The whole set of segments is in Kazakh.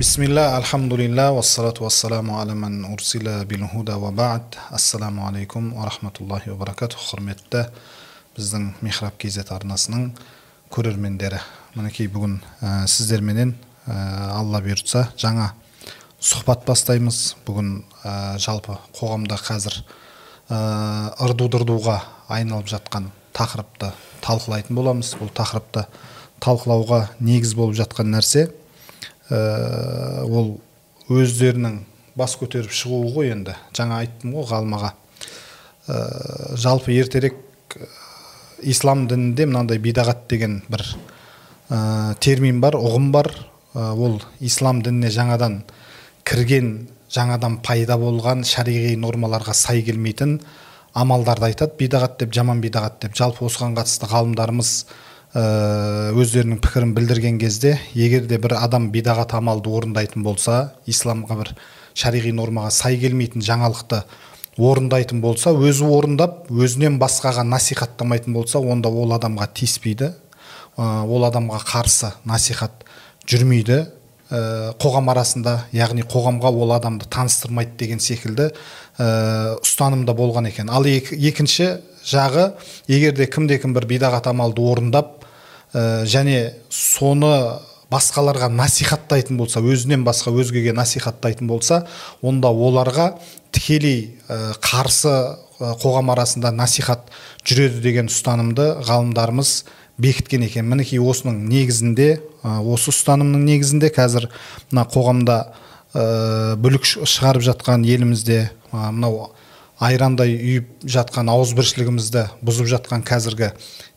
бисмилля альхамдулилля уассалату вассаламу аля ман урсила бил худа ва баъд ассаламу алейкум баракату құрметті біздің михраб кз арнасының көрермендері мінекей бүгін ә, сіздерменен ә, алла бұйыртса жаңа сұхбат бастаймыз бүгін ә, жалпы қоғамда қазір ә, ырду дырдуға айналып жатқан тақырыпты талқылайтын боламыз бұл тақырыпты талқылауға негіз болып жатқан нәрсе ә, ол өздерінің бас көтеріп шығуы ғой енді. Жаңа айттым ғой ғалымаға. Ә, жалпы ертерек ә, ислам дінінде мынандай бидағат деген бір ә, термин бар ұғым бар. Ә, ол ислам дініне жаңадан кірген жаңадан пайда болған шариғи нормаларға сай келмейтін амалдарды айтады. Бидағат деп жаман бидағат деп. Жалпы осыған қатысты ғалымдарымыз өздерінің пікірін білдірген кезде егер де бір адам бидағат амалды орындайтын болса исламға бір шариғи нормаға сай келмейтін жаңалықты орындайтын болса өзі орындап өзінен басқаға насихаттамайтын болса онда ол адамға тиіспейді. Ол адамға қарсы насихат жүрмейді. Қоғам арасында яғни қоғамға ол адамды таныстырмайды деген секілді ұстанымда болған екен. Ал екінші жағы егер де кімде кім бір бидағат амалды орындап және соны басқаларға насихаттайтын болса өзінен басқа өзгеге насихаттайтын болса онда оларға тікелей қарсы қоғам арасында насихат жүреді деген ұстанымды ғалымдарымыз бекіткен екен. Мінекей осының негізінде осы ұстанымның негізінде қазір мына қоғамда бүлік шығарып жатқан елімізде мынау айрандай үйіп жатқан ауызбіршілігімізді бұзып жатқан қазіргі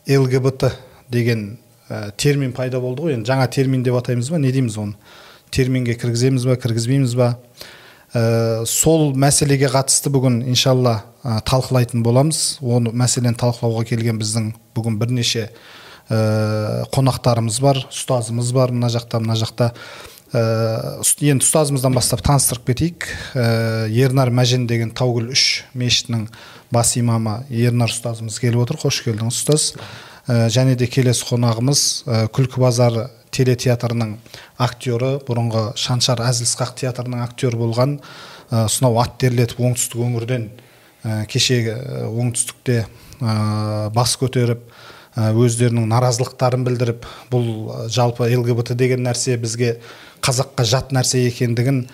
лгбт деген ә, термин пайда болды ғой. Енді жаңа термин деп атаймыз ба не дейміз оны? Терминге кіргіземіз ба кіргізбейміз ба? Ә, сол мәселеге қатысты бүгін иншалла ә, талқылайтын боламыз. Оны мәселені талқылауға келген біздің бүгін бірнеше ә, қонақтарымыз бар ұстазымыз бар мына жақта мына жақта. Ә, енді ұстазымыздан бастап таныстырып кетейік. Ә, ернар мәжен деген таугүл үш мешітінің бас имамы. Ернар ұстазымыз келіп отыр. Қош келдіңіз ұстаз. Және де келесі қонағымыз ә, күлкі базары телетеатрының актері бұрынғы шаншар әзілсқақ театрының актері болған ә, сонау ат терлетіп оңтүстік өңірден кешегі оңтүстікте бас көтеріп өздерінің наразылықтарын білдіріп бұл жалпы лгбт деген нәрсе бізге қазаққа жат нәрсе екендігін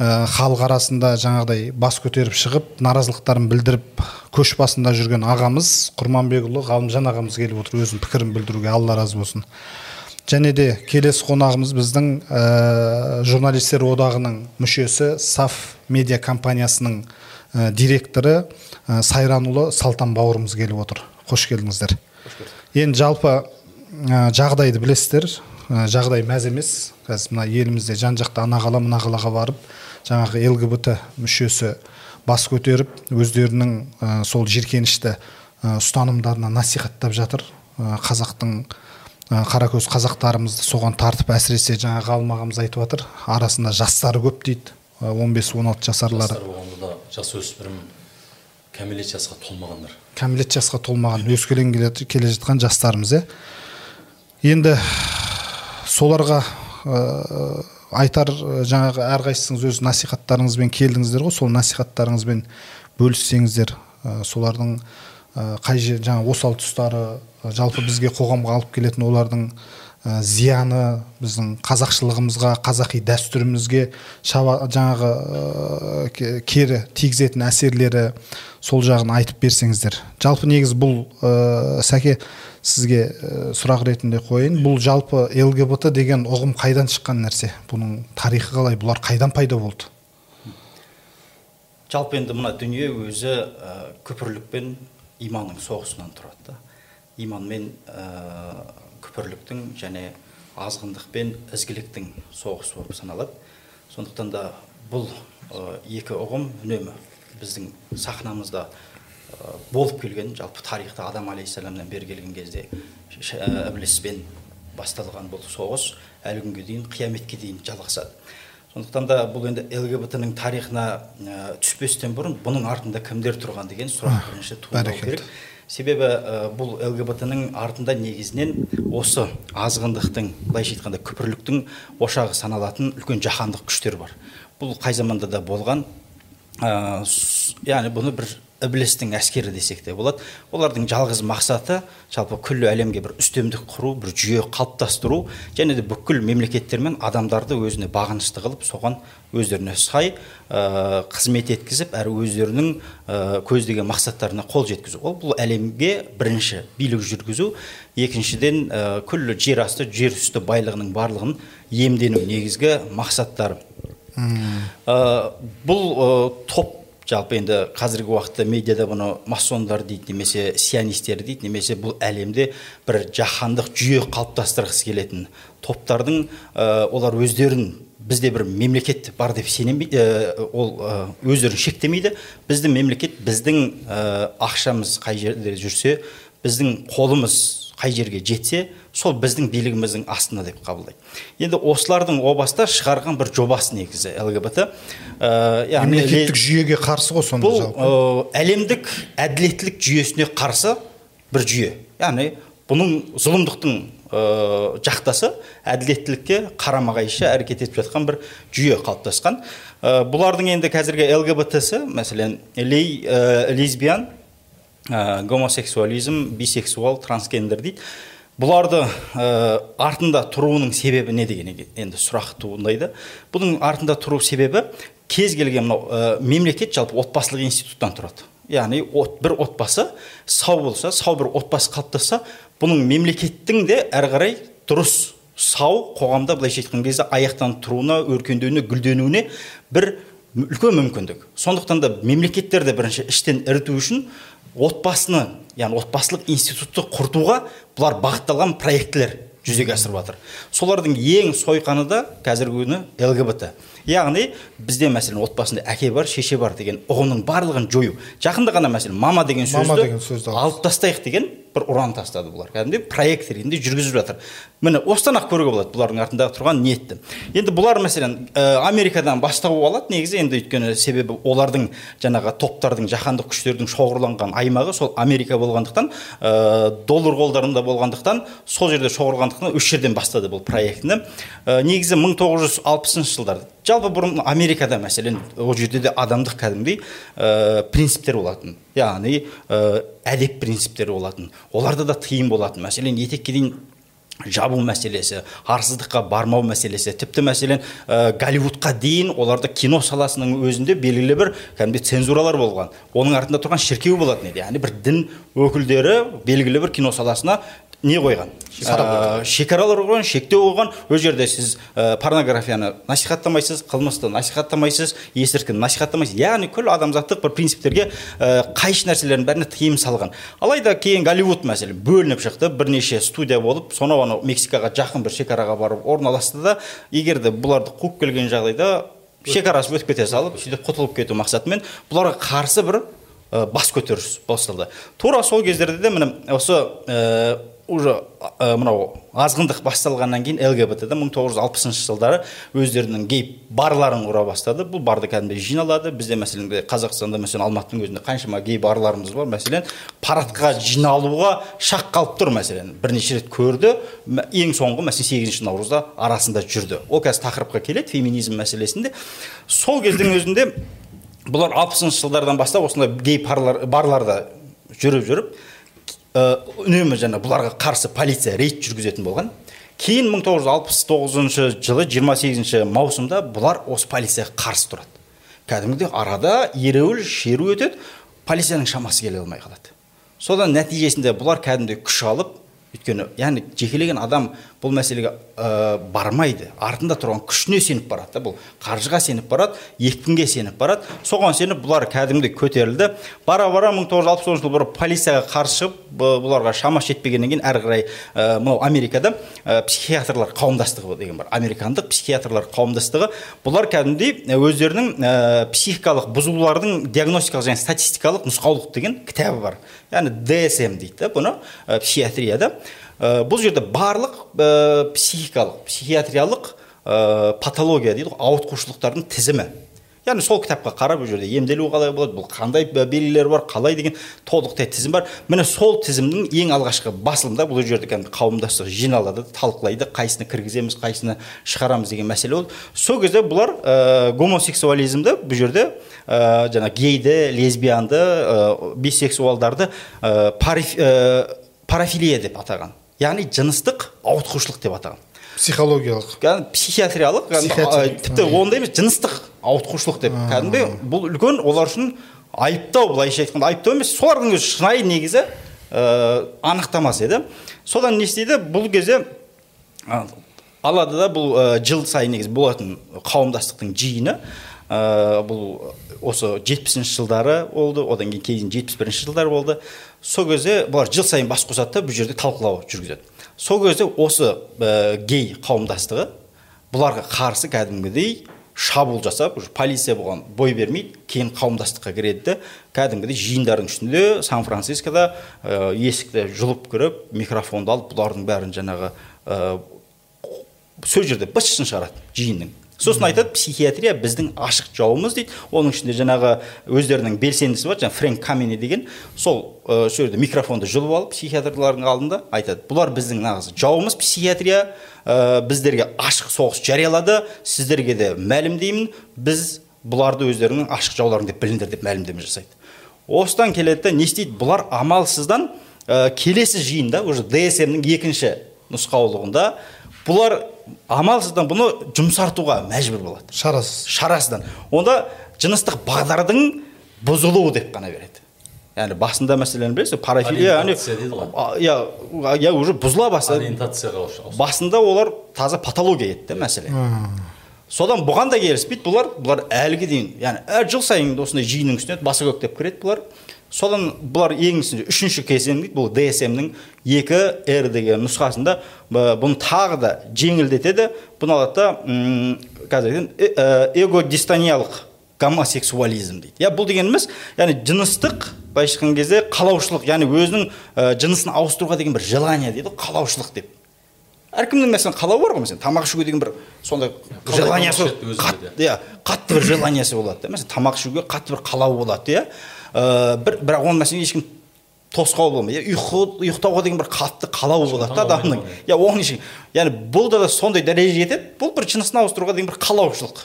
халық арасында жаңағыдай бас көтеріп шығып наразылықтарын білдіріп көш басында жүрген ағамыз құрманбекұлы ғалымжан ағамыз келіп отыр өзінің пікірін білдіруге алла разы болсын. Және де келесі қонағымыз біздің ә, журналистер одағының мүшесі саф медиа компаниясының ә, директоры ә, сайранұлы салтан бауырымыз келіп отыр. Қош келдіңіздер. Енді жалпы ә, жағдайды білесіздер. Ә, жағдай мәз емес. Қазір мына елімізде жан жақта ана қала мына қалаға барып жаңағы лгбт мүшесі бас көтеріп өздерінің ә, сол жиіркенішті ә, ұстанымдарына насихаттап жатыр. Ә, қазақтың ә, қаракөз қазақтарымызды соған тартып әсіресе жаңа ғалым ағамыз айтып жатыр. Арасында жастары көп дейді. Он бес он алты жасарлары. Жастар болғанда да жасөспірім кәмелет жасқа толмағандар. Кәмелет жасқа толмаған өскелең келе жатқан жастарымыз иә енді соларға ә, айтар жаңағы әрқайсыңыз өз насихаттарыңызбен келдіңіздер ғой. Сол насихаттарыңызбен бөліссеңіздер ә, солардың ә, қай жер жаңағы осал тұстары жалпы бізге қоғамға алып келетін олардың ә, зияны біздің қазақшылығымызға қазақи дәстүрімізге шаба, жаңағы ә, кері тигізетін әсерлері сол жағын айтып берсеңіздер. Жалпы негізі бұл ә, сәке сізге сұрақ ретінде қояйын. Бұл жалпы лгбт деген ұғым қайдан шыққан нәрсе? Бұның тарихы қалай? Бұлар қайдан пайда болды? Жалпы енді мына дүние өзі ә, күпірлік пен иманның соғысынан тұрады да. Иман мен ә, күпірліктің және азғындық пен ізгіліктің соғысы болып саналады. Сондықтан да бұл ә, екі ұғым үнемі біздің сахнамызда болып келген жалпы тарихта адам алейхисаламнан бері келген кезде ібліспен басталған бұл соғыс әлі күнге дейін қияметке дейін жалғасады. Сондықтан да бұл енді лгбт ның тарихына ә, түспестен бұрын бұның артында кімдер тұрған деген сұрақ бірінші туындау керек. Себебі ә, бұл лгбт ның артында негізінен осы азғындықтың былайша айтқанда күпірліктің ошағы саналатын үлкен жаһандық күштер бар. Бұл қай заманда да болған ә, яғни бұны бір іблістің әскері десек те болады. Олардың жалғыз мақсаты жалпы күллі әлемге бір үстемдік құру бір жүйе қалыптастыру және де бүкіл мемлекеттер мен адамдарды өзіне бағынышты қылып соған өздеріне сай ә, қызмет еткізіп әрі өздерінің ә, көздеген мақсаттарына қол жеткізу. Ол бұл әлемге бірінші билік жүргізу. Екіншіден ә, күллі жер асты жер үсті байлығының барлығын иемдену негізгі мақсаттары. Ә, бұл ә, топ жалпы енді қазіргі уақытта медиада бұны масондар дейді немесе сионистер дейді немесе бұл әлемде бір жаһандық жүйе қалыптастырғысы келетін топтардың ә, олар өздерін бізде бір мемлекет бар деп сенемейді ә, ол өздерін шектемейді. Біздің мемлекет біздің ә, ақшамыз қай жерде жүрсе біздің қолымыз қай жерге жетсе сол біздің билігіміздің астында деп қабылдайды. Енді осылардың о баста шығарған бір жобасы негізі лгбт ә, яғни мемлекеттік жүйеге қарсы ғой сонда бұл ә, әлемдік әділеттілік жүйесіне қарсы бір жүйе. Яғни бұның зұлымдықтың ә, жақтасы әділеттілікке қарама қайшы әрекет етіп жатқан бір жүйе қалыптасқан. Ә, бұлардың енді қазіргі лгбтсі мәселен лей, ә, лесбиян ә, гомосексуализм бисексуал трансгендер дейді. Бұларды ә, артында тұруының себебі не деген енді сұрақ туындайды бұның артында тұру себебі кез келген мынау ә, мемлекет жалпы отбасылық институттан тұрады. Яғни от, бір отбасы сау болса сау бір отбасы қалыптасса бұның мемлекеттің де әрі қарай дұрыс сау қоғамда былайша айтқан кезде аяқтан тұруына өркендеуіне гүлденуіне бір үлкен мүмкіндік. Сондықтан да мемлекеттер де бірінші іштен іріту үшін отбасыны яғни отбасылық институтты құртуға бұлар бағытталған проектілер жүзеге асырып жатыр. Солардың ең сойқаны да қазіргі күні лгбт яғни бізде мәселен отбасында әке бар шеше бар деген ұғымның барлығын жою. Жақында ғана мәселен мама деген Мама сөзді деген сөзді алып алып тастайық деген бір ұран тастады бұлар. Кәдімгідей проект ретінде жүргізіп жатыр. Міне осыдан ақ көруге болады бұлардың артында тұрған ниетті. Енді бұлар мәселен ә, америкадан бастау алады. Негізі енді өйткені себебі олардың жаңағы топтардың жаһандық күштердің шоғырланған аймағы сол америка болғандықтан ә, доллар қолдарында болғандықтан сол жерде шоғырланғандықтан осы жерден бастады бұл проектіні. Ә, негізі 1960 жылдар жалпы бұрын америкада мәселен ол жерде де адамдық кәдімгідей ә, принциптер болатын. Яғни ә, әдеп принциптері болатын. Оларда да тыйым болатын. Мәселен етекке дейін жабу мәселесі арсыздыққа бармау мәселесі тіпті мәселен ә, голливудқа дейін оларда кино саласының өзінде белгілі бір кәдімгідей цензуралар болған. Оның артында тұрған шіркеу болатын еді. Яғни бір дін өкілдері белгілі бір кино саласына не қойған. Ә, шекаралар қойған шектеу қойған. Ол жерде сіз ә, порнографияны насихаттамайсыз қылмысты насихаттамайсыз есірткіні насихаттамайсыз. Яғни күллі адамзаттық бір принциптерге ә, қайшы нәрселердің бәріне тыйым салған. Алайда кейін голливуд мәселе бөлініп шықты. Бірнеше студия болып сонау анау мексикаға жақын бір шекараға барып орналасты да егер де бұларды қуып келген жағдайда шекарасын өтіп кете салып сөйтіп құтылып кету мақсатымен бұларға қарсы бір ә, бас көтеріс басталды. Тура сол кездерде де міне осы уже ә, мынау азғындық басталғаннан кейін лгбт да мың тоғыз жүз алпысыншы жылдары өздерінің гей барларын құра бастады. Бұл барды кәдімгідей жиналады. Бізде мәселен қазақстанда мәселен алматының өзінде қаншама гей барларымыз бар. Мәселен парадқа жиналуға шақ қалып тұр мәселен. Бірнеше рет көрді. Ең соңғы мәселен сегізінші наурызда арасында жүрді. Ол қазір тақырыпқа келеді феминизм мәселесінде. Сол кездің өзінде бұлар алпысыншы жылдардан бастап осындай гей парлар, барларда жүріп жүріп үнемі жаңа бұларға қарсы полиция рейд жүргізетін болған. Кейін 1969 жылы 28 маусымда бұлар осы полицияға қарсы тұрады. Кәдімгідей арада ереуіл шеру өтеді полицияның шамасы келе алмай қалады. Содан нәтижесінде бұлар кәдімгідей күш алып өйткені яғни жекелеген адам бұл мәселеге ә, бармайды. Артында тұрған күшіне сеніп барады да бұл қаржыға сеніп барады екпінге сеніп барады. Соған сеніп бұлар кәдімгідей көтерілді. Бара бара мың тоғыз жүз алпыс тоғызыншы жылы полицияға қарсы шығып бұ- бұларға шамасы жетпегеннен кейін әрі қарай ә, мынау америкада ә, психиатрлар қауымдастығы деген бар. Американдық психиатрлар қауымдастығы бұлар кәдімгідей өздерінің ә, психикалық бұзылулардың диагностикалық және статистикалық нұсқаулық деген кітабы бар. Яғни dsm дейді да бұны психиатрияда бұл жерде барлық психикалық психиатриялық патология дейді ғой ауытқушылықтардың тізімі яғни сол кітапқа қарап бұл жерде емделу қалай болады бұл қандай белгілері бар қалай деген толықтай тізім бар міне сол тізімнің ең алғашқы басылымда бұл жерде кәдімгі қауымдастық жиналады талқылайды қайсыны кіргіземіз қайсыны шығарамыз деген мәселе болды сол кезде бұлар ә, гомосексуализмді бұл жерде ә, жаңа гейді лесбиянды ә, бисексуалдарды ә, париф, ә, парафилия деп атаған. Яғни жыныстық ауытқушылық деп атаған. Психологиялық. Психиатриялық тіпті ондай емес жыныстық ауытқушылық деп. Кәдімгі бұл үлкен олар үшін айыптау былайша айтқанда айыптау емес солардың өзі шынайы негізі ә, анықтамасы еді. Содан не істейді? Бұл кезде алады да бұл ә, жыл сайын негізі болатын қауымдастықтың жиыны ә, бұл осы жетпісінші жылдары болды одан кейін кейін жетпіс бірінші жылдары болды. Сол кезде бұлар жыл сайын бас қосады да бұл жерде талқылау жүргізеді. Сол кезде осы ә, гей қауымдастығы бұларға қарсы кәдімгідей шабуыл жасап уже полиция бұған бой бермейді кейін қауымдастыққа кіреді де кәдімгідей жиындардың ішінде сан францискода ә, есікті жұлып кіріп микрофонды алып бұлардың бәрін жаңағы ә, сол жерде быт шығарады жиынның. Сосын айтады психиатрия біздің ашық жауымыз дейді. Оның ішінде жаңағы өздерінің белсендісі бар жаңағы фрэнк камени деген. Сол ә, сол жерде микрофонды жұлып алып психиатрлардың алдында айтады бұлар біздің нағыз жауымыз психиатрия ә, біздерге ашық соғыс жариялады сіздерге де мәлімдеймін біз бұларды өздерінің ашық жауларың деп біліңдер деп мәлімдеме жасайды. Осыдан келеді да не істейді? Бұлар амалсыздан ә, келесі жиында уже дсмнің екінші нұсқаулығында бұлар амалсыздан бұны жұмсартуға мәжбүр болады. Шарасыз. Шарасыздан. Онда жыныстық бағдардың бұзылуы деп қана береді. Яғни басында мәселені білесіз парафилия яғни иә иә уже бұзыла бастады. Ориентацияға басында олар таза патология еді да мәселе. Содан бұған да келіспейді бұлар бұлар әліге дейін яғни әр жыл сайын осындай жиынның үстіне баса көктеп кіреді бұлар. Содан бұлар ең үшінші, кезең дейді бұл dsmнің екі р деген нұсқасында бұны тағы да жеңілдетеді. Бұны алады да қазір э- э, эгодистониялық гомосексуализм дейді. Иә бұл дегеніміз яғни жыныстық былайша айтқан кезде қалаушылық яғни өзінің ә, жынысын ауыстыруға деген бір желание дейді ғой қалаушылық деп. Әркімнің мәселен қалауы бар ғой мәселен тамақ ішуге деген бір сондай желаниясы иә қатты бір желаниясы болады да. Мәселен тамақ ішуге қатты бір қалауы болады иә. Ә, бір бірақ оны мәселен ешкім тосқауыл болмайды. Иә ұйқы ұйықтауға деген бір қатты қалауы болады да адамның. иә оған ешкім яғни бұл да сондай дәрежеге жетеді бұл бір жынысын ауыстыруға деген бір қалаушылық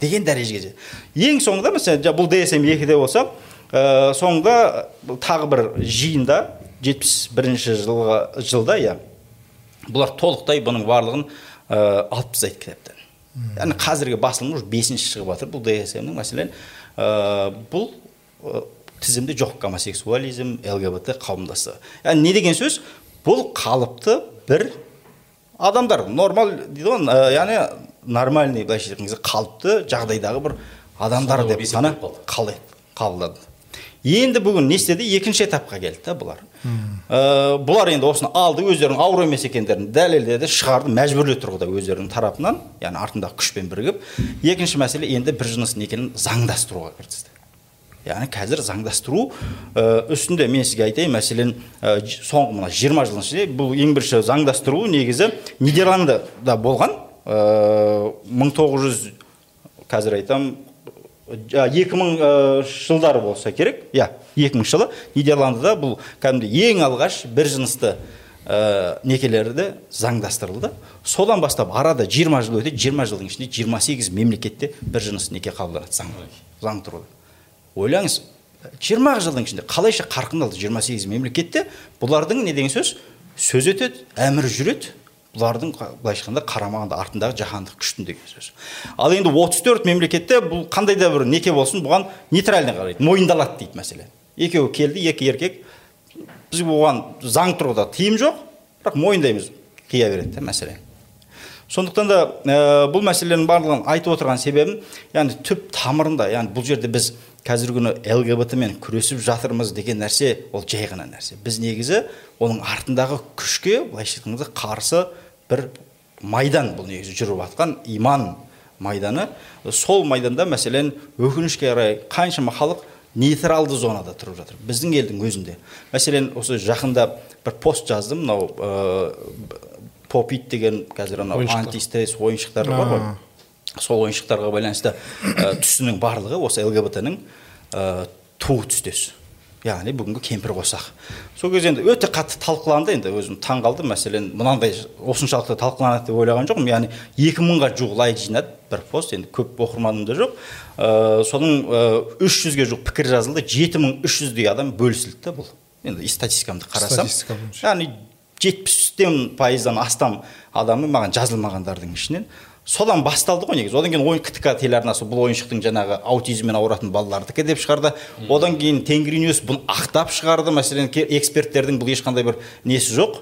деген дәрежеге жетеді ең соңында мәселен бұл dsm екіде болса ә, соңында тағы бір жиында жетпіс бірінші жылға жылда иә бұлар толықтай бұның барлығын ә, алып тастайды кітаптан яғни қазіргі басылым уже бесінші шығып жатыр бұл dsmнің мәселен ә, бұл тізімде жоқ гомосексуализм лгбт қауымдастығы. Яғни не деген сөз? Бұл қалыпты бір адамдар. Нормаль дейді ғой ә, яғни нормальный былайша айтқан кезде қалыпты жағдайдағы бір адамдар деп ол қана есептеліп қалай қабылдады. Енді бүгін не істеді? Екінші етапқа келді да бұлар. Ә, бұлар енді осыны алды өздерінің ауру емес екендерін дәлелдеді шығарды мәжбүрлі тұрғыда өздерінің тарапынан яғни артындағы күшпен бірігіп. Екінші мәселе енді бір жыныс некені заңдастыруға кірісті яғни қазір заңдастыру үстінде мен сізге айтайын мәселен соңғы мына жиырма жылдың ішінде бұл ең бірінші заңдастыру негізі нидерландыда болған. Мың тоғыз жүз қазір айтамын екі мың жылдары болса керек. Иә екі мың жылы нидерландыда бұл кәдімгідей ең алғаш бір жынысты ә, некелерді заңдастырылды. Содан бастап арада 20 жыл өтеді. 20 жылдың ішінде 28 мемлекетте бір жыныс неке қабылданады. Заң заң тұрғыда. Ойлаңыз 20 жылдың ішінде қалайша қарқын алды 28 мемлекетте? Бұлардың не деген сөз? Сөз өтеді әмір жүреді. Бұлардың былайша айтқанда қарамағында артындағы жаһандық күштің деген сөз. Ал енді 34 мемлекетте бұл қандай да бір неке болсын бұған нейтральный қарайды мойындалады дейді мәселе. Екеуі келді екі еркек. Біз оған заң тұрғыда тыйым жоқ бірақ мойындаймыз қия береді да мәселе. Сондықтан да ә, бұл мәселенің барлығын айтып отырған себебім яғни түп тамырында яғни бұл жерде біз қазіргі күні лгбт мен күресіп жатырмыз деген нәрсе ол жай ғана нәрсе. Біз негізі оның артындағы күшке былайша айтқанда қарсы бір майдан бұл негізі жүріп жатқан иман майданы. Сол майданда мәселен өкінішке қарай қаншама халық нейтралды зонада тұрып жатыр. Біздің елдің өзінде. Мәселен осы жақында бір пост жаздым мынау попит деген қазір анау антистресс ойыншықтар бар ғой. Сол ойыншықтарға байланысты ә, түсінің барлығы осы лгбт ның ә, ту түстес. Яғни бүгінгі кемпір қосақ. Сол кезде енді өте қатты талқыланды енді өзім таң қалдым мәселен мынандай осыншалықты талқыланады деп ойлаған жоқпын. Яғни екі мыңға жуық лайк жинады бір пост. Енді көп оқырманым да жоқ. Ә, соның үш жүзге жуық пікір жазылды. Жеті мың үш жүздей адам бөлісілді да бұл. Енді статистикамды қарасам. Яғни жетпістен пайыздан астам адамы маған жазылмағандардың ішінен. Содан басталды ғой негізі. Одан кейін ойын ктк телеарнасы бұл ойыншықтың жаңағы аутизммен ауыратын балалардікі деп шығарды. Одан кейін тенгриньюс бұны ақтап шығарды. Мәселен эксперттердің бұл ешқандай бір несі жоқ.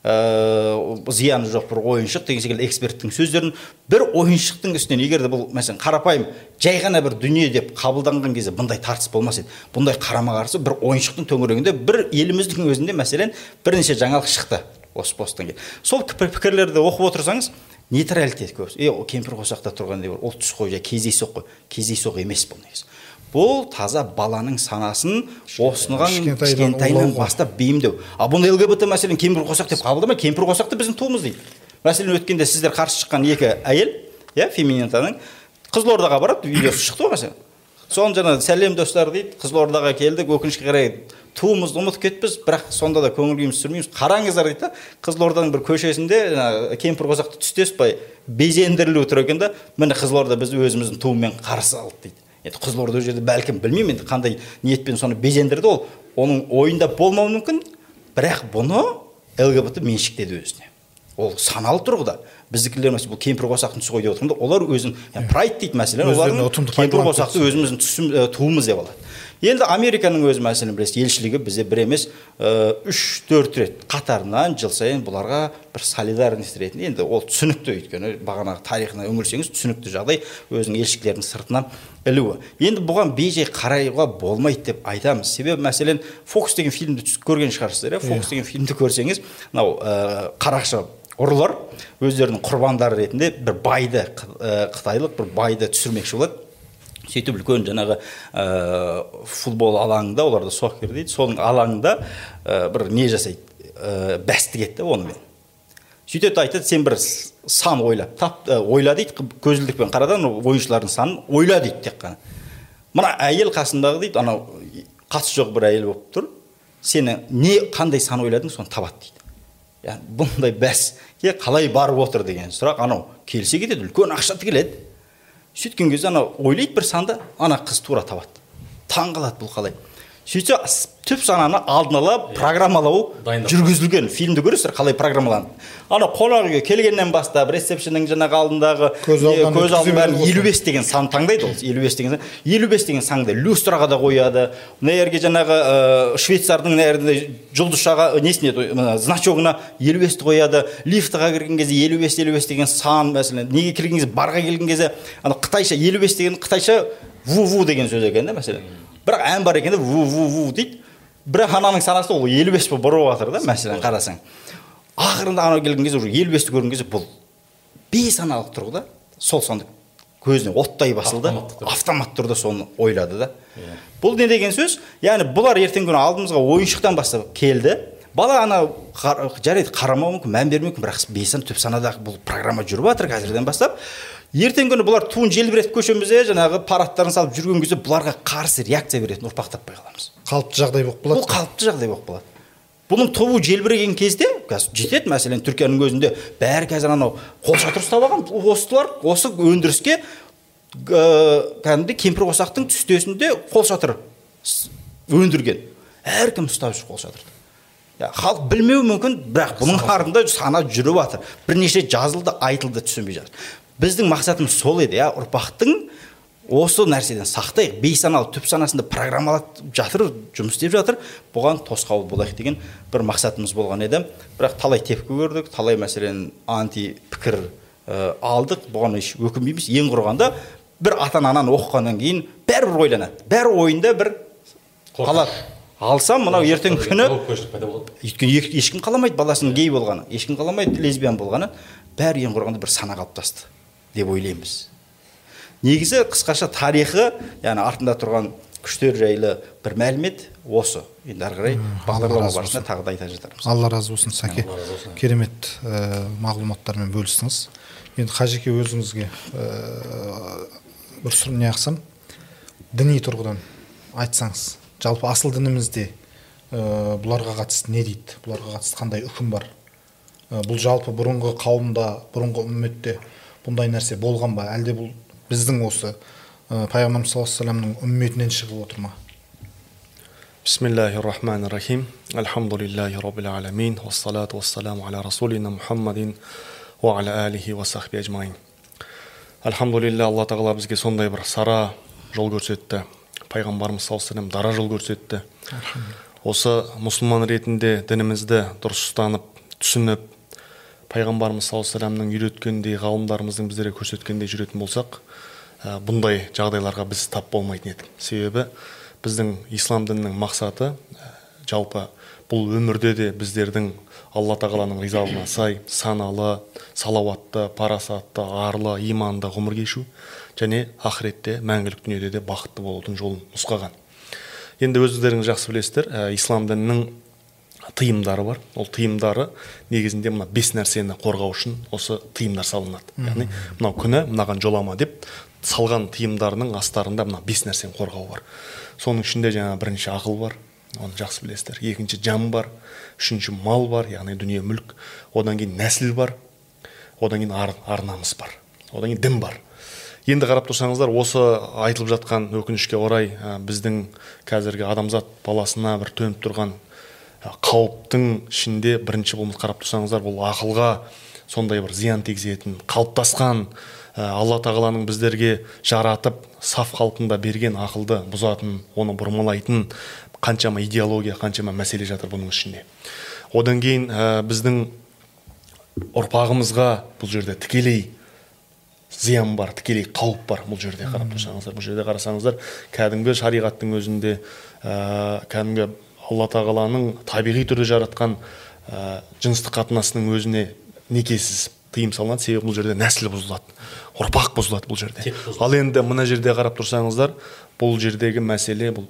Ыыы зияны жоқ бір ойыншық деген секілді эксперттің сөздерін. Бір ойыншықтың үстінен егер де бұл мәселен қарапайым жай ғана бір дүние деп қабылданған кезде бұндай тартыс болмас еді. Бұндай қарама қарсы бір ойыншықтың төңірегінде бір еліміздің өзінде мәселен бірнеше жаңалық шықты осы посттан кейін. Сол пікір- пікірлерді оқып отырсаңыз нейтралитет көп е кемпір қосақта тұрғандай бір ол түс қой жай кездейсоқ қой. Кездейсоқ емес бұл негізі. Бұл таза баланың санасын осыған кішкентайынан бастап бейімдеу. Ал бұны лгбт мәселен кемпір қосақ деп қабылдамай кемпір қосақ та біздің туымыз дейді. Мәселен өткенде сіздер қарсы шыққан екі әйел иә феминитаның қызылордаға барады видеосы шықты ғой мәселен. Соны жаңағы сәлем достар дейді қызылордаға келдік өкінішке қарай туымызды ұмытып кетіппіз бірақ сонда да көңіл күйімізді түсірмейміз. Қараңыздар дейді да қызылорданың бір көшесінде жаңағы кемпір қосақты түстеспай безендірілу тұр екен да міне қызылорда бізді өзіміздің туымен қарсы алды дейді. Енді қызылорда ол жерде бәлкім білмеймін енді қандай ниетпен соны безендірді ол. Оның ойында болмауы мүмкін. Бірақ бұны лгбт меншіктеді өзіне. Ол саналы тұрғыда. Біздікілер мәселе бұл кемпір қосақтың түсі ғой деп отырғанда олар өзін прайд дейді мәселен олардың кемпір қосақты өзіміздің түсім, туымыз деп алады енді американың өзі мәселен білесіз елшілігі бізде бір емес үш төрт рет қатарынан жыл сайын бұларға бір солидарность ретінде енді ол түсінікті өйткені бағанағы тарихына үңілсеңіз түсінікті жағдай өзінің елшілердің сыртынан ілуі енді бұған бейжай қарауға болмайды деп айтамыз себебі мәселен фокус деген фильмді көрген шығарсыздар иә фокус деген фильмді көрсеңіз мынау ә, қарақшы ұрылар өздерінің құрбандары ретінде бір байды Қы- қытайлық бір байды түсірмекші болады. Сөйтіп үлкен жаңағы ә, футбол алаңында оларда соккер дейді соның алаңында ә, бір не жасайды ә, бәс тігеді да онымен. Сөйтеді айтады сен бір сан ойлап тап ә, ойла дейді көзілдірікпен қара да анау ойыншылардың санын ойла дейді тек қана. Мына әйел қасындағы дейді анау қатысы жоқ бір әйел болып тұр. Сені не қандай сан ойладың соны табады дейді. Яғни бұндай бәске қалай барып отыр деген сұрақ анау келсе кетеді үлкен ақша тігіледі. Сөйткен кезде анау ойлайды бір санды ана қыз тура табады. Таң қалады бұл қалай. Сөйтсе түп сананы алдын ала программалау Дайындап. жүргізілген фильмді көресіздер қалай программаланды? Ана қонақ үйге келгеннен бастап ресепшннің жаңағы алдындағы Көз алдын бәрін елу бес деген сан таңдайды ол елу бес деген сан. елу бес деген санды люстраға да қояды. Мына жерге жаңағы ә, швейцардың мына жерде жұлдызшаға несіне мына значогына елу бесті қояды. Лифтіға кірген кезде елу бес елу бес деген сан мәселен. Неге келген кезде барға келген кезде ана қытайша елу бес деген қытайша ву ву деген сөз екен да мәселен. Бірақ ән бар екен да ву ву ву дейді. Бірақ ананың санасы ол елу бес болып бұрып жатыр да мәселен қарасаң. Ақырында анау келген кезде уже елу бесті көрген кезде бұл бейсаналық тұрғыда сол санды көзіне оттай басылды. Автоматты түрде. соны ойлады да. Бұл не деген сөз? Яғни бұлар ертеңгі күні алдымызға ойыншықтан бастап келді. Бала ана қар- жарайды қарамауы мүмкін мән бермеуі мүмкін бірақ бейсан түп санада бұл программа жүріп жатыр қазірден бастап. Ертеңгі күні бұлар туын желбіретіп көшемізде жаңағы парадтарын салып жүрген кезде бұларға қарсы реакция беретін ұрпақ таппай қаламыз қалыпты жағдай болып бұл қалады қалыпты жағдай болып қалады. Бұның туы желбіреген кезде қазір жетеді мәселен түркияның өзінде бәрі қазір анау қолшатыр ұстап алған осылар осы өндіріске ә, кәдімгідей кемпір қосақтың түстесінде қолшатыр өндірген. Әркім ұстап жүр қолшатырды. Халық білмеуі мүмкін бірақ бұның артында сана жүріп жатыр. Бірнеше жазылды айтылды түсінбей жатыр. Біздің мақсатымыз сол еді иә. Ұрпақтың осы нәрседен сақтайық. Бейсаналы түп санасында программалап жатыр жұмыс істеп жатыр. Бұған тосқауыл болайық деген бір мақсатымыз болған еді. Бірақ талай тепкі көрдік талай мәселен анти пікір ә, алдық. Бұған еш өкінбейміз ең құрығанда бір ата ананы оқығаннан кейін бәрібір ойланады. Бәрі ойында бір қалады. Алсам мынау ертеңгі күні өйткені еш- ешкім қаламайды баласының гей болғаны ешкім қаламайды лесбиян болғаны. Бәрі ең құрығанда бір сана қалыптасты деп ойлаймыз. Негізі қысқаша тарихы яғни артында тұрған күштер жайлы бір мәлімет осы. Енді ары қарай бағдарлама барысында тағы да айта жатармыз. Алла разы болсын сәке. Керемет ә, мағлұматтармен бөлістіңіз. Енді қажеке өзіңізге ә, бір сұр не қылсам діни тұрғыдан айтсаңыз. Жалпы асыл дінімізде ә, бұларға қатысты не дейді? Бұларға қатысты қандай үкім бар? Ә, бұл жалпы бұрынғы қауымда бұрынғы үмметте бұндай нәрсе болған ба? Әлде бұл біздің осы ә, пайғамбарымыз саллаллаху алейхи үмметінен шығып отыр ма? Бисмиллахи рахмани рахим алхамдулиллахи роббил уассалату уассаламу аля расулина мухаммадин уа аля уа ажмаин альхамдулилля алла тағала бізге сондай бір сара жол көрсетті. Пайғамбарымыз саллаллаху алейхи дара жол көрсетті. Осы мұсылман ретінде дінімізді дұрыс ұстанып түсініп пайғамбарымыз саллаллаху вассаламның үйреткендей ғалымдарымыздың біздерге көрсеткендей жүретін болсақ ә, бұндай жағдайларға біз тап болмайтын едік. Себебі біздің ислам дінінің мақсаты ә, жалпы бұл өмірде де біздердің алла тағаланың ризалығына сай саналы салауатты парасатты арлы иманды ғұмыр кешу және ақыретте мәңгілік дүниеде де бақытты болудың жолын нұсқаған. Енді өздеріңіз жақсы білесіздер ә, ислам дінінің тыйымдары бар. Ол тыйымдары негізінде мына бес нәрсені қорғау үшін осы тыйымдар салынады. Яғни мынау күнә мынаған жолама деп салған тыйымдарының астарында мына бес нәрсені қорғау бар. Соның ішінде жаңа бірінші ақыл бар. Оны жақсы білесіздер. Екінші жан бар. Үшінші мал бар. Яғни дүние мүлік. Одан кейін нәсіл бар. Одан кейін ар, ар намыс бар. Одан кейін дін бар. Енді қарап тұрсаңыздар осы айтылып жатқан өкінішке орай ә, біздің қазіргі адамзат баласына бір төніп тұрған қауіптің ішінде бірінші бұл қарап тұрсаңыздар бұл ақылға сондай бір зиян тигізетін қалыптасқан ә, алла тағаланың біздерге жаратып саф қалпында берген ақылды бұзатын оны бұрмалайтын қаншама идеология қаншама мәселе жатыр бұның ішінде. Одан кейін ә, біздің ұрпағымызға бұл жерде тікелей зиян бар тікелей қауіп бар бұл жерде қарап тұрсаңыздар. Бұл жерде қарасаңыздар кәдімгі шариғаттың өзінде ә, кәдімгі алла тағаланың табиғи түрде жаратқан ә, жыныстық қатынасының өзіне некесіз тыйым салынады. Себебі бұл жерде нәсіл бұзылады ұрпақ бұзылады бұл жерде. Ал енді мына жерде қарап тұрсаңыздар бұл жердегі мәселе бұл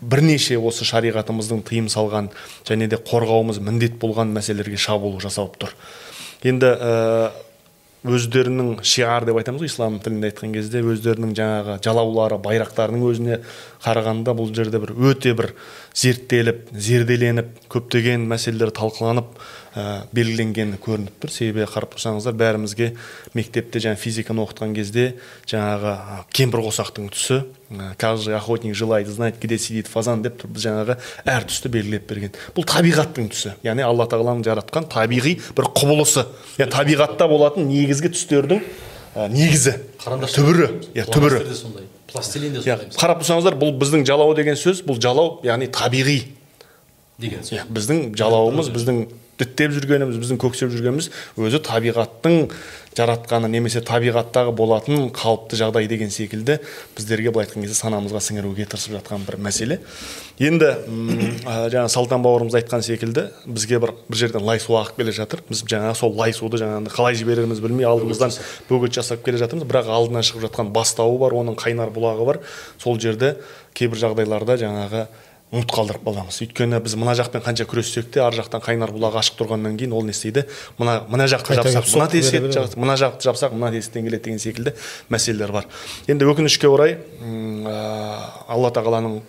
бірнеше осы шариғатымыздың тыйым салған және де қорғауымыз міндет болған мәселелерге шабуыл жасалып тұр. Енді ә, өздерінің шиар деп айтамыз ғой ислам тілінде айтқан кезде өздерінің жаңағы жалаулары байрақтарының өзіне қарағанда бұл жерде бір өте бір зерттеліп зерделеніп көптеген мәселелер талқыланып ә, белгіленгені көрініп тұр. Себебі қарап тұрсаңыздар бәрімізге мектепте жаңа физиканы оқытқан кезде жаңағы кемпір қосақтың түсі ә, каждый охотник желает знать где сидит фазан деп тұр біз жаңағы әр түсті белгілеп берген. Бұл табиғаттың түсі. Яғни алла тағаланың жаратқан табиғи бір құбылысы. Иә табиғатта болатын негізгі түстердің ә, негізі. Қарандаш түбірі. Иә түбірі. пластилин де иә сондай. қарап тұрсаңыздар бұл біздің жалау деген сөз бұл жалау яғни табиғи. Деген сөз. Иә біздің жалауымыз біздің діттеп жүргеніміз біздің көксеп жүргеніміз өзі табиғаттың жаратқаны немесе табиғаттағы болатын қалыпты жағдай деген секілді біздерге былай айтқан кезде санамызға сіңіруге тырысып жатқан бір мәселе. Енді ә, жаңа салтан бауырымыз айтқан секілді бізге бір бір жерден лай су ағып келе жатыр. Біз жаңағы сол лай суды жаңағыдай қалай жіберерімізді білмей алдымыздан бөгет жасап келе жатырмыз. Бірақ алдынан шығып жатқан бастауы бар оның қайнар бұлағы бар. Сол жерде кейбір жағдайларда жаңағы ұмыт қалдырып қаламыз өйткені біз мына жақпен қанша күрессек те ар жақтан қайнар бұлағы ашық тұрғаннан кейін ол не істейді? Мына мына жақты жапсақ мына жап- мына жақты жапсақ мына тесіктен келеді деген секілді мәселелер бар. Енді өкінішке орай ә, алла тағаланың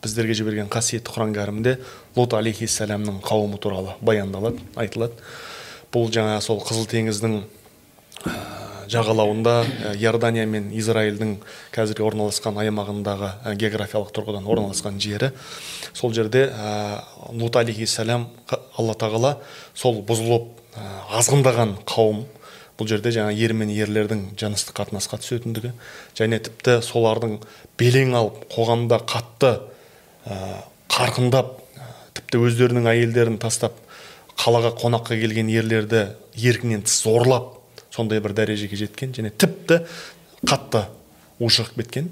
біздерге жіберген қасиетті құран кәрімде лут алейхиссаламның қауымы туралы баяндалады айтылады. Бұл жаңа сол қызыл теңіздің жағалауында ә, иордания мен израильдің қазіргі орналасқан аймағындағы ә, географиялық тұрғыдан орналасқан жері. Сол жерде ә, лут алейхиссалам қа- алла тағала сол бұзылып азғындаған қауым бұл жерде жаңа ер мен ерлердің жыныстық қатынасқа түсетіндігі және тіпті солардың белең алып қоғамда қатты қарқындап тіпті өздерінің әйелдерін тастап қалаға қонаққа келген ерлерді еркінен тыс зорлап сондай бір дәрежеге жеткен және тіпті қатты ушығып кеткен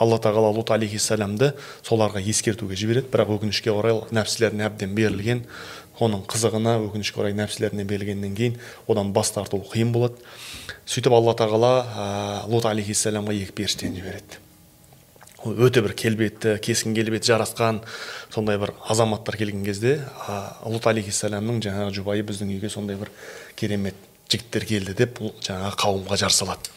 алла тағала лут алейхиссаламды соларға ескертуге жібереді. Бірақ өкінішке орай нәпсілеріне әбден берілген оның қызығына өкінішке орай нәпсілеріне берілгеннен кейін одан бас тарту қиын болады. Сөйтіп алла тағала ә, лут алейхиссаламға екі періштені жібереді. Өте бір келбетті кескін келбеті жарасқан сондай бір азаматтар келген кезде а, лут алейхисаламның жаңағы жұбайы біздің үйге сондай бір керемет жігіттер келді деп ол жаңағы қауымға жар салады.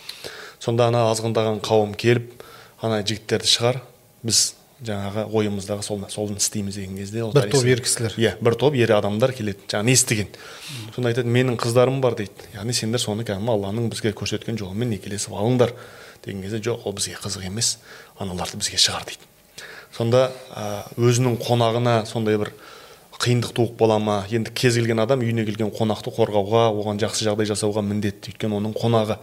Сонда ана азғындаған қауым келіп ана жігіттерді шығар біз жаңағы ойымыздағы сол соны істейміз деген кезде Бір топ ер кісілер. иә бір топ ер адамдар келеді жаңағы естіген сонда айтады менің қыздарым бар дейді. Яғни сендер соны кәдімгі алланың бізге көрсеткен жолымен некелесіп алыңдар деген кезде жоқ ол бізге қызық емес аналарды бізге шығар дейді. Сонда өзінің қонағына сондай бір қиындық туып бола ма? Енді кез келген адам үйіне келген қонақты қорғауға оған жақсы жағдай жасауға міндетті. Өйткені оның қонағы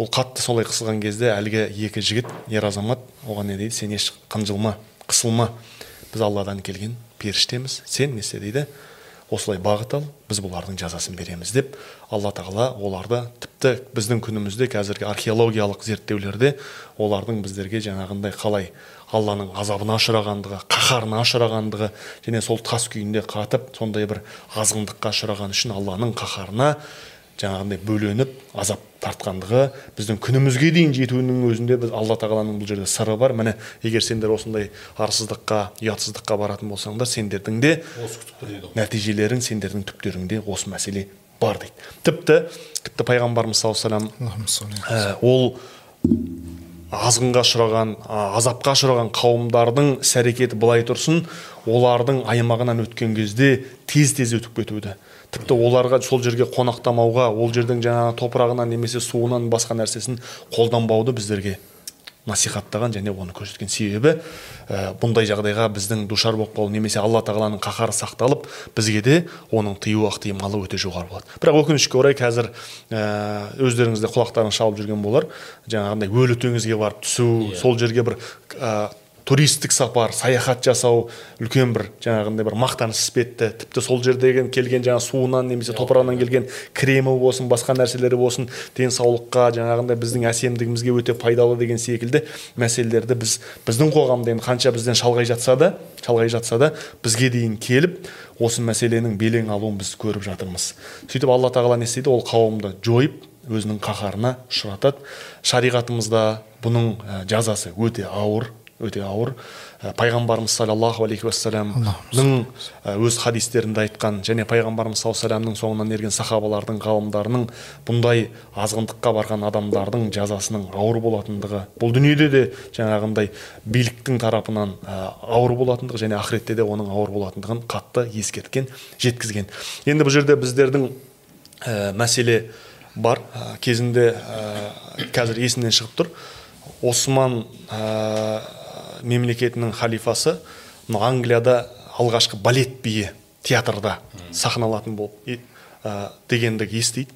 ол қатты солай қысылған кезде әлгі екі жігіт ер азамат оған не дейді? Сен еш қынжылма қысылма. Біз алладан келген періштеміз. Сен не дейді. Осылай бағыт ал біз бұлардың жазасын береміз деп алла тағала оларды тіпті біздің күнімізде қазіргі археологиялық зерттеулерде олардың біздерге жаңағындай қалай алланың азабына ұшырағандығы қаһарына ұшырағандығы және сол тас күйінде қатып сондай бір азғындыққа ұшыраған үшін алланың қаһарына жаңағындай бөленіп азап тартқандығы біздің күнімізге дейін жетуінің өзінде біз алла тағаланың бұл жерде сыры бар. Міне егер сендер осындай арсыздыққа ұятсыздыққа баратын болсаңдар сендердің де нәтижелерің сендердің түптеріңде осы мәселе бар дейді. Тіпті тіпті пайғамбарымыз саллаллаху алейхи ә, ол азғынға ұшыраған азапқа ұшыраған қауымдардың іс әрекеті былай тұрсын олардың аймағынан өткен кезде тез тез өтіп кетуді. Тіпті оларға сол жерге қонақтамауға ол жердің жаңағы топырағынан немесе суынан басқа нәрсесін қолданбауды біздерге насихаттаған және оны көрсеткен себебі ә, бұндай жағдайға біздің душар болып қалу немесе алла тағаланың қаһары сақталып бізге де оның тыю ықтималы өте жоғары болады бірақ өкінішке орай қазір ә, өздеріңіз де құлақтарың шалып жүрген болар. Жаңағындай өлі теңізге барып түсу сол жерге бір ә, туристік сапар саяхат жасау үлкен бір жаңағындай бір мақтаныш іспетті тіпті сол жердегі келген жаңағы суынан немесе топырағынан келген кремі болсын басқа нәрселері болсын денсаулыққа жаңағындай біздің әсемдігімізге өте пайдалы деген секілді мәселелерді біз біздің қоғамда енді қанша бізден шалғай жатса да шалғай жатса да бізге дейін келіп осы мәселенің белең алуын біз көріп жатырмыз. Сөйтіп алла тағала не істейді? Ол қауымды жойып өзінің қаһарына ұшыратады. Шариғатымызда бұның ә, жазасы өте ауыр. Өте ауыр. Ә, пайғамбарымыз саллаллаху алейхи уассаламның ә, өз хадистерінде айтқан және пайғамбарымыз саллаллаху алейхи соңынан ерген сахабалардың ғалымдарының бұндай азғындыққа барған адамдардың жазасының ауыр болатындығы бұл дүниеде де жаңағындай биліктің тарапынан ә, ауыр болатындығы және ақыретте де оның ауыр болатындығын қатты ескерткен жеткізген. Енді бұл жерде біздердің ә, мәселе бар. Ә, кезінде ә, қазір есімнен шығып тұр. Осман ә, мемлекетінің халифасы мына англияда алғашқы балет биі театрда сахналатын болып ә, дегенді естиді.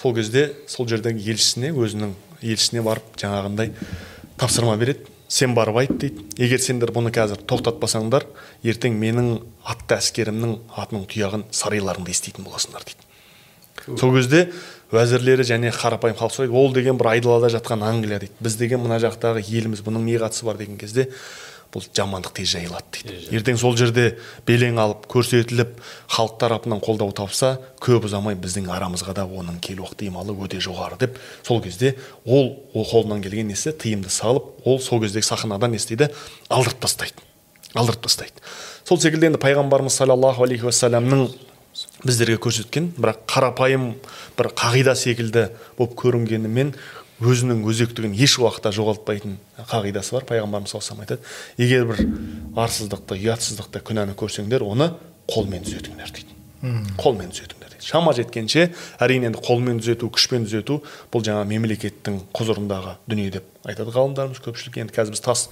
Сол кезде сол жердегі елшісіне өзінің елшісіне барып жаңағындай тапсырма береді. Сен барып айт дейді. Егер сендер бұны қазір тоқтатпасаңдар ертең менің атты әскерімнің атының тұяғын сарайларыңда еститін боласыңдар дейді. Сол кезде уәзірлері және қарапайым халық сұрайды ол деген бір айдалада жатқан англия дейді. Біз деген мына жақтағы еліміз бұның не қатысы бар? деген кезде бұл жамандық тез жайылады дейді. Ертең сол жерде белең алып көрсетіліп халық тарапынан қолдау тапса көп ұзамай біздің арамызға да оның келу ықтималы өте жоғары деп сол кезде ол ол қолынан келген несі? Тыйымды салып ол сол кездегі сахнадан не істейді алдырып тастайды. Алдырып тастайды. Сол секілді енді пайғамбарымыз саллаллаху алейхи уассаламның біздерге көрсеткен бірақ қарапайым бір қағида секілді болып көрінгенімен өзінің өзектігін еш уақытта жоғалтпайтын қағидасы бар. Пайғамбарымыз саллаллаху алейхи айтады егер бір арсыздықты ұятсыздықты күнәні көрсеңдер оны қолмен түзетіңдер дейді. Қолмен түзетіңдер дейді. Шама жеткенше әрине енді қолмен түзету күшпен түзету бұл жаңа мемлекеттің құзырындағы дүние деп айтады ғалымдарымыз көпшілік енді қазір біз тас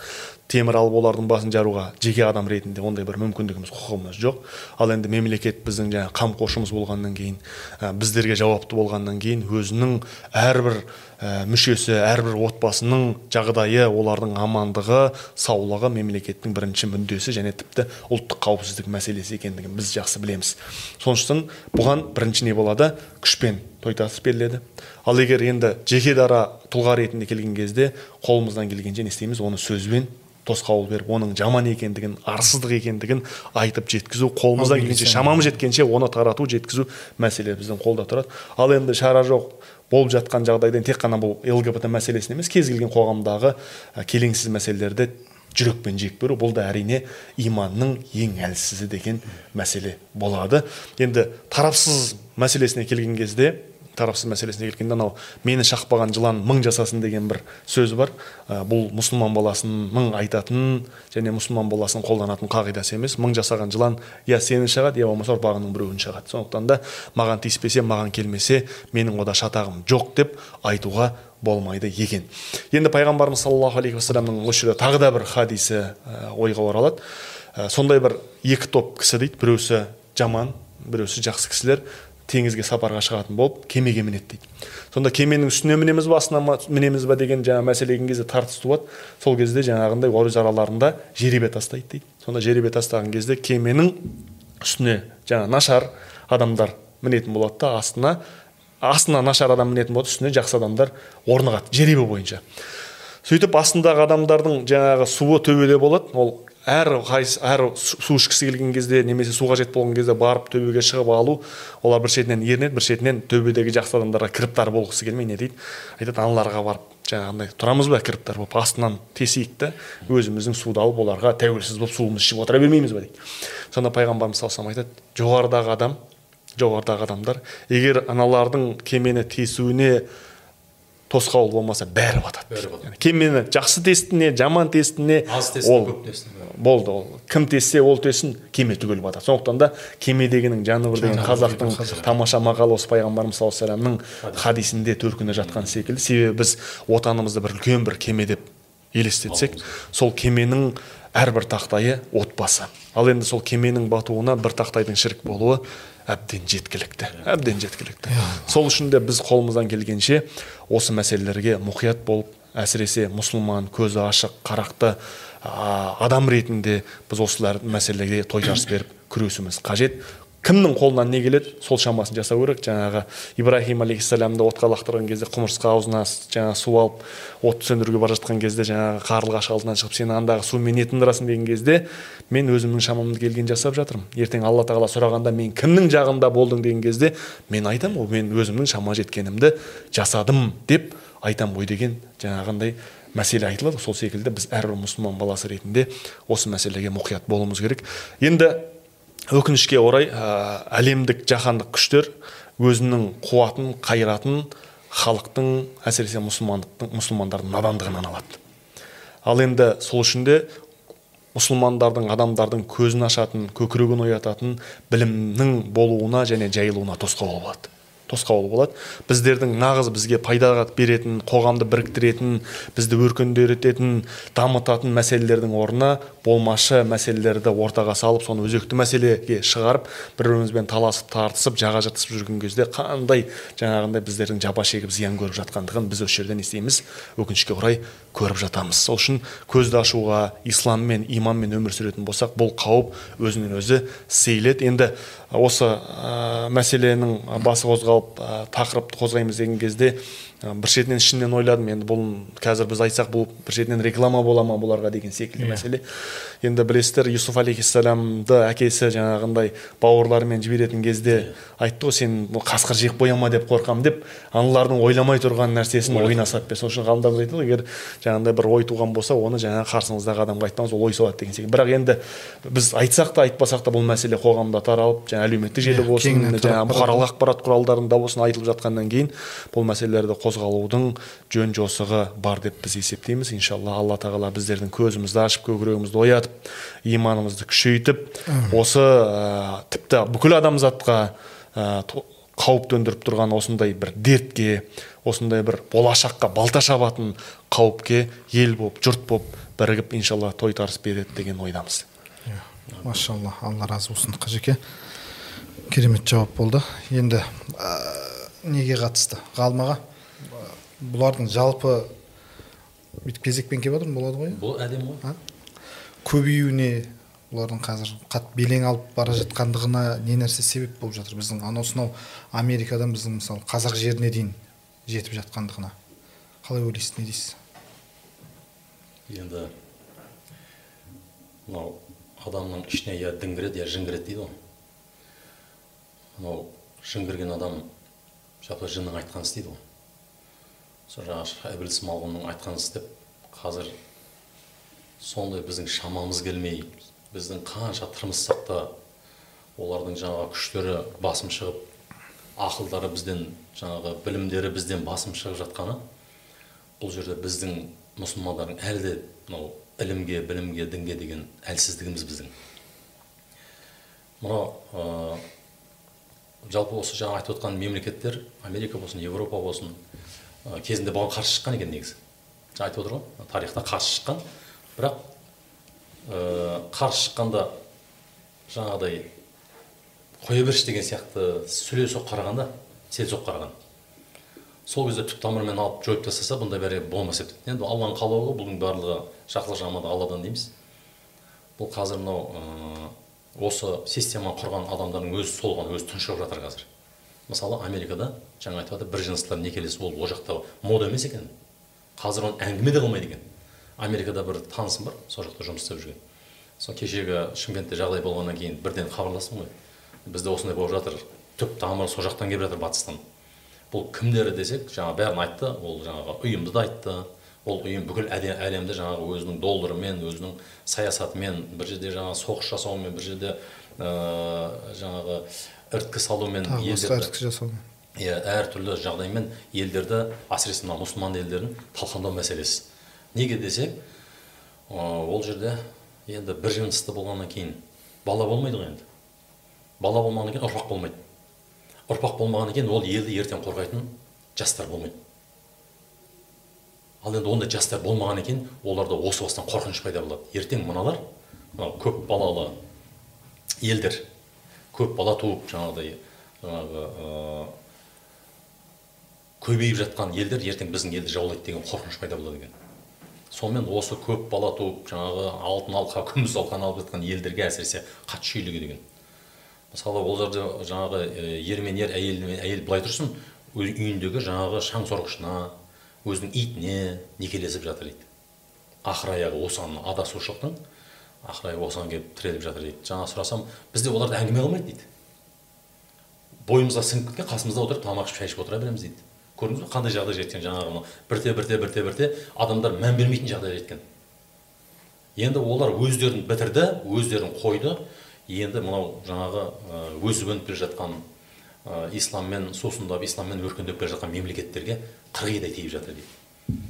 темір алып олардың басын жаруға жеке адам ретінде ондай бір мүмкіндігіміз құқығымыз жоқ. Ал енді мемлекет біздің жаңағы қамқоршымыз болғаннан кейін ә, біздерге жауапты болғаннан кейін өзінің әрбір ә, мүшесі әрбір отбасының жағдайы олардың амандығы саулығы мемлекеттің бірінші мүддесі және тіпті ұлттық қауіпсіздік мәселесі екендігін біз жақсы білеміз. Сондықтан бұған бірінші не болады? Күшпен тойтарыс беріледі. Ал егер енді жеке дара тұлға ретінде келген кезде қолымыздан келгенше не істейміз? Оны сөзбен тосқауыл беріп оның жаман екендігін арсыздық екендігін айтып жеткізу қолымыздан келгенше шамамыз жеткенше оны тарату жеткізу мәселе біздің қолда тұрады. Ал енді шара жоқ болып жатқан жағдайда тек қана бұл лгбт мәселесін емес кез келген қоғамдағы ә, келеңсіз мәселелерді жүрекпен жек беру бұл да әрине иманның ең әлсізі деген мәселе болады. Енді тарапсыз мәселесіне келген кезде тарапсыз мәселесіне келгенде анау мені шақпаған жылан мың жасасын деген бір сөз бар. Ә, бұл мұсылман баласының айтатын және мұсылман баласының қолданатын қағидасы емес. Мың жасаған жылан я сені шағады я болмаса ұрпағыңның біреуін шағады сондықтан да маған тиіспесе маған келмесе менің ода шатағым жоқ деп айтуға болмайды екен. Енді пайғамбарымыз саллаллаху алейхи уассаламның осы жерде тағы да бір хадисі ә, ойға оралады. Ә, сондай бір екі топ кісі дейді. Біреусі жаман біреусі жақсы кісілер. Теңізге сапарға шығатын болып кемеге мінеді дейді. Сонда кеменің үстіне мінеміз ба астына мінеміз ба деген жаңағы мәселе келген кезде тартыс туады сол кезде жаңағындай өз араларында жеребе тастайды дейді. Сонда жеребе тастаған кезде кеменің үстіне жаңа нашар адамдар мінетін болады да астына астына нашар адам мінетін болады үстіне жақсы адамдар орнығады жеребе бойынша. Сөйтіп астындағы адамдардың жаңағы суы төбеде болады. Ол әр қайсы әр су ішкісі келген кезде немесе су қажет болған кезде барып төбеге шығып алу олар бір шетінен ерінеді бір шетінен төбедегі жақсы адамдарға кіріптар болғысы келмей не дейді? Айтады аналарға барып жаңағындай тұрамыз ба кіріптар болып астынан тесейік та өзіміздің суды алып оларға тәуелсіз болып суымызды ішіп отыра бермейміз ба дейді. Сонда пайғамбарымыз саллаллаху айтады жоғарыдағы адам жоғарыдағы адамдар егер аналардың кемені тесуіне тосқауыл болмаса бәрі батады. Бәрі батады. Кемені жақсы тесті не жаман тесті не аз ол көп болды ол кім тессе ол тессін кеме түгел батады. Сондықтан да кемедегінің жаны бір деген қазақтың тамаша мақалы осы пайғамбарымыз саллаллаху алейхи вассаламның хадисінде төркіні жатқан секілді. Себебі біз отанымызды бір үлкен бір кеме деп елестетсек сол кеменің әрбір тақтайы отбасы. Ал енді сол кеменің батуына бір тақтайдың шірік болуы әбден жеткілікті әбден жеткілікті. Сол үшін де біз қолымыздан келгенше осы мәселелерге мұқият болып әсіресе мұсылман көзі ашық қарақты адам ретінде біз осылар мәселеге тойтарыс беріп күресуіміз қажет. Кімнің қолынан не келеді? Сол шамасын жасау керек. Жаңағы ибраһим алейхисаламды отқа лақтырған кезде құмырсқа аузына жаңағы су алып отты сөндіруге бара жатқан кезде жаңағы қарлығаш алдынан шығып сен андағы сумен не тындырасың деген кезде мен өзімнің шамамды келген жасап жатырмын. Ертең алла тағала сұрағанда мен кімнің жағында болдың деген кезде мен айтамын ғой мен өзімнің шама жеткенімді жасадым деп айтамын ғой деген жаңағындай мәселе айтылады сол секілді біз әрбір мұсылман баласы ретінде осы мәселеге мұқият болуымыз керек. Енді өкінішке орай ә, әлемдік жаһандық күштер өзінің қуатын қайратын халықтың әсіресе мұсылмандықтың мұсылмандардың надандығынан алады. Ал енді сол үшін де мұсылмандардың адамдардың көзін ашатын көкірегін оятатын білімнің болуына және жайылуына тосқауыл болады. Тосқауыл болады. Біздердің нағыз бізге пайда беретін қоғамды біріктіретін бізді өркендететін дамытатын мәселелердің орнына болмашы мәселелерді ортаға салып соны өзекті мәселеге шығарып бір бірімізбен таласып тартысып жаға жыртысып жүрген кезде қандай жаңағындай біздердің жапа шегіп зиян көріп жатқандығын біз осы жерден естиміз. Өкінішке орай көріп жатамыз. Сол үшін көзді ашуға исламмен иманмен өмір сүретін болсақ бұл қауіп өзінен өзі сейіледі. Енді осы ә, мәселенің басы қозғалып ә, тақырыпты қозғаймыз деген кезде бір шетінен ішімнен ойладым. Енді бұл қазір біз айтсақ бұл бір шетінен реклама бола ма бұларға деген секілді yeah. мәселе. Енді білесіздер юсуф алейхисаламды әкесі жаңағындай бауырларымен жіберетін кезде айтты ғой сен қасқыр жеп қоя ма? деп қорқамын деп аналардың ойламай тұрған нәрсесін ойына салып сол үшін ғалымдарымыз айтады егер жаңағындай бір ой туған болса оны жаңағы қарсыңыздағы адамға айтпаңыз ол ой салады деген секілді. Бірақ енді біз айтсақ та айтпасақ та бұл мәселе қоғамда таралып жаңағы әлеуметтік желі болсын жаңағы бұқаралық ақпарат құралдарында болсын айтылып жатқаннан кейін бұл мәселелерді қозғалудың жөн жосығы бар деп біз есептейміз. Иншалла алла тағала біздердің көзімізді ашып көкірегімізді оятып иманымызды күшейтіп осы ә, тіпті бүкіл адамзатқа ә, қауіп төндіріп тұрған осындай бір дертке осындай бір болашаққа балта шабатын қауіпке ел болып жұрт болып бірігіп иншалла тойтарыс береді деген ойдамыз. Машалла алла разы болсын қажеке. Керемет жауап болды. Енді ә, неге қатысты? Ғалым бұлардың жалпы бүйтіп кезекпен келіп жатырмын болады ғой. Бұл әдемі ғой. Көбеюіне бұлардың қазір қат белең алып бара жатқандығына не нәрсе себеп болып жатыр? Біздің анау сонау америкадан біздің мысалы қазақ жеріне дейін жетіп жатқандығына. Қалай ойлайсыз не дейсіз? Енді мынау адамның ішіне я дін кіреді я жын кіреді дейді ғой. Мынау жын кірген адам жалпы жынның айтқанын істейді ғой. Сол жаңағы ібіліс малғұнның айтқанын істеп қазір сондай біздің шамамыз келмей біздің қанша тырмыссақ та олардың жаңағы күштері басым шығып ақылдары бізден жаңағы білімдері бізден басым шығып жатқаны бұл жерде біздің мұсылмандардың әлі де мынау ілімге білімге дінге деген әлсіздігіміз біздің. Мынау жалпы осы жаңа айтып отқан мемлекеттер америка болсын еуропа болсын кезінде бұған қарсы шыққан екен негізі жаңа айтып отыр ғой тарихта қарсы шыққан бірақ ә, қарсы шыққанда жаңағыдай қоя берші деген сияқты сүлесоқ қарағанда селсоқ қараған сол кезде түп тамырымен алып жойып тастаса бұндай бәрі болмас еді енді алланың қалауы ғой бұның барлығы жақсылық жамандық алладан дейміз бұл қазір мынау осы системаны құрған адамдардың өзі солған өзі тұншығып жатыр қазір мысалы америкада жаңа айтып жатыр бір жыныстылар некелесу ол ол жақта мода емес екен. Қазір оны әңгіме де қылмайды екен. Америкада бір танысым бар сол жақта жұмыс істеп жүрген. Сол кешегі шымкентте жағдай болғаннан кейін бірден хабарластым ғой. Бізде осындай болып жатыр түп тамыры сол жақтан келіп жатыр батыстан. Бұл кімдер десек жаңа бәрін айтты ол жаңағы ұйымды да айтты. Ол ұйым бүкіл әлемді жаңағы өзінің долларымен өзінің саясатымен бір жерде жаңағы соғыс жасаумен бір жерде ә, жаңағы іріткі салумен іріткі жасаумен иә әртүрлі жағдаймен елдерді әсіресе мына мұсылман елдерін талқандау мәселесі. Неге десек ол жерде енді бір жынысты болғаннан кейін бала болмайды ғой енді. Бала болмағаннан кейін ұрпақ болмайды. Ұрпақ болмағаннан кейін ол елді ертең қорғайтын жастар болмайды. Ал енді ондай жастар болмағаннан кейін оларда осы бастан қорқыныш пайда болады. Ертең мыналар мынау көп балалы елдер көп бала туып жаңағыдай жаңағы көбейіп жатқан елдер ертең біздің елді жаулайды деген қорқыныш пайда болады екен. Сонымен осы көп бала туып жаңағы алтын алқа күміс алқаны алып жатқан елдерге әсіресе қатты шүйлігі деген. Мысалы ол жерде жаңағы ер мен ер әйел мен әйел былай тұрсын үйіндегі жаңағы шаң сорғышына өзінің итіне некелесіп жатыр дейді ақыр аяғы осыған адасушылықтың ақыр аяғы осыған келіп тіреліп жатыр дейді. Жаңа сұрасам бізде оларды әңгіме қылмайды дейді. Бойымызға сіңіп кеткен қасымызда отырып тамақ ішіп шай ішіп отыра береміз дейді. Көрдіңіз бе қандай жағдай жеткен жаңағы бірте бірте бірте бірте адамдар мән бермейтін жағдайға жеткен. Енді олар өздерін бітірді өздерін қойды. Енді мынау жаңағы өсіп өніп келе жатқан исламмен сусындап исламмен өркендеп келе жатқан мемлекеттерге қырғидай тиіп жатыр дейді.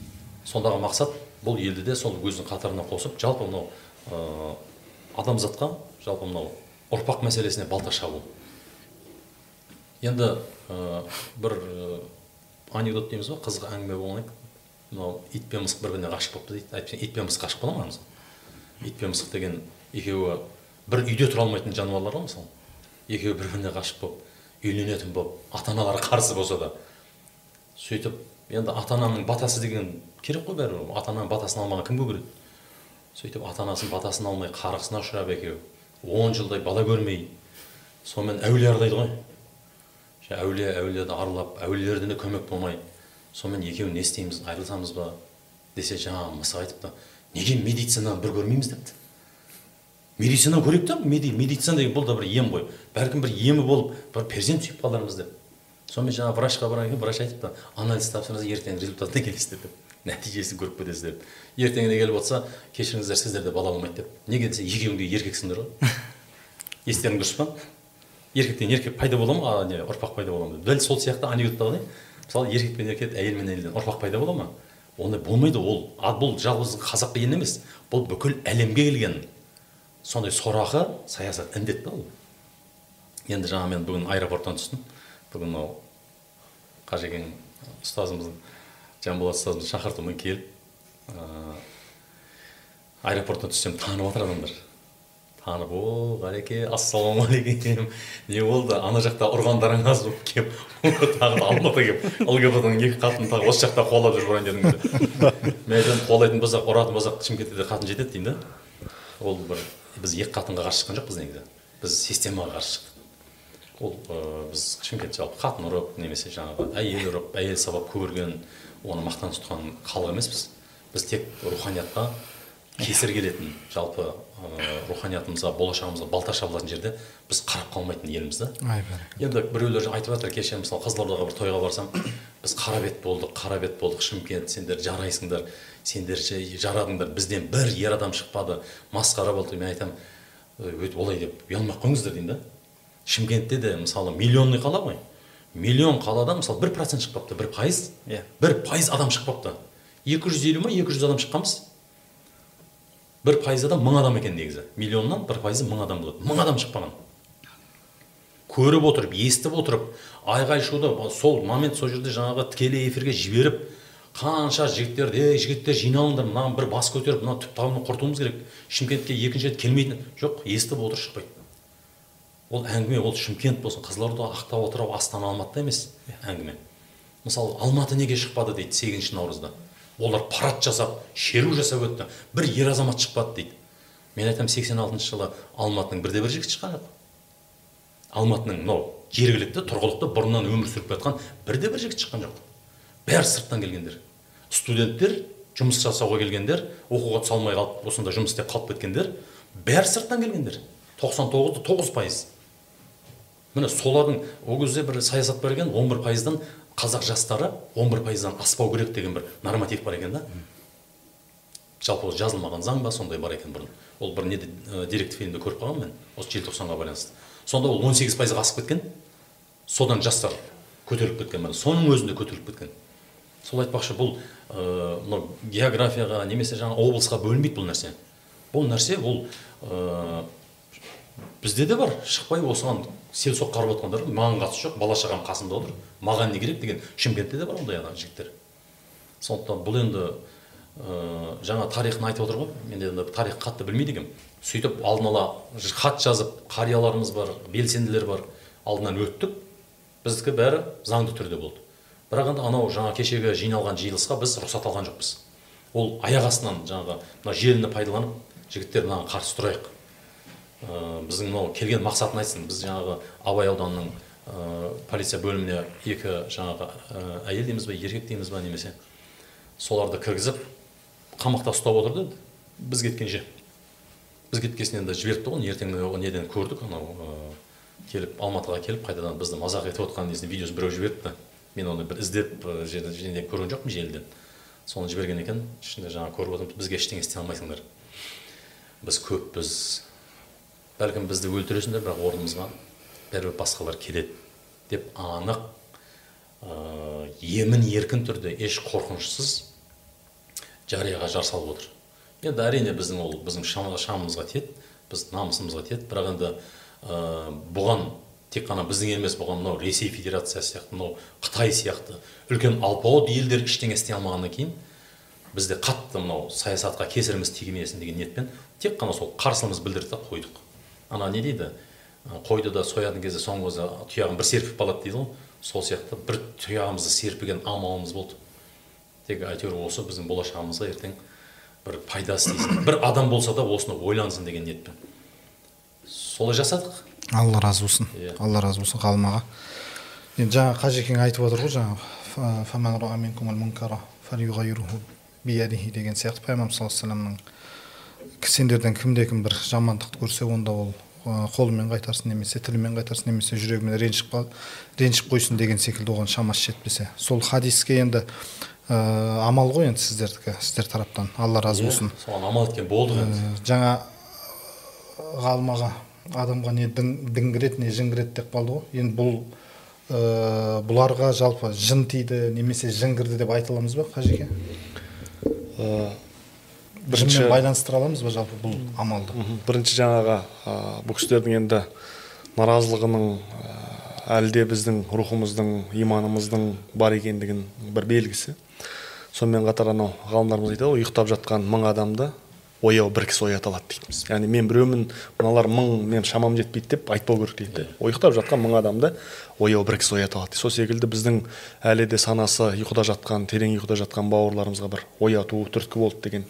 Сондағы мақсат бұл елді де сол өзінің қатарына қосып жалпы мынау ә, адамзатқа жалпы мынау ұрпақ мәселесіне балта шабу. Енді ә, бір ә, анекдот дейміз ба қызық әңгіме болған мынау ит пен мысық бір біріне ғашық болыпты дейді. Әйтпесе ит пен мысық ғашық бола ма ит пен мысық деген екеуі бір үйде тұра алмайтын жануарлар ғой мысалы. Екеуі бір біріне ғашық болып үйленетін болып ата аналары қарсы болса да. Сөйтіп енді ата ананың батасы деген керек қой бәрібір. Ата ананың батасын алмаған кім көгереді сөйтіп ата анасының батасын алмай қарғысына ұшырап екеуі. Он жылдай бала көрмей сонымен әулие аралайды ғой. Әулие әулиеді аралап әулиелерден де көмек болмай сонымен екеуі не істейміз айырылысамыз ба? Десе жаңағы мысық айтыпты неге медицинаны бір көрмейміз? депті. Медицина көрейік та медицина деген бұл да бір ем ғой. Бәлкім бір емі болып бір перзент сүйіп қалармыз деп сонымен жаңағы врачқа барған кейін врач айтыпты анализ тапсырыңыз ертең результатына келесіздер деп. нәтижесін көріп кетесіздер ертеңіне келіп отырса кешіріңіздер сіздерде бала болмайды деп. Неге десе екеуің де еркексіңдер ғой. Естерің дұрыс па? Еркектен еркек пайда бола ма? Не ұрпақ пайда бола ма? Дәл сол сияқты анекдоттағыдай мысалы еркек пен еркек әйел мен әйелден ұрпақ пайда бола ма? Ондай болмайды ол. Бұл жалғыз қазаққа ел емес. Бұл бүкіл әлемге келген сондай сорақы саясат індет та ол? Енді жаңа мен бүгін аэропорттан түстім. Бүгін мынау қажекең ұстазымыз жанболат ұстазымыз шақыртумен келіп аэропорттан түссем танып жатыр адамдар. Танып о ғалеке ассалаумағалейкум не болды? Ана жақта ұрғандарың аз болып келіп тағы да алматыға келіп лгбт ның екі қатын тағы осы жақта қуалап жүріп ұрайын мен айтамын қуалайтын болсақ ұратын болсақ шымкентте де қатын жетеді деймін да. Ол бір біз екі қатынға қарсы шыққан жоқпыз негізі. Біз системаға қарсы шықтық. Ол ә, біз шымкент жалпы қатын ұрып немесе жаңағы әйел ұрып әйел сабап көгерген оны мақтан тұтқан халық емеспіз. Біз тек руханиятқа кесір келетін жалпы ә, руханиятымызға болашағымызға балта шабылатын жерде біз қарап қалмайтын елміз да. Енді біреулер айтып жатыр кеше мысалы қызылордаға бір тойға барсам біз қара бет болдық қара бет болдық шымкент сендер жарайсыңдар сендер жарадыңдар бізден бір ер адам шықпады масқара болды мен айтамын «Ой, олай деп ұялмай ақ қойыңыздар деймін да. Шымкентте де мысалы миллионный қала ғой. Миллион қаладан мысалы бір процент шықпапты бір пайыз. Иә. бір пайыз адам шықпапты екі жүз елу ма екі жүз адам шыққанбыз. Бір пайыз адам мың адам екен негізі. Миллионнан бір пайызы мың адам болады. Мың адам шықпаған. Көріп отырып естіп отырып айғай шуды сол момент сол жерде жаңағы тікелей эфирге жіберіп қанша жігіттер ей жігіттер жиналыңдар мынаны бір бас көтеріп мына түп табынан құртуымыз керек. Шымкентке екінші рет келмейтін жоқ естіп отыр шықпайды. Ол әңгіме ол шымкент болсын қызылорда ақтау атырау астана алматыда емес әңгіме. Мысалы алматы неге шықпады дейді сегізінші наурызда. Олар парад жасап шеру жасап өтті. Бір ер азамат шықпады дейді. Мен айтамын сексен алтыншы жылы алматының бірде бір жігіті шыққан. Жоқ алматының мынау жергілікті тұрғылықты бұрыннан өмір сүріп жатқан бірде бір жігіт шыққан жоқ. Бәрі сырттан келгендер. Студенттер жұмыс жасауға келгендер оқуға түсе алмай қалып осында жұмыс істеп қалып кеткендер бәрі сырттан келгендер. тоқсан тоғыз тоғыз пайыз. Міне солардың ол кезде бір саясат бар екен он бір пайыздан қазақ жастары он бір пайыздан аспау керек деген бір норматив бар екен да. Жалпы ол жазылмаған заң ба сондай бар екен бұрын? Ол бір неде ә, деректі фильмде көріп қалғанмын мен осы желтоқсанға байланысты. Сонда ол он сегіз пайызға асып кеткен содан жастар көтеріліп кеткен міне соның өзінде көтеріліп кеткен. Сол айтпақшы бұл ә, мынау географияға немесе жаңа облысқа бөлінбейді бұл нәрсе. Бұл нәрсе ол ә, бізде де бар шықпай осыған селсоқ қарап отқандар маған қатысы жоқ бала шағам қасымда отыр маған не керек деген шымкентте де бар ондай ана жігіттер. Сондықтан бұл енді ә, жаңа тарихын айтып отыр ғой мен енді тарих қатты білмейді екенмін. Сөйтіп алдын ала хат жазып қарияларымыз бар белсенділер бар алдынан өттік. Біздікі бәрі заңды түрде болды. Бірақ енді анау жаңа кешегі жиналған жиылысқа біз рұқсат алған жоқпыз. Ол аяқ астынан жаңағы мына желіні пайдаланып жігіттер мынаған қарсы тұрайық. Біздің мынау келген мақсатын айтсын. Біз жаңағы абай ауданының ә, полиция бөліміне екі жаңағы ә, әйел дейміз ба еркек дейміз ба немесе? Соларды кіргізіп қамақта ұстап отырды біз кеткенше біз кеткесін енді жіберіпті ғой ертең неден көрдік анау келіп алматыға келіп қайтадан бізді мазақ етіп отқан несін видеосын біреу жіберіпті. Мен оны бір іздеп ә, жерде жерде көрген жоқпын желіден. Соны жіберген екен ішінде жаңағы көріп отырмыз бізге ештеңе істей алмайсыңдар. Біз көппіз. Бәлкім бізді өлтіресіңдер бірақ орнымызға бәрібір басқалар келеді деп анық ә, емін еркін түрде еш қорқынышсыз жарияға жар салып отыр. Енді әрине біздің ол біздің шам- шамымызға тиеді біз намысымызға тиеді. Бірақ енді ә, бұған тек қана біздің емес бұған мынау ресей федерациясы сияқты мынау қытай сияқты үлкен алпауыт елдер ештеңе істей алмағаннан кейін бізде қатты мынау саясатқа кесіріміз тигмесін деген ниетпен тек қана сол қарсылығымызды білдірдік та қойдық. Ана не дейді? Қойды да соятын кезде соңғы кезде тұяғын бір серпіп қалады дейді ғой. Сол сияқты бір тұяғымызды серпіген амалымыз болды. Тек әйтеуір осы біздің болашағымызға ертең бір пайдасы тисін бір адам болса да осыны ойлансын деген ниетпен. Солай жасадық. Алла разы болсын. Иә. алла разы болсын ғалым аға енді жаңа қажекең айтып отыр ғой жаңағы деген сияқты. Пайғамбар саллаллаху алейхи вассаламның сендерден кімде кім бір жамандықты көрсе онда ол ә, қолымен қайтарсын немесе тілімен қайтарсын немесе жүрегімен ренжіп ренжіп қойсын деген секілді оған шамасы жетпесе. Сол хадиске енді ә, амал ғой енді сіздердікі сіздер тараптан. Алла разы болсын. соған амал еткен болдық енді. Ә, жаңа ғалым аға адамға не дін, дін кіреді не жын кіреді деп қалды ғой. Енді бұл ә, бұларға жалпы жын тиді немесе жын кірді деп айта аламыз ба қажеке? Жынмен байланыстыра аламыз ба жалпы бұл амалды? Бірінші жаңағы ә, бұл кісілердің енді наразылығының ә, әлі де біздің рухымыздың иманымыздың бар екендігін бір белгісі. Сонымен қатар анау ғалымдарымыз айтады ғой ұйықтап жатқан мың адамды ояу бір кісі оята алады дейді яғни мен біреумін мыналар мың мен шамам жетпейді деп айтпау керек дейді да ұйықтап жатқан мың адамды ояу бір кісі оята алады. Сол секілді біздің әлі де санасы ұйқыда жатқан терең ұйқыда жатқан бауырларымызға бір ояту түрткі болды деген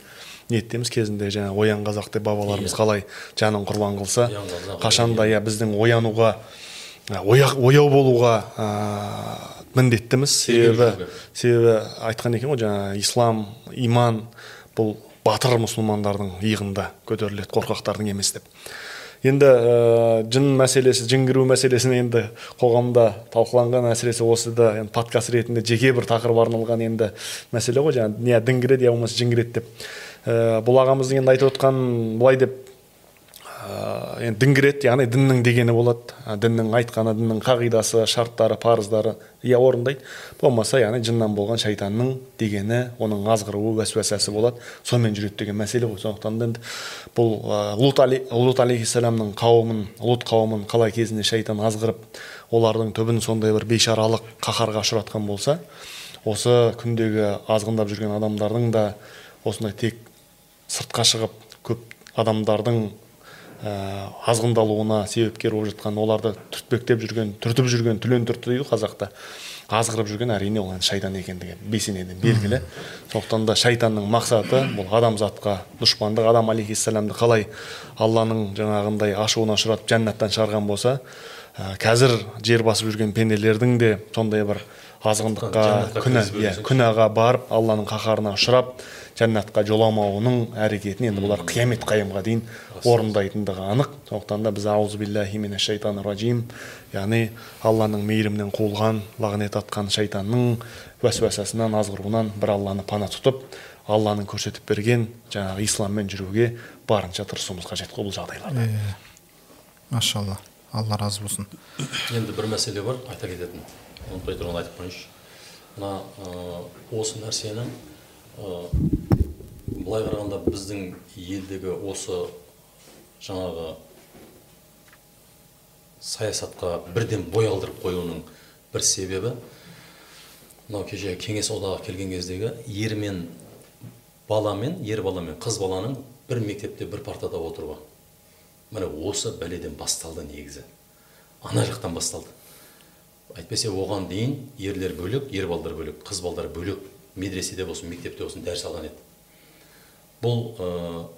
ниеттеміз кезінде жаңа оян қазақ деп бабаларымыз қалай жанын құрбан қылса қашанда иә біздің оянуға оя- ояу болуға ә, міндеттіміз. Себебі керек. себебі айтқан екен ғой жаңағы ислам иман бұл батыр мұсылмандардың иығында көтеріледі қорқақтардың емес деп. Енді ә, жын мәселесі жын кіру мәселесін енді қоғамда талқыланған әсіресе осы да енді подкаст ретінде жеке бір тақырып арналған енді мәселе ғой жаңағы не дін кіреді я болмаса жын кіреді деп. Ә, бұл ағамыздың енді айтып отқан былай деп ә, енді кіреді яғни діннің дегені болады. Діннің айтқаны діннің қағидасы шарттары парыздары иә орындайды. Болмаса яғни жыннан болған шайтанның дегені оның азғыруы уәсуәсәсі болады. Сонымен жүреді деген мәселе ғой. Сондықтан да енді бұл ә, лут, лут алейхисаламның қауымын лут қауымын қалай кезінде шайтан азғырып олардың түбін сондай бір бейшаралық қаһарға ұшыратқан болса осы күндегі азғындап жүрген адамдардың да осындай тек сыртқа шығып көп адамдардың ә, азғындалуына себепкер болып жатқан оларды түртпектеп жүрген түртіп жүрген түлен түртті дейді қазақта. Азғырып жүрген әрине ол енді шайтан екендігі бесенеден белгілі. Сондықтан да шайтанның мақсаты бұл адамзатқа дұшпандық адам алейхисаламды қалай алланың жаңағындай ашуына ұшыратып жәннаттан шығарған болса ә, қазір жер басып жүрген пенделердің де сондай бір азғындыққа күнә иә күнәға барып алланың қаһарына ұшырап жәннатқа жоламауының әрекетін енді бұлар қиямет қайымға дейін орындайтындығы анық сондықтан да біз ражим яғни алланың мейірімінен қуылған лағнет атқан шайтанның уәсуәсасынан азғыруынан бір алланы пана тұтып алланың көрсетіп берген жаңағы исламмен жүруге барынша тырысуымыз қажет қой бұл жағдайларда машалла алла разы болсын енді бір мәселе бар айта кететін ұмытпай тұрған айтып қояйыншы мына осы нәрсені былай қарағанда біздің елдегі осы жаңағы саясатқа бірден бой алдырып қоюының бір себебі мынау кеше кеңес одағы келген кездегі ер мен бала мен ер бала мен қыз баланың бір мектепте бір партада отыруы. Міне осы бәледен басталды негізі. Ана жақтан басталды. Әйтпесе оған дейін ерлер бөлек ер балдар бөлек қыз балдар бөлек. Медреседе болсын мектепте болсын дәріс алған еді. Бұл ә,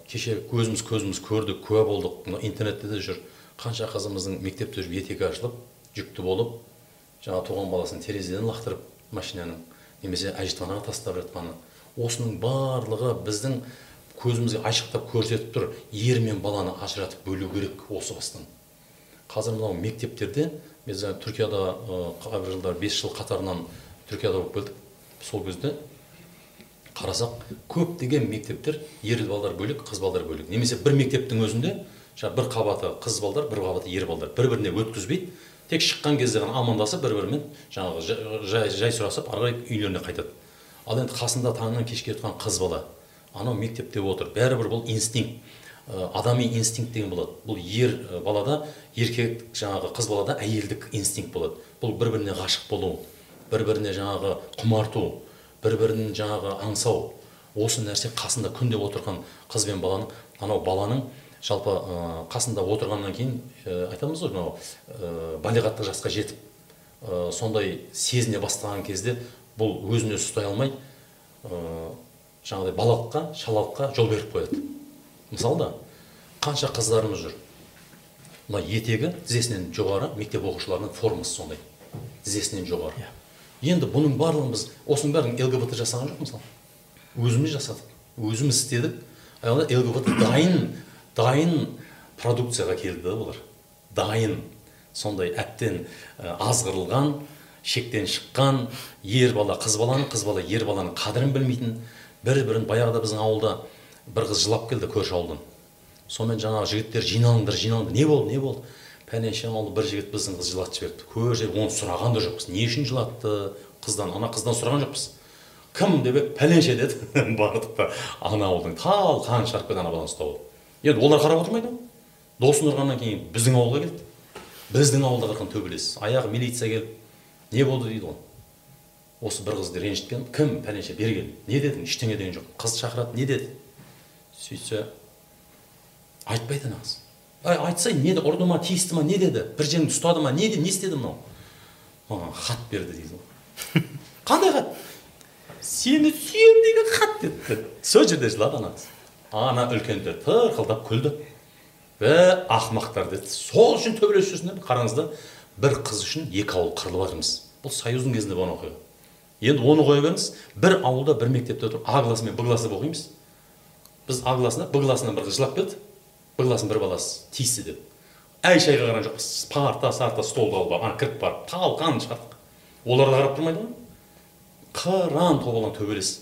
кеше көзіміз көзіміз көрдік куә болдық. Мына интернетте де жүр. Қанша қызымыздың мектепте жүріп етегі ашылып жүкті болып жаңа туған баласын терезеден лақтырып машинаның немесе әжетханаға тастап жатқаны. Осының барлығы біздің көзімізге айшықтап көрсетіп тұр. Ер мен баланы ажыратып бөлу керек осы бастан. Қазір мынау мектептерде мен түркияда қай жылдар бес жыл қатарынан түркияда болып келдік. Сол кезде қарасақ көптеген мектептер ер балдар бөлек қыз балдар бөлек. Немесе бір мектептің өзінде жаңағы бір қабаты қыз балдар бір қабаты ер балдар. Бір біріне өткізбейді. Тек шыққан кезде ғана амандасып бір бірімен жаңағы жай, жай сұрасып ары қарай үйлеріне қайтады. Ал енді қасында таңнан кешке жатқан қыз бала анау мектепте отыр. Бәрібір бұл инстинкт адами инстинкт деген болады. Бұл ер балада еркек жаңағы қыз балада әйелдік инстинкт болады. Бұл бір біріне ғашық болу бір біріне жаңағы құмарту бір бірін жаңағы аңсау осы нәрсе қасында күнде отырған қыз бен баланың анау баланың жалпы қасында отырғаннан кейін айтамыз ғой мынау балиғаттық жасқа жетіп сондай сезіне бастаған кезде бұл өзін өзі ұстай алмай жаңағыдай балалыққа шалалыққа жол беріп қояды. Мысалы да қанша қыздарымыз жүр. Мына етегі тізесінен жоғары мектеп оқушыларының формасы сондай. Тізесінен жоғары. Yeah енді бұның барлығын біз осының бәрін лгбт жасаған жоқ мысалы өзіміз жасадық өзіміз істедік. Лгбт дайын дайын продукцияға келді да бұлар. Дайын. Сондай әбден азғырылған шектен шыққан ер бала қыз баланы қыз бала ер баланың қадірін білмейтін бір бірін баяғыда біздің ауылда бір қыз жылап келді көрші ауылдан. Сонымен жаңағы жігіттер жиналыңдар жиналыңдар. Не болды не болды? Пәленше ауылда бір жігіт біздің қызды жылатып жіберіпті. Көп жер оны сұраған да жоқпыз. Не үшін жылатты? Қыздан ана қыздан сұраған жоқпыз. Кім деп еді пәленше деді. Бардық та ана ауылдың талқанын шығарып келді ана баланы ұстап алып енді олар қарап отырмайды ғой досын ұрғаннан кейін біздің ауылға келді. Біздің ауылда қырқын төбелес аяғы милиция келіп не болды? дейді ғой. Осы бір қызды ренжіткен кім? Пәленше бері кел не дедің? Ештеңе деген жоқ қыз шақырады. Не деді? Сөйтсе айтпайды ана қыз айтсай не ұрды ма тиісті ма не деді? Бір жеріңді ұстады ма не, не істеді мынау? Маған хат берді дейді ғой. Қандай хат? Сені сүйемін деген хат деді. Сол жерде жылады ана ана үлкендер тырқылдап күлді. Бә ақымақтар деді. Сол үшін төбелесіп жүрсіңдер қараңыздар бір қыз үшін екі ауыл қырылып жатырмыз. Бұл союздың кезінде болған оқиға енді оны қоя беріңіз. Бір ауылда бір мектепте отырып а классы мен б класс деп оқимыз. Біз а классында б классынан бір қыз жылап келді. Б классының бір баласы тиісті деп. Әй шайға қараған жоқпыз парта сарта столды алып ана кіріп барып талқан шығардық. Олар да қарап тұрмайды ғой. Қыран тобылан төбелес.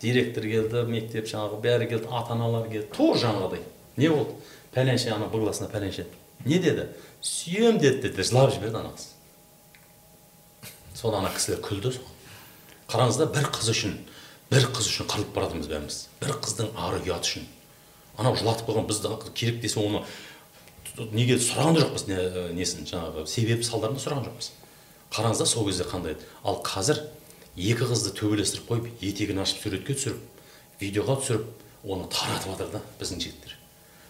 Директор келді мектеп жаңағы бәрі келді ата аналар келді. Тоже жаңағыдай. Не болды? Пәленше ана б классына пәленше. Не деді? Сүйем деді деді. Жылап жіберді ана қыз. Соны ана кісілер күлді қараңыз да бір қыз үшін бір қыз үшін қырылып бара жатырмыз бәріміз. Бір қыздың ары ұяты үшін. Анау жылатып қойған бізді керек десе оны неге сұраған да жоқпыз? Не, несін жаңағы себеп салдарын да сұраған жоқпыз. Қараңыз да сол кезде қандай еді? Ал қазір екі қызды төбелестіріп қойып етегін ашып суретке түсіріп видеоға түсіріп оны таратып жатыр да біздің жігіттер.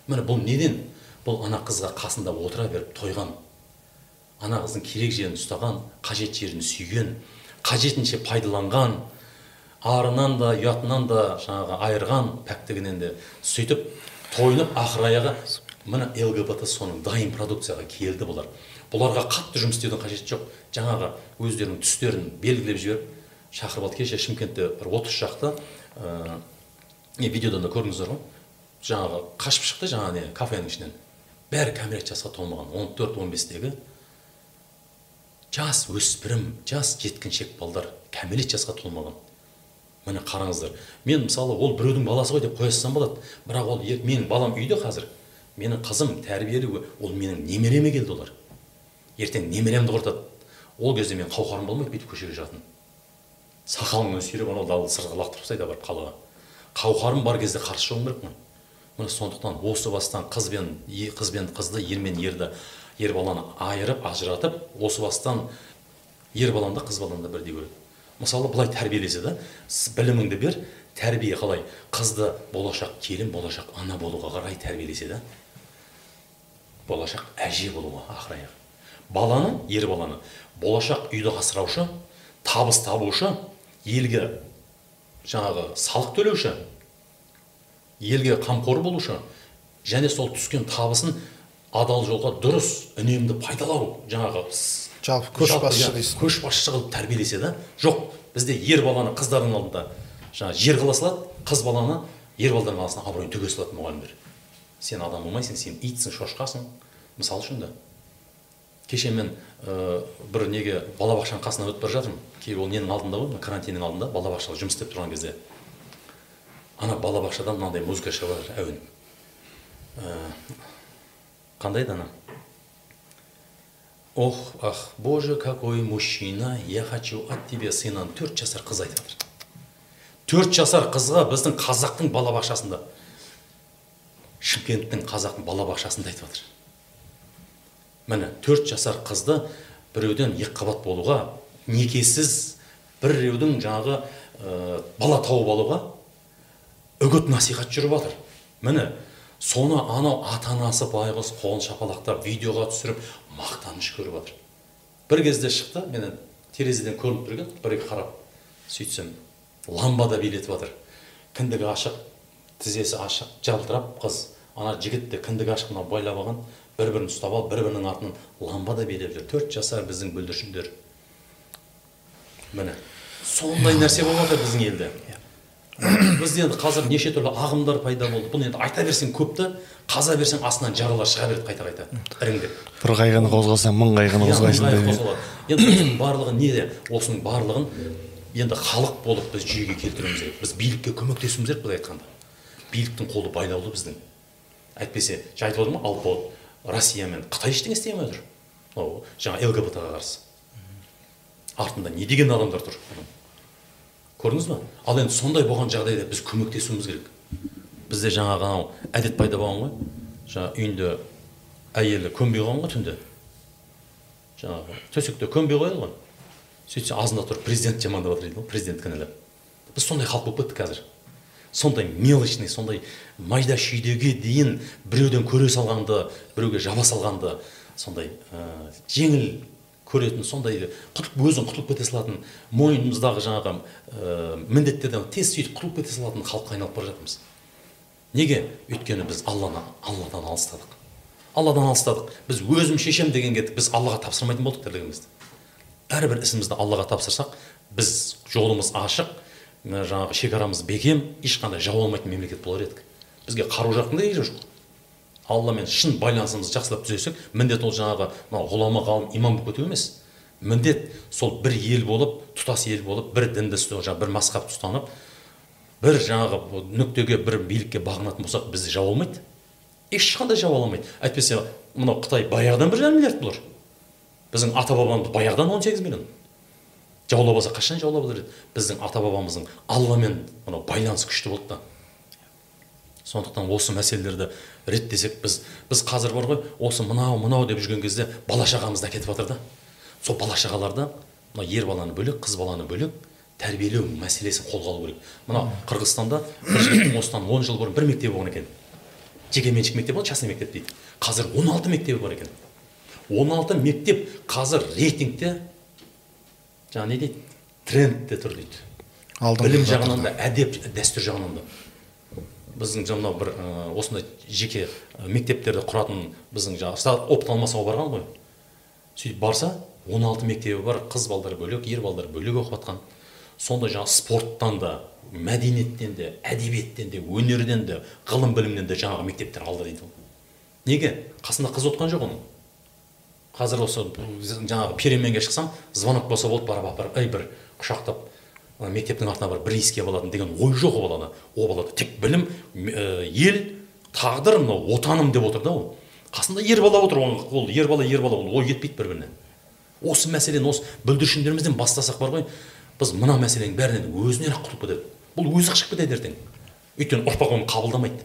Міне бұл неден? Бұл ана қызға қасында отыра беріп тойған ана қыздың керек жерін ұстаған қажет жерін сүйген қажетінше пайдаланған арынан да ұятынан да жаңағы айырған пәктігінен де сөйтіп тойынып ақыр аяғы міне лгбт соның дайын продукцияға келді бұлар. Бұларға қатты жұмыс істеудің қажеті жоқ. Жаңағы өздерінің түстерін белгілеп жіберіп шақырып алды кеше шымкентте бір отыз шақты ә, видеодан да көрдіңіздер ғой. Жаңағы қашып шықты жаңағы не кафенің ішінен. Бәрі кәмелет жасқа толмаған. он төрт он бестегі жас өспірім жас жеткіншек балдар кәмелет жасқа толмаған. Міне қараңыздар. Мен мысалы ол біреудің баласы ғой деп қоя салсам болады. Бірақ ол менің балам үйде қазір. Менің қызым тәрбиелі ол менің немереме келді олар. Ертең немеремді құртады. Ол кезде мен қауқарым болмайды бүйтіп көшеге жататын сақалыңнан сүйреп анау далды сырға лақтырып тастайды барып қалаға. Қауқарым бар кезде қарсы шығуым керек қой міне сондықтан осы бастан қыз бен қыз бен қызды ер мен ерді ер баланы айырып ажыратып осы бастан ер баланы да қыз баланы да бірдей көреді. Мысалы былай тәрбиелесе да біліміңді бер тәрбие қалай? Қызды болашақ келін болашақ ана болуға қарай тәрбиелесе да болашақ әже болуға ақыр баланы ер баланы болашақ үйді асыраушы табыс табушы елге жаңағы салық төлеуші елге қамқор болушы және сол түскен табысын адал жолға дұрыс үнемді пайдалау жаңағы жалпы көшбасшы дейсіз. көшбасшы қылып тәрбиелесе да жоқ бізде ер баланы қыздардың алдында жаңағы жер қыла салады қыз баланы ер балдардың алдына абыройын төге салады мұғалімдер. Сен адам болмайсың сен итсің шошқасың. Мысалы үшін да. Кеше мен ә, бір неге балабақшаның қасынан өтіп бара жатырмын. Кейбір ол ненің алдында ғой карантиннің алдында балабақшада жұмыс істеп тұрған кезде. Ана балабақшадан мынандай музыка шығып жатыр әуен. Ә, қандай еді ана? Ох ах боже какой мужчина! Я хочу от тебя сына төрт жасар қыз айтып жатыр төрт жасар қызға біздің қазақтың балабақшасында шымкенттің қазақтың балабақшасында айтып жатыр міне төрт жасар қызды біреуден екі қабат болуға некесіз біреудің жаңағы ә, бала тауып алуға үгіт насихат жүріп жатыр міне соны анау ата анасы байғұс қолын шапалақтап видеоға түсіріп мақтаныш көріп жатыр бір кезде шықты мен терезеден көрініп тұр екен бір екі қарап сөйтсем ламбада билетіп жатыр кіндігі ашық тізесі ашық жалтырап қыз ана жігіт те кіндігі ашық мынау байлап алған бір бірін ұстап алып бір бірінің артынан ламбада билеп жүр. Төрт жасар біздің бүлдіршіндер. Міне сондай нәрсе болып жатыр біздің елде. Бізде енді қазір неше түрлі ағымдар пайда болды. Бұны енді айта берсең көп та қаза берсең астынан жаралар шыға береді қайта қайта іріңдеп бір қайғыны қозғасаң мың қайғыны қозғайсың енді барлығы неде осының барлығын енді халық болып біз жүйеге келтіруіміз керек біз билікке көмектесуіміз керек былай айтқанда. Биліктің қолы байлаулы біздің. Әйтпесе жаңа айтып отырмын ғой алпауыт россия мен қытай ештеңе істей алмай отыр. Мынау жаңа лгбт ға қарсы. Артында не деген адамдар тұр? Көрдіңіз ба ал енді сондай болған жағдайда біз көмектесуіміз керек. Бізде жаңағы анау әдет пайда болған ғой. Жаңағы үйінде әйелі көнбей қалған ғой түнде. Жаңағы төсекте көнбей қояды ғой. Сөйтсе азында тұрып президент жамандап жатыр дейді ғой президент кінәлап. Біз сондай халық болып кеттік қазір. Сондай мелочный сондай майда шүйдеге дейін біреуден көре салғанды біреуге жаба салғанды сондай ә, жеңіл көретін сондай құтылып өзің құтылып кете салатын мойнымыздағы жаңағы ә, міндеттерден тез сөйтіп құтылып кете салатын халыққа айналып бара жатырмыз. Неге? Өйткені біз алланы алладан алыстадық. Алладан алыстадық. Біз өзім шешем деген кеттік біз аллаға тапсырмайтын болдық тірлігімізді. Әрбір ісімізді аллаға тапсырсақ біз жолымыз ашық жаңағы шекарамыз бекем ешқандай жау алмайтын мемлекет болар едік. Бізге қару жарақтың да керегі жоқ. Алламен шын байланысымызды жақсылап түзесек міндет ол жаңағы мынау ғұлама ғалым имам болып кету емес. Міндет сол бір ел болып тұтас ел болып бір дінді жаңағы бір мазхабты ұстанып бір жаңағы нүктеге бір билікке бағынатын болсақ бізді жау алмайды. Ешқандай жау ала алмайды. Әйтпесе мынау қытай баяғыдан бір жарым миллиард бұлар біздің ата бабамыз баяғыдан 18 миллион. Жаулап алса қашан жаулап алар еді? Біздің ата бабамыздың алламен мынау байланыс күшті болды да. Сондықтан осы мәселелерді реттесек біз біз қазір бар ғой осы мынау мынау деп жүрген кезде бала шағамыз да кетіп жатыр да. Сол бала шағаларды мына ер баланы бөлек қыз баланы бөлек тәрбиелеу мәселесін қолға алу керек. Мына қырғызстанда бір жігіттің осыдан он жыл бұрын бір мектебі болған екен. Жекеменшік мектеп болады частный мектеп дейді. Қазір 16 мектебі бар екен. 16 мектеп қазір рейтингте жаңағы не дейді? Трендте тұр дейді. Білім жағынан да әдеп дәстүр жағынан да. Біздің жаңа мынау бір осындай жеке мектептерді құратын біздің жаңағы опыт алмасуға барған ғой. Сөйтіп барса 16 мектебі бар қыз балдар бөлек ер балдар бөлек оқып жатқан. Сондай жаңағы спорттан да мәдениеттен де әдебиеттен де өнерден де ғылым білімнен де жаңағы мектептер алды дейді неге? Қасында қыз отқан жоқ оның. Қазір осы жаңағы переменге шықсам звонок болса болды барып апарып ей бір құшақтап мектептің артына барып бір иіскеп алатын деген ой жоқ ол балада ол балада тек білім ә, ел тағдыр мынау отаным деп отыр да ол. Қасында ер бала отыр ол ол ер бала ер бала ол ой кетпейді бір біріне осы мәселені осы бүлдіршіндерімізден бастасақ бар ғой. Біз мына мәселенің бәрінен өзінен ақ құтылып кетеді. Бұл өзі ақ шығып кетеді ертең. Өйткені ұрпақ оны қабылдамайды.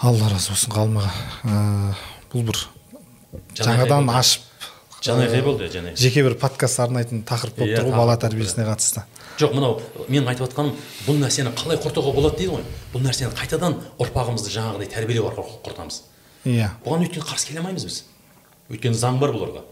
Алла разы болсын ғалымаға Ә, бұл бір жаңадан ашып жаңа қай болды жаңа жеке бір подкаст арнайтын тақырып болып Иә, тұр ғой бала тәрбиесіне қатысты. Жоқ мынау менің айтып жатқаным бұл нәрсені қалай құртуға болады дейді ғой. Бұл нәрсені қайтадан ұрпағымызды жаңағыдай тәрбиелеу арқылы құртамыз. Иә. Бұған өйткені қарсы келе алмаймыз біз. Өйткені заң бар бұларға.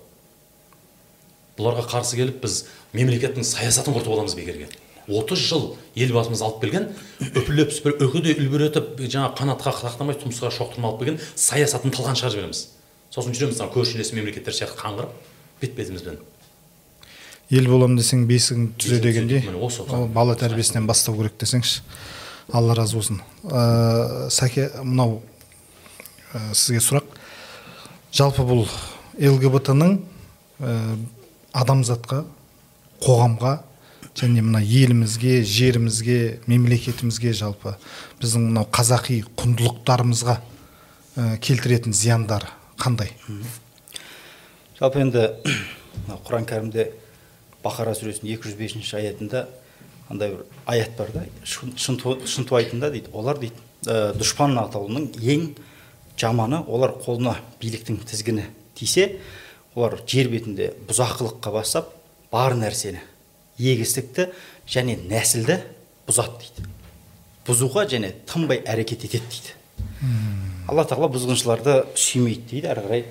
Бұларға қарсы келіп біз мемлекеттің саясатын құртып аламыз бекерге отыз жыл елбасымыз алып келген үпілеп сүпіліп үкідей үлбіретіп жаңағы қанатқа қақтамай тұмсыққа шоқтырма алып келген саясатын талқан шығарып жібереміз. Сосын жүреміз ана көршілес мемлекеттер сияқты қаңғырып бет бетімізбен ел болам десең бесігін түзе дегендей осы ол бала тәрбиесінен бастау керек десеңші алла разы болсын. Ә, сәке мынау ә, сізге сұрақ. Жалпы бұл лгбт ның ә, адамзатқа қоғамға және мына елімізге жерімізге мемлекетімізге жалпы біздің мынау қазақи құндылықтарымызға ә, келтіретін зияндары қандай? Жалпы енді құран кәрімде бақара сүресінің екі жүз бесінші аятында андай бір аят бар да шын- шынту- шынтуайтында дейді олар дейді ә, дұшпан атаулының ең жаманы олар қолына биліктің тізгіні тисе олар жер бетінде бұзақылыққа бастап бар нәрсені егістікті және нәсілді бұзады дейді. Бұзуға және тынбай әрекет етеді дейді. Алла тағала бұзғыншыларды сүймейді дейді әрі қарай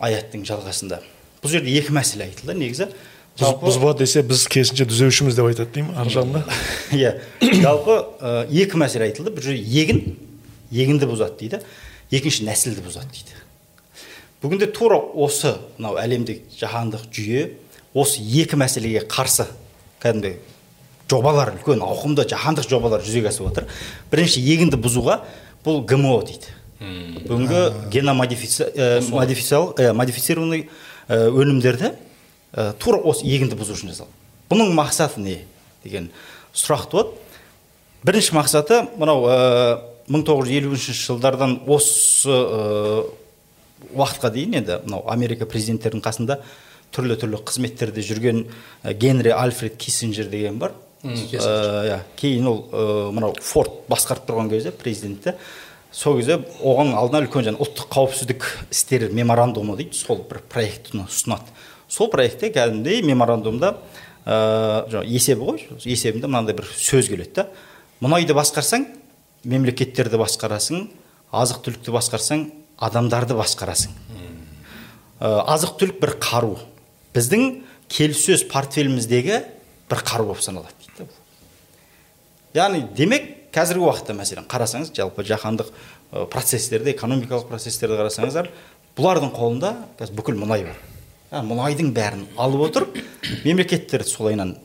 аяттың жалғасында. Бұл жерде екі мәселе айтылды негізі. Бұз- бұзбады десе біз керісінше түзеушіміз деп айтады деймін ар жағында иә. Жалпы ә, екі мәселе айтылды. Бір егін егінді бұзады дейді. Екінші нәсілді бұзады дейді. Бүгінде тура осы мынау әлемдік жаһандық жүйе осы екі мәселеге қарсы кәдімгі жобалар үлкен ауқымды жаһандық жобалар жүзеге асып отыр. Бірінші егінді бұзуға бұл гмо дейді. Бүгінгі геномодифициал ә, модифицированный ә, өнімдерді ә, тура осы егінді бұзу үшін жасалды бұның мақсаты не деген сұрақ туады бірінші мақсаты мынау ә, 1950 жылдардан осы ә, уақытқа дейін енді мынау америка президенттерінің қасында түрлі түрлі қызметтерде жүрген генри альфред киссинджер деген бар. Иә кейін ол мынау форд басқарып тұрған кезде президентті сол кезде оған алдына үлкен жаңағы ұлттық қауіпсіздік істері меморандумы дейді сол бір проектіні ұсынады. Сол проектте кәдімгідей меморандумда ә, жаңағы есебі ғой есебінде мынандай бір сөз келеді да мұнайды басқарсаң мемлекеттерді басқарасың азық түлікті басқарсаң адамдарды басқарасың ә, азық түлік бір қару. Біздің келіссөз портфеліміздегі бір қару болып саналады дейді яғни демек қазіргі уақытта мәселен қарасаңыз жалпы жаһандық процестерді экономикалық процестерді қарасаңыздар бұлардың қолында қазір бүкіл мұнай бар. Мұнайдың бәрін алып отырып мемлекеттер солайынан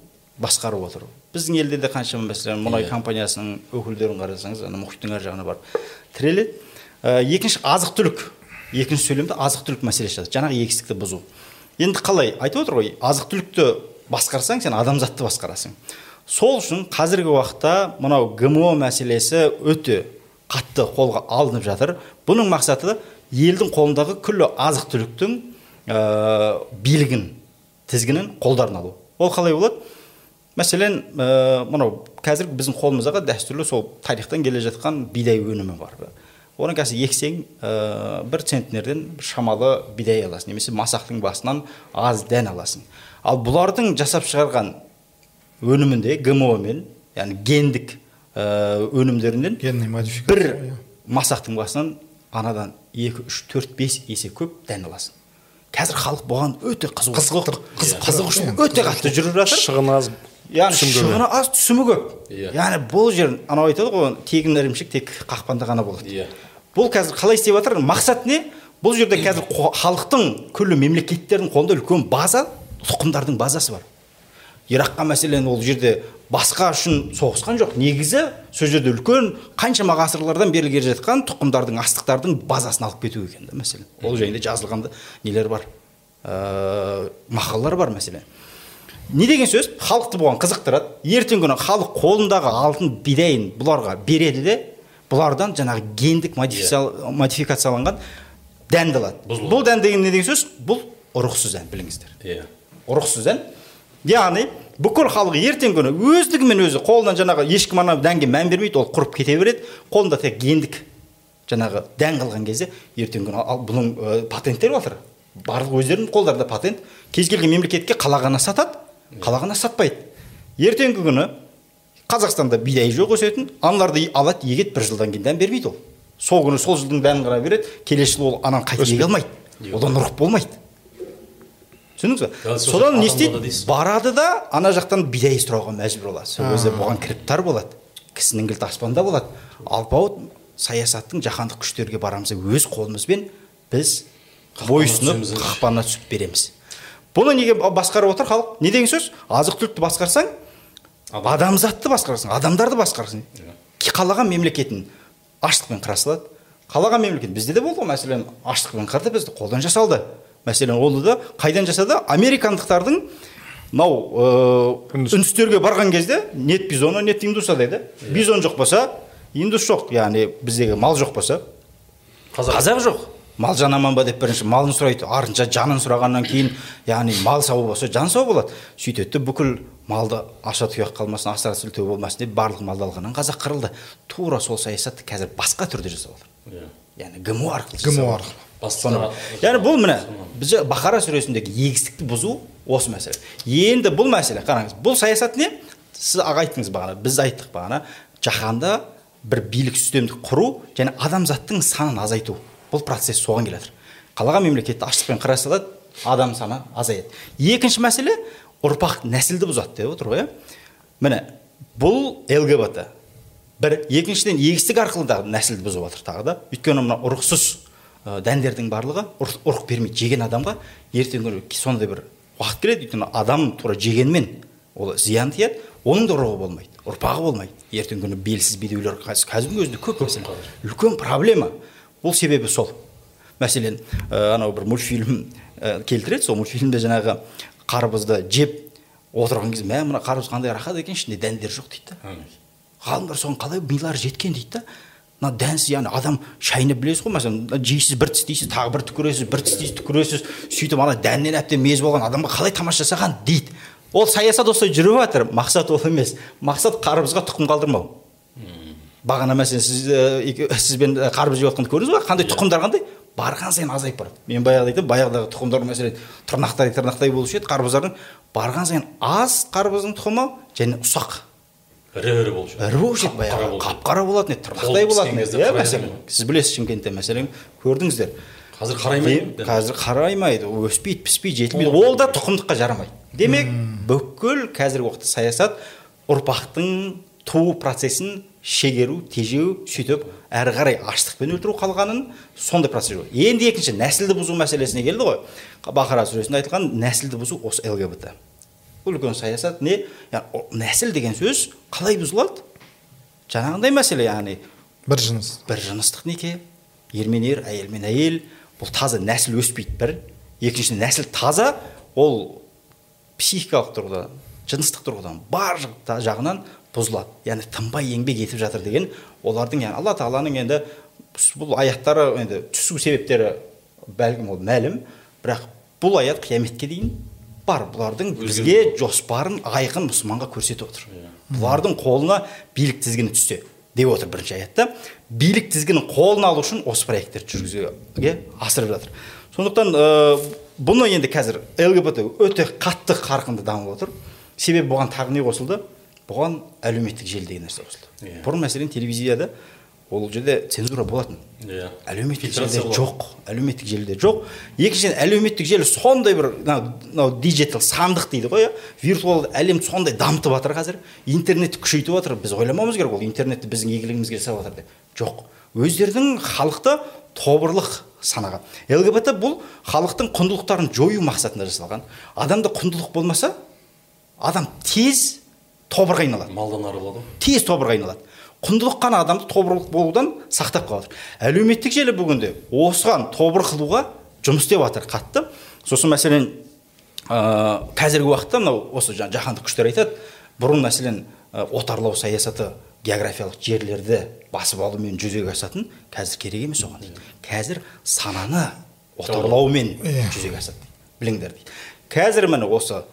басқарып отыр. Біздің елде де қаншама мәселен мұнай Иә. компаниясының өкілдерін қарасаңыз ана мұхиттың ар жағына барып тіреледі. Ә, екінші азық түлік. Екінші сөйлемде азық түлік мәселесі жатады жаңағы егістікті бұзу. Енді қалай? Айтып отыр ғой азық түлікті басқарсаң сен адамзатты басқарасың. Сол үшін қазіргі уақытта мынау гмо мәселесі өте қатты қолға алынып жатыр. Бұның мақсаты елдің қолындағы күллі азық түліктің ә, билігін тізгінін қолдарына алу. Ол қалай болады? Мәселен ә, мынау қазір біздің қолымыздағы дәстүрлі сол тарихтан келе жатқан бидай өнімі бар. Оны қазір ексең ә, бір центнерден шамалы бидай аласың немесе масақтың басынан аз дән аласың. Ал бұлардың жасап шығарған өнімінде гмо мен яғни гендік ә, өнімдерінен генный модификация бір иә. масақтың басынан анадан екі үш төрт бес есе көп дән аласың. Қазір халық бұған өте қызығушылық қызығушылық қояды. өте қатты жүріп жатыр. Шығыны аз яғни шығыны аз түсімі көп. Иә. яғни бұл жер анау айтады ғой тегін ірімшік тек қақпанда ғана болады. Иә. бұл қазір қалай істеп жатыр? Мақсат не? Бұл жерде қазір халықтың күллі мемлекеттердің қолында үлкен база тұқымдардың базасы бар. Иракқа мәселен ол жерде басқа үшін соғысқан жоқ. Негізі сол жерде үлкен қаншама ғасырлардан бері келе жатқан тұқымдардың астықтардың базасын алып кету екен да мәселен. Ол жайында жазылған да нелер бар? Ә, мақалалар бар мәселен. Не деген сөз? Халықты бұған қызықтырады. Ертеңгі күні халық қолындағы алтын бидайын бұларға береді де бұлардан жаңағы гендік модификация- модификацияланған дәнді алады. Бұл дән деген не деген сөз? Бұл ұрықсыз дән біліңіздер. Иә. Ұрықсыз ән яғни бүкіл халық ертеңгі күні өздігімен өзі қолынан жаңағы ешкім ана дәнге мән бермейді ол құрып кете береді. Қолында тек гендік жаңағы дән қалған кезде ертеңгі күні ал бұның ә, патенттері жатыр барлық өздерінің қолдарында патент. Кез келген мемлекетке қалағана сатады қалағана сатпайды. Ертеңгі күні қазақстанда бидай жоқ өсетін аналарды алады егеді бір жылдан кейін дән бермейді ол. Сол күні сол жылдың дәнін ғана береді. Келесі жылы ол ананы қайта еге алмайды. Одан ұрық болмайды. Түсіндіңіз ба содан не істейді? барады да ана жақтан бидай сұрауға мәжбүр болады. Сол кезде бұған кіріптар болады. Кісінің кілті аспанда болады. Алпауыт саясаттың жаһандық күштерге барамыз өз қолымызбен біз бойұсынып қақпанына түсіп береміз. Бұны неге басқарып отыр халық? Не деген сөз? Азық түлікті басқарсаң адамзатты басқарсың адамдарды басқарсың қалаған мемлекетін аштықпен қыра салады қалаған мемлекет бізде де болды ғой мәселен аштықпен қырды бізді қолдан жасалды. Мәселен оны да қайдан жасады? Американдықтардың мынау ыыы Үндіс. үндістерге барған кезде нет бизона нет индуса дейді. Бизон жоқ болса индус жоқ. Яғни біздегі мал жоқ болса. Қазақ. Қазақ жоқ. Мал жан аман ба деп бірінші малын сұрайды. Артынша жанын сұрағаннан кейін яғни мал сау болса жан сау болады. Сөйтеді де бүкіл малды аша тұяқ қалмасын асыра сілтеу болмасын деп барлық малды алғаннан қазақ қырылды. Тура сол саясатты қазір басқа түрде жасап отыр. Иә. Яғни гмо арқылы гмо арқылы. Басқа яғни бұл міне біз бақара сүресіндегі егістікті бұзу осы мәселе. Енді бұл мәселе қараңыз бұл саясат не? Сіз аға айттыңыз бағана біз айттық бағана жаһанда бір билік үстемдік құру және адамзаттың санын азайту. Бұл процесс соған келе жатыр қалаған мемлекетті аштықпен қыра салады адам саны азаяды. Екінші мәселе ұрпақ нәсілді бұзады деп отыр ғой иә? Міне бұл лгбт бір екіншіден егістік арқылы да нәсілді бұзып жатыр тағы да. Өйткені мына ұрықсыз дәндердің барлығы ұрық, бермейді. Жеген адамға ертеңгі күні сондай бір уақыт келеді өйткені адам тура жегенмен ол зиян тияды оның да ұрығы болмайды ұрпағы болмайды. Ертеңгі күні белсіз бедеулер қазір- қазірдің өзінде көп мәселе. үлкен проблема. Бұл себебі сол. Мәселен ә, анау бір мультфильм ә, келтіреді сол мультфильмде жаңағы қарбызды жеп отырған кезде мә мына қарбыз қандай рахат екен ішінде дәндер жоқ дейді да. Ғалымдар соған қалай милары жеткен дейді да. Мына дәнсіз яғни адам шайнап білесіз ғой мәселен жейсіз бір тістейсіз тағы бір түкіресіз бір тістейсіз түкіресіз. Сөйтіп ана дәннен әбден мезі болған адамға қалай тамаша жасаған дейді. Ол саясат осылай жүріп жатыр мақсат ол емес. Мақсат қарбызға тұқым қалдырмау. Бағана мәселен сіз ә, сізбен қарбыз жеп жатқанды көрдіңіз ба? Қандай тұқымдар қандай? Барған сайын азайып барады. Мен баяғыда айтамын баяғыдағы тұқымдар мәселен тырнақтай тырнақтай болушы еді қарбыздардың. Барған сайын аз қарбыздың тұқымы және ұсақ. Ірі ірі болып жүр ірі болушы еді Қап-қара баяғы болып қап қара болатын еді тырнақтай болатын еді иә мәселен. сіз білесіз шымкентте мәселен көрдіңіздер. Қазір қараймайды қазір қараймайды өспейді піспейді жетілмейді ол да тұқымдыққа жарамайды демек бүкіл қазіргі уақытта саясат ұрпақтың туу процесін шегеру тежеу сөйтіп әрі қарай аштықпен өлтіру қалғанын сондай процесс енді екінші нәсілді бұзу мәселесіне келді ғой. Бақара сүресінде айтылған нәсілді бұзу осы лгбт үлкен саясат не? Нәсіл деген сөз қалай бұзылады? Жаңағындай мәселе яғни бір жыныс. бір жыныстық неке ер мен ер әйел мен әйел. Бұл таза нәсіл өспейді бір. Екіншіден нәсіл таза ол психикалық тұрғыдан жыныстық тұрғыдан бар жағынан бұзылады. Яғни тынбай еңбек етіп жатыр деген олардың яғни алла тағаланың енді бұл аяттары енді түсу себептері бәлкім ол мәлім. Бірақ бұл аят қияметке дейін бар бұлардың бізге жоспарын айқын мұсылманға көрсетіп отыр бұлардың қолына билік тізгіні түссе деп отыр бірінші аятта билік тізгінін қолына алу үшін осы проекттерді жүргізуге асырып жатыр сондықтан ә, бұны енді қазір лгбт өте қатты қарқынды дамып отыр себебі бұған тағы не қосылды бұған әлеуметтік желі деген нәрсе қосылды бұрын мәселен телевизияда ол жерде цензура болатын. Иә. Әлеуметтік желіде жоқ. Әлеуметтік желіде жоқ. Екіншіден әлеуметтік желі сондай бір мынау диджитал сандық дейді ғой иә? Виртуал әлем сондай дамытып жатыр қазір. Интернетті күшейтіп жатыр біз ойламауымыз керек ол интернетті біздің игілігімізге жасап жатыр деп. Жоқ. Өздерінің халықты тобырлық санаған. Лгбт бұл халықтың құндылықтарын жою мақсатында жасалған. Адамда құндылық болмаса адам тез тобырға айналады. Малдан арылады ғой. Тез тобырға айналады. Құндылық қана адамды тобырлық болудан сақтап қалып жатыр әлеуметтік желі бүгінде осыған тобыр қылуға жұмыс істеп жатыр қатты. Сосын мәселен ә, қазіргі уақытта мынау осы жаһандық күштер айтады бұрын мәселен ә, отарлау саясаты географиялық жерлерді басып алумен жүзеге асатын қазір керек емес оған дейді. Қазір сананы отарлаумен Иә. жүзеге асады біліңдер дейді. Қазір міне осы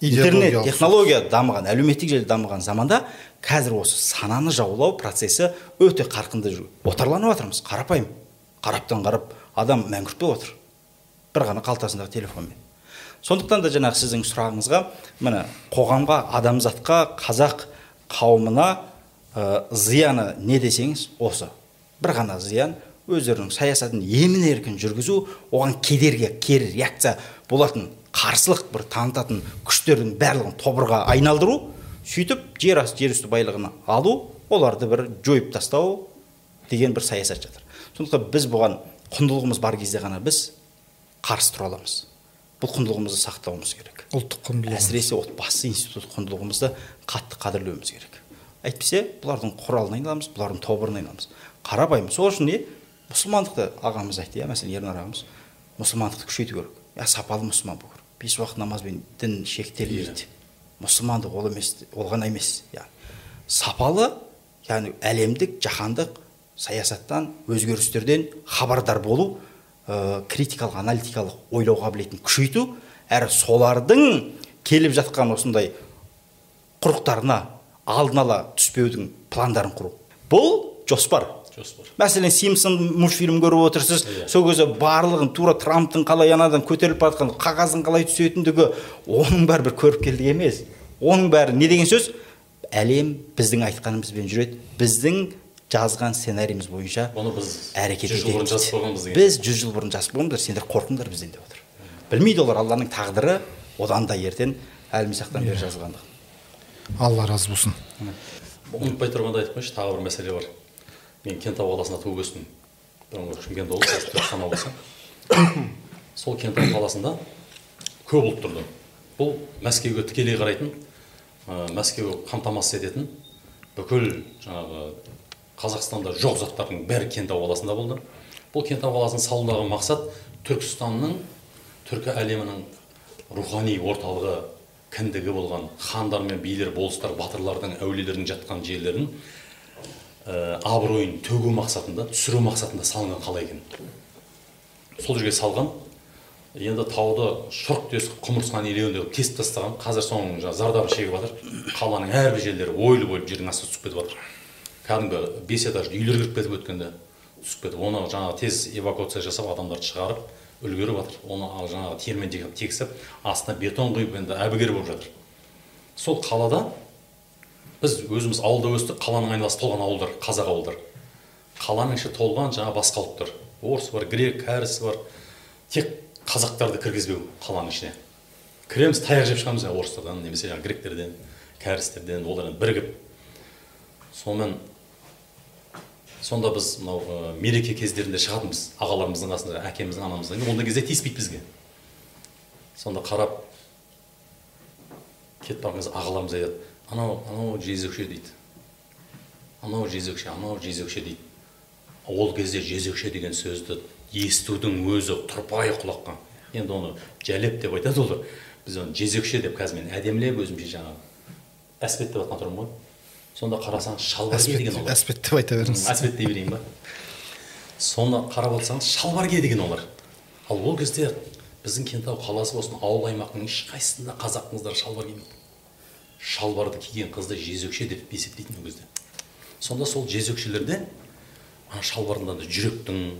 интернет технология дамыған әлеуметтік желі дамыған заманда қазір осы сананы жаулау процесі өте қарқынды жүру отарланып жатырмыз қарапайым. Қараптан қарап адам мәңгүрт болып отыр. Бір ғана қалтасындағы телефонмен сондықтан да жаңағы сіздің сұрағыңызға міне қоғамға адамзатқа қазақ қауымына ә, зияны не десеңіз осы. Бір ғана зиян өздерінің саясатын емін еркін жүргізу оған кедергі кері реакция болатын қарсылық бір танытатын күштердің барлығын тобырға айналдыру сөйтіп жер асты жер үсті байлығын алу оларды бір жойып тастау деген бір саясат жатыр. Сондықтан біз бұған құндылығымыз бар кезде ғана біз қарсы тұра аламыз. Бұл құндылығымызды сақтауымыз керек. Ұлттық құндылық әсіресе отбасы институт құндылығымызды қатты қадірлеуіміз керек. Әйтпесе бұлардың құралына айналамыз бұлардың тобырына айналамыз. Қарапайым сол үшін не? Мұсылмандықты ағамыз айтты иә мәселен ернар ағамыз мұсылмандықты күшейту керек иә сапалы мұсылман болу керек. Бес уақыт намазбен дін шектелмейді. Мұсылмандық ол емес ол ғана емес яғни. Сапалы яғни әлемдік жаһандық саясаттан өзгерістерден хабардар болу ә, критикалық аналитикалық ойлау қабілетін күшейту әрі солардың келіп жатқан осындай құрықтарына алдын ала түспеудің пландарын құру. Бұл жоспар. Жоспар мәселен симпсон мультфильм көріп отырсыз. Сол кезде барлығын тура трамптың қалай анадан көтеріліп бара жатқан қағаздың қалай түсетіндігі оның бәрі бір көріпкелдік емес. Оның бәрі не деген сөз? Әлем біздің айтқанымызбен жүреді. Біздің жазған сценарийіміз бойынша оны біз әрекет жүз жыл бұрын жазып қойғанбыз біз жүз жыл бұрын жазып қойғанбыз сендер қорқыңдар бізден деп отыр. Білмейді олар алланың тағдыры одан да ертең әлмисақтан бері жазылғандығын алла разы болсын. Ұмытпай тұрғанда айтып қояйыншы тағы бір мәселе бар. Мен кентау қаласында туып өстім бұрынғы шымкент облысы түркістан облысы сол кентау қаласында көп ұлт тұрды бұл мәскеуге тікелей қарайтын ә, мәскеу қамтамасыз ететін бүкіл жаңағы қазақстанда жоқ заттардың бәрі кентау қаласында болды бұл кентау қаласын салудағы мақсат түркістанның түркі әлемінің рухани орталығы кіндігі болған хандар мен билер болыстар батырлардың әулиелердің жатқан жерлерін ә, абыройын төгу мақсатында түсіру мақсатында салынған қала екен. Сол жерге салған. Енді тауды шұрқ тесік құмырсқан илеуінде қылып кесіп тастаған. Қазір соның жаңағы зардабын шегіп жатыр. Қаланың әрбір жерлері ойылып ойылып жердің астына түсіп кетіп жатыр. Кәдімгі бес этажды үйлер кіріп кетіп өткенде түсіп кетіп оны жаңағы тез эвакуация жасап адамдарды шығарып үлгеріп жатыр. Оны жаңағы термен тек- тегістеп астына бетон құйып енді әбігер болып жатыр. Сол қалада біз өзіміз ауылда өстік қаланың айналасы толған ауылдар қазақ ауылдар қаланың іші толған жаңа басқа ұлттар орыс бар грек кәрісі бар. Тек қазақтарды кіргізбеу қаланың ішіне. Кіреміз таяқ жеп шығамыз жаңағы орыстардан немесе жаңағы гректерден кәрістерден олармен бірігіп. Сонымен сонда біз мынау ә, мереке кездерінде шығатынбыз ағаларымыздың қасында әкеміздің анамыздың ондай кезде тиіспейді бізге. Сонда қарап кетіп барған кезде ағаларымыз айтады анау анау жезөкше дейді анау жезөкше анау жезөкше дейді ол кезде жезөкше деген сөзді естудің өзі тұрпайы құлаққа енді оны жәлеп деп айтады олар біз оны жезөкше деп қазір мен әдемілеп өзімше жаңағы әспеттеп жатқан тұрмын ғой сонда қарасаңыз шалбарге деген олар әспет деп айта беріңіз әспет дей берейін ба соны қарап отырсаңыз шалбарге деген олар ал ол кезде біздің кентау қаласы болсын ауыл аймақтың ешқайсысында қазақтың қыздары шалбар кимейді шалбарды киген қызды жезөкше деп есептейтін ол кезде. Сонда сол жезөкшелерде ана шалбарында да жүректің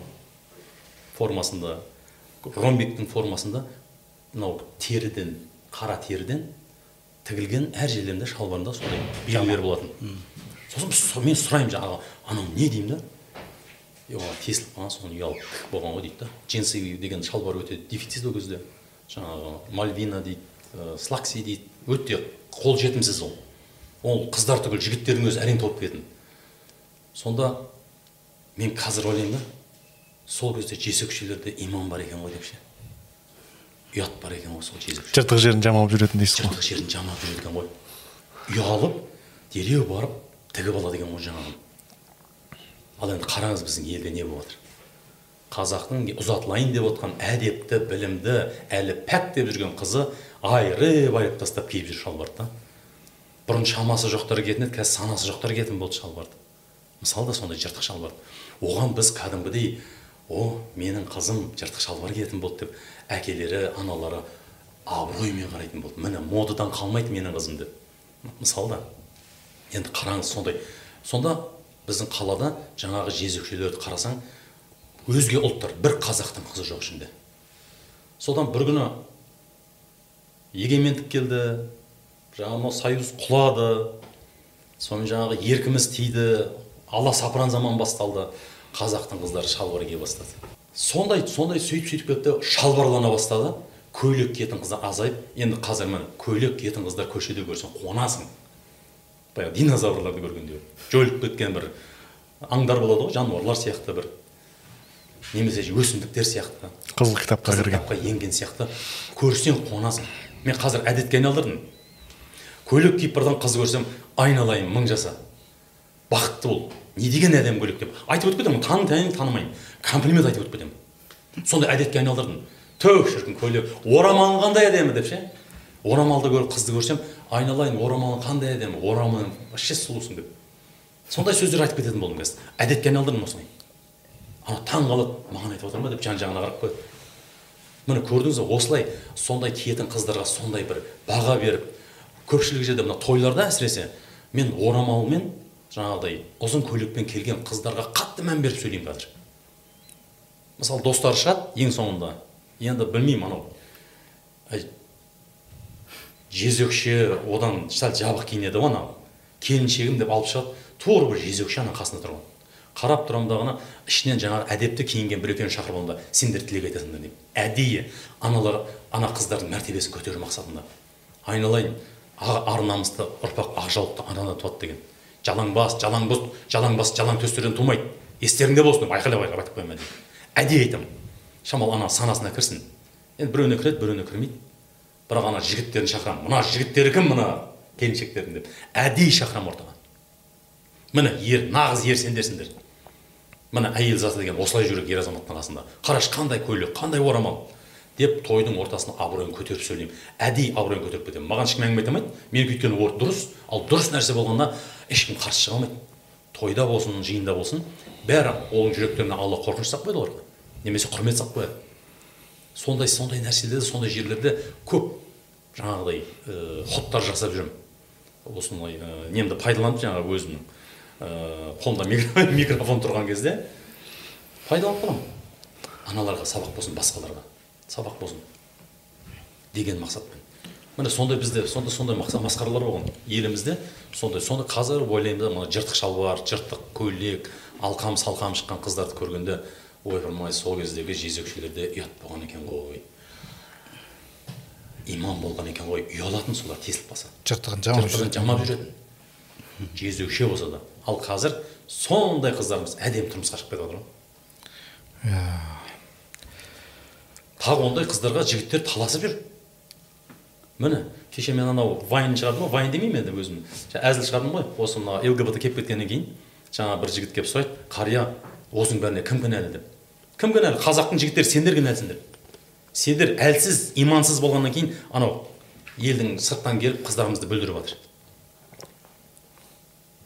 формасында ромбиктің формасында мынау теріден қара теріден тігілген әр жерлерінде шалбарында сондай белгілер болатын. Сосын мен сұраймын жаңағы анау не деймін да? Е оған тесіліп қалған соны ұялып болған ғой дейді да. Джинсы деген шалбар өте дефицит ол кезде. Жаңағы мальвина дейді ә, слакси дейді өте қол жетімсіз ол. Ол қыздар түгіл жігіттердің өзі әрең толып кететін сонда мен қазір ойлаймын да сол кезде жезөкшелерде иман бар екен ғой деп ше. Ұят бар екен ғой сол жезөкше жыртық жерін жамап жүретін дейсіз ғой. Жыртық жерін жамап жүреді екен ғой. Ұялып дереу барып тігіп алады екен ғой жаңағы. Ал енді қараңыз біздің елде не болып жатыр. Қазақтың ұзатылайын деп отқан әдепті білімді әлі пәк деп жүрген қызы айырып айырып тастап киіп жүр шалбарды да бұрын шамасы жоқтар киетін еді қазір санасы жоқтар киетін болды шалбарды мысалы да сондай жыртық шалбар оған біз кәдімгідей о менің қызым жыртық шалбар киетін болды деп әкелері аналары абыроймен қарайтын болды. Міне модадан қалмайды менің қызым деп. Мысалы да. Енді қараңыз сондай. Сонда біздің қалада жаңағы жезөкшелерді қарасаң өзге ұлттар бір қазақтың қызы жоқ ішінде. Содан бір күні егемендік келді жаңағы мынау союз құлады сонымен жаңағы еркіміз тиді аласапыран заман басталды қазақтың қыздары шалбар кие бастады. Сондай сондай сөйтіп сөйтіп кетті шалбарлана бастады. Көйлек киетін қыздар азайып енді қазір міне көйлек киетін қыздар көшеде көрсең қуанасың. Баяғы динозаврларды көргенде. Жойылып кеткен бір аңдар болады ғой жануарлар сияқты бір. Немесе өсімдіктер сияқты. Қызыл кітапқа кірген. кітапқа енген сияқты. Көрсең қуанасың. Мен қазір әдетке айналдырдым. Көйлек киіп жатқан қыз көрсем айналайын мың жаса. Бақытты бол. Не деген әдемі көйлек деп. Айтып өтіп кетемін таны танымаймын. Комплимент айтып өтіп кетемін. Сондай әдетке айналдырдым. Түһ шіркін көйлек орамалың қандай әдемі деп ше? Орамалды көр қызды көрсем айналайын орамалың қандай әдемі? Орамалың вообще сұлусың деп сондай сөздер айтып кететін болдым қазір. Әдетке айналдырдым осылай ана таң қалады маған айтып отыр ма деп жан жағына қарап қояды міне көрдіңіз бе осылай сондай киетін қыздарға сондай бір баға беріп көпшілік жерде мына тойларда әсіресе мен орамалмен жаңағыдай ұзын көйлекпен келген қыздарға қатты мән беріп сөйлеймін қазір. Мысалы достары шығады ең соңында. Енді білмеймін анау. Жезөкше одан сәл жабық киінеді ғой анау. Келіншегім деп алып шығады. Тура бір жезөкше ана қасында тұрған қарап тұрамын дағыны ішінен жаңағы әдепті киінген бір екеуін шақырып аламын да сендер тілек айтасыңдар деймін. Әдейі аналар ана қыздардың мәртебесін көтеру мақсатында. Айналайын ар намысты ұрпақ ақ жаулықты анадан туады деген. Жалаң бас жалаң бұт жалаң төстерден тумайды естеріңде болсын деп айқайлап айқайлап айтып қоямын әдейі айтамын. Шамалы ана санасына кірсін. Енді біреуіне кіреді біреуіне кірмейді. Бірақ ана жігіттерін шақырамын. Мына жігіттер кім мына келіншектердің деп. Әдейі шақырамын ортаға. Міне ер нағыз ер сендерсіңдер. Міне әйел заты деген осылай жүру керек ер азаматтың қасында. Қарашы қандай көйлек қандай орамал? деп тойдың ортасына абыройын көтеріп сөйлеймін. Әдейі абыройын көтеріп кетемін. Маған ешкім әңгіме айта алмайды. Менікі өйткені ол дұрыс. Ал дұрыс нәрсе болғанда ешкім қарсы шыға алмайды. Тойда болсын жиында болсын бәрі оның жүректеріне алла қорқыныш салып қояды оларға. Немесе құрмет салып қояды. Сондай сондай нәрселерде сондай жерлерде көп жаңағыдай ә, жасап жүремін осындай ә, немді пайдаланып жаңағы өзімнің қолымда микро- микрофон тұрған кезде пайдаланып қаламын. Аналарға сабақ болсын басқаларға. Сабақ болсын деген мақсатпен. Міне сондай бізде сондай сондай масқаралар болған елімізде. Сондай сондай қазір ойлаймын да мына жыртық шалбар жыртық көйлек алқам салқам шыққан қыздарды көргенде ойпырмай сол кездегі жезөкшелерде ұят болған екен ғой. Иман болған екен ғой. Ұялатын солар тесіліп қалса. Жыртығын жамап жыртығын жамап жүретін. Жезөкше болса да. Ал қазір сондай қыздарымыз әдемі тұрмысқа шығып кетіп жатыр ғой тағы ондай қыздарға жігіттер таласып жүр міне кеше мен анау вайн шығардым ғой вайн демеймін енді өзім. Әзіл шығардым ғой осы мына лгбт келіп кеткеннен кейін. Жаңа бір жігіт келіп сұрайды қария осының бәріне кім кінәлі? деп. Кім кінәлі? Қазақтың жігіттері сендер кінәлісіңдер сендер әлсіз имансыз болғаннан кейін анау елдің сырттан келіп қыздарымызды бүлдіріп жатыр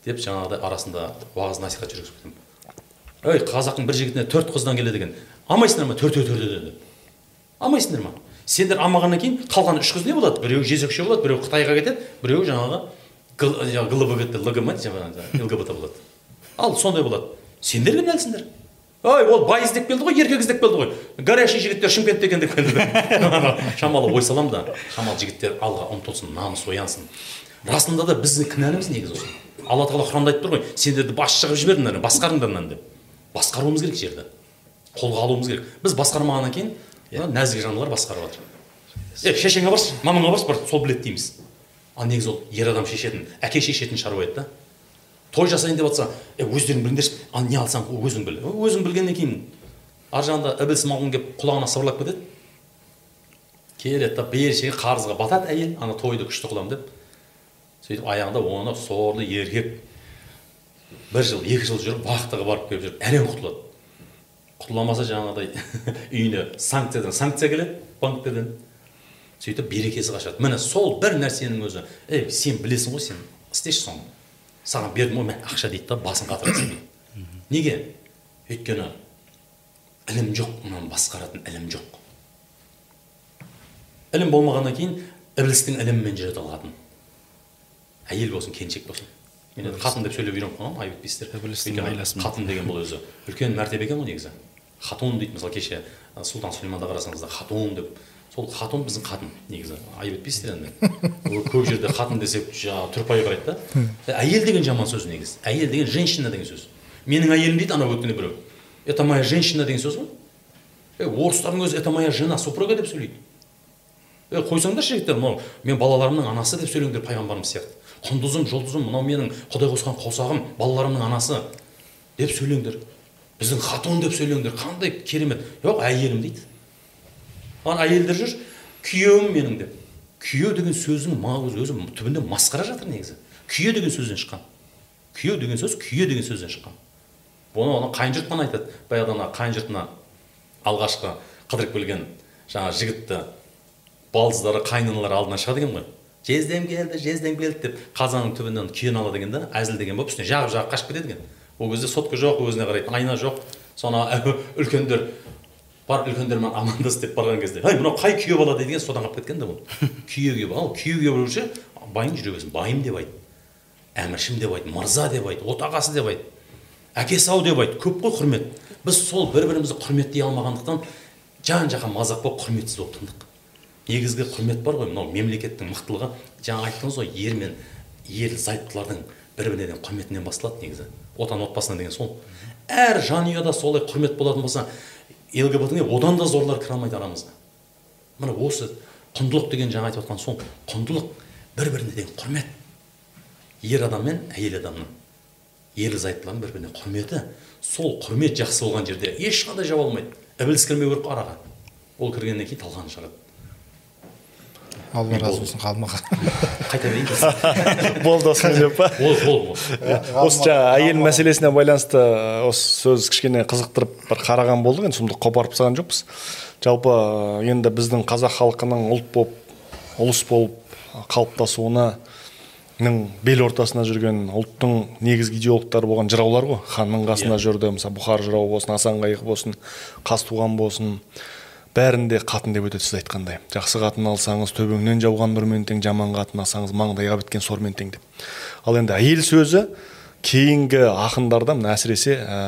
деп жаңағыдай арасында уағыз насихат жүргізіп кетемін ей қазақтың бір жігітіне төрт қыздан келеді екен алмайсыңдар ма? Төртеу төртеуден деп алмайсыңдар ма? Сендер алмағаннан кейін қалған үш қыз не болады? Біреуі жезөкше болады біреуі қытайға кетеді біреуі жаңағы глбгт лгбт лгбт болады ал сондай болады. Сендер кінәлісіңдер ой ол бай іздеп келді ғой еркек іздеп келді ғой. Горящий жігіттер шымкентте екен деп келді шамалы ой саламын да шамалы жігіттер алға ұмтылсын намыс оянсын. Расында да біздің кінәліміз негізі осы. Алла тағала құранда айтып тұр ғой сендерді басшы қылып жібердім басқарыңдар мынаны деп. Басқаруымыз керек жерді. Қолға алуымыз керек. Біз басқармағаннан кейін нәзік жандылар басқарып жатыр. Е шешеңе баршы мамаңа баршы бар сол біледі дейміз. Ал негізі ол ер адам шешетін әке шешетін шаруа еді да. Той жасайын деп жатса е өздерің біліңдерші ал не алсаң өзің біл. Өзің білгеннен кейін ар жағында ібіліс малғұн келіп құлағына сыбырлап кетеді. Келеді да бершеге қарызға батады әйел ана тойды күшті қыламын деп. Сөйтіп аяғында оны сорлы еркек бір жыл екі жыл жүріп вахтаға барып келіп жүріп әрең құтылады. Құтыла алмаса жаңағыдай үйіне санкциядан санкция келеді банктерден. Сөйтіп берекесі қашады. Міне сол бір нәрсенің өзі. Ей сен білесің ғой сен істеші соны. Саған бердім ғой мә ақша дейді да басын қатырасың дейді неге? Өйткені ілім жоқ мынаны басқаратын ілім жоқ. Ілім болмағаннан кейін іблістің ілімімен жүреді ол қатын әйел болсын келіншек болсын. Мен енді қатын деп сөйлеп үйреніп қалғанмын айып етпейсіздер қатын деген бұл өзі. Үлкен мәртебе екен ғой негізі. Хатун дейді мысалы кеше сұлтан сүлейманда қарасаңыздар хатун деп. Сол хатун біздің қатын негізі. Айып етпейсіздер енді. Көп жерде қатын десек жаңағы тұрпайы қарайды да. Әйел деген жаман сөз негізі. Әйел деген женщина деген сөз. Менің әйелім дейді анау өткенде біреу. Это моя женщина деген сөз ғой. Е орыстардың өзі это моя жена супруга деп сөйлейді. Е қойсаңдаршы жігіттер мынау мен балаларымның анасы деп сөйлеңдер пайғамбарымыз сияқты. Құндызым жұлдызым мынау менің құдай қосқан қосағым балаларымның анасы деп сөйлеңдер. Біздің хатун деп сөйлеңдер. Қандай керемет. Жоқ әйелім дейді. Ана әйелдер жүр күйеуім менің деп. Күйеу деген сөздің өзі түбінде масқара жатыр негізі. Күйе деген сөзден шыққан. Күйеу деген сөз күйе деген сөзден шыққан. Бұны жұрт қана айтады. Баяғыда ана қайын жұртына алғашқы қыдырып келген жаңағы жігітті балдыздары қайнылары алдына шығады екен ғой. Жездем келді жездем келді деп қазанның түбінен күйен алады екен да әзілдеген болып үстіне жағып жағып қашып кетеді екен. Ол кезде сотка жоқ өзіне қарайтын айна жоқ. Соны үлкендер барып үлкендермен амандас деп барған кезде ей мынау қай күйеу бала? дейді содан қалып кеткен да бұл күйеу күйеу ал күйеу күйеу болушы байың жүре берсін байым деп айт. Әміршім деп айт мырза деп айт отағасы деп айт. Әкесі ау деп айт көп қой құрмет. Біз сол бір бірімізді құрметтей алмағандықтан жан жаққа мазақ болып құрметсіз болып тындық. Негізгі құрмет бар ғой мынау мемлекеттің мықтылығы. Жаңа айттыңыз ғой ер мен ерлі зайыптылардың бір біріне деген құрметінен басталады негізі. Отан отбасына деген сол. Әр жанұяда солай құрмет болатын болса лгбт одан да зорлар кіре алмайды арамызға міне осы құндылық деген жаңа айтып отқан сол құндылық бір біріне деген құрмет. Ер адам мен әйел адамның ерлі зайыптылардың бір біріне құрметі. Сол құрмет жақсы болған жерде ешқандай жау алмайды. Ібіліс кірмеу керек араға. Ол кіргеннен кейін талқан шығарады алла разы болсын қалмаға қайта берейін болды осымен деп па? Болды болды осы жаңағы әйел мәселесіне байланысты осы сөз кішкене қызықтырып бір қараған болдық. Енді сұмдық қопарып тастаған жоқпыз. Жалпы енді біздің қазақ халқының ұлт болып ұлыс болып қалыптасуына бел ортасында жүрген ұлттың негізгі идеологтары болған жыраулар ғой. Ханның қасында жүрді мысалы бұхар жырауы болсын асан қайғы болсын қазтуған болсын. Бәрінде қатын деп өтеді сіз айтқандай. Жақсы қатын алсаңыз төбеңнен жауған нұрмен тең жаман қатын алсаңыз маңдайға біткен сормен тең деп. Ал енді әйел сөзі кейінгі ақындарда мына әсіресе ә,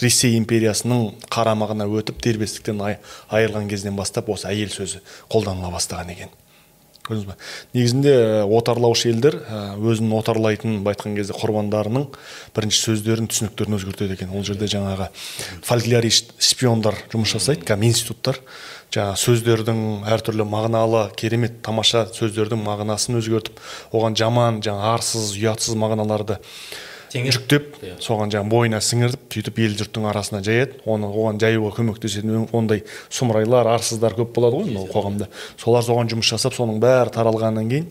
ресей империясының қарамағына өтіп дербестіктен айырылған кезден бастап осы әйел сөзі қолданыла бастаған екен. Көрдіңіз ба негізінде отарлаушы елдер өзін отарлайтын былай айтқан кезде құрбандарының бірінші сөздерін түсініктерін өзгертеді екен. Ол жерде жаңағы фольклорист шпиондар жұмыс жасайды кәдімгі институттар. Жаңағы сөздердің әртүрлі мағыналы керемет тамаша сөздердің мағынасын өзгертіп оған жаман жаңа арсыз ұятсыз мағыналарды Теңеп, жүктеп иә. соған жаңағы бойына сіңіріп сөйтіп ел жұрттың арасына жаяды. Оны оған жаюға көмектесетін ондай сұмырайлар арсыздар көп болады ғой мынау қоғамда. Солар соған жұмыс жасап соның бәрі таралғаннан кейін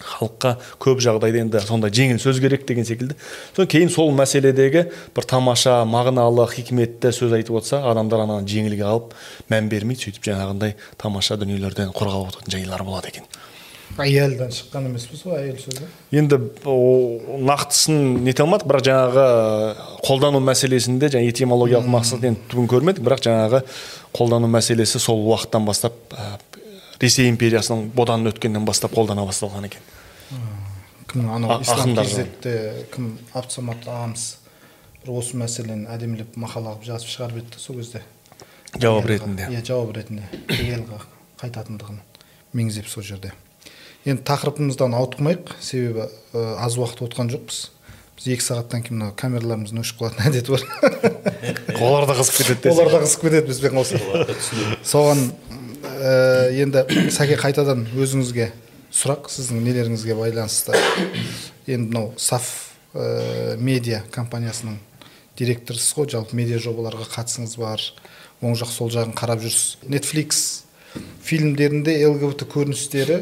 халыққа көп жағдайда енді сондай жеңіл сөз керек деген секілді. Содан кейін сол мәселедегі бір тамаша мағыналы хикметті сөз айтып отырса адамдар ананы жеңілге алып мән бермейді сөйтіп жаңағындай тамаша дүниелерден қорғап отыратын жайлар болады екен. Аялдан шыққан емес пе сол әйел сөзі. Енді нақтысын нете алмадық бірақ жаңағы қолдану мәселесінде жаңа этимологиялық мақсат енді түбін көрмедік бірақ жаңағы қолдану мәселесі сол уақыттан бастап ә, ресей империясының бодан өткеннен бастап қолдана басталған екен. Кім анау ислам ақындар кезетте кім абдусамат ағамыз бір осы мәселені әдемілеп мақала қылып жазып шығарып еді сол кезде. Жауап ретінде. Иә жауап ретінде. Қайтатындығын меңзеп сол жерде. Енді тақырыбымыздан ауытқымайық. Себебі ә, аз уақыт отқан жоқпыз. Біз екі сағаттан кейін мына камераларымыздың өшіп қалатын әдеті бар. Олар да қызып кетеді олар да қызып кетеді бізбен қоса. Соған ә, енді сәке қайтадан өзіңізге сұрақ сіздің нелеріңізге байланысты. Енді мынау саф ә, медиа компаниясының директорысыз ғой. Жалпы медиа жобаларға қатысыңыз бар. Оң жақ сол жағын қарап жүрсіз. Netflix фильмдерінде лгбт көріністері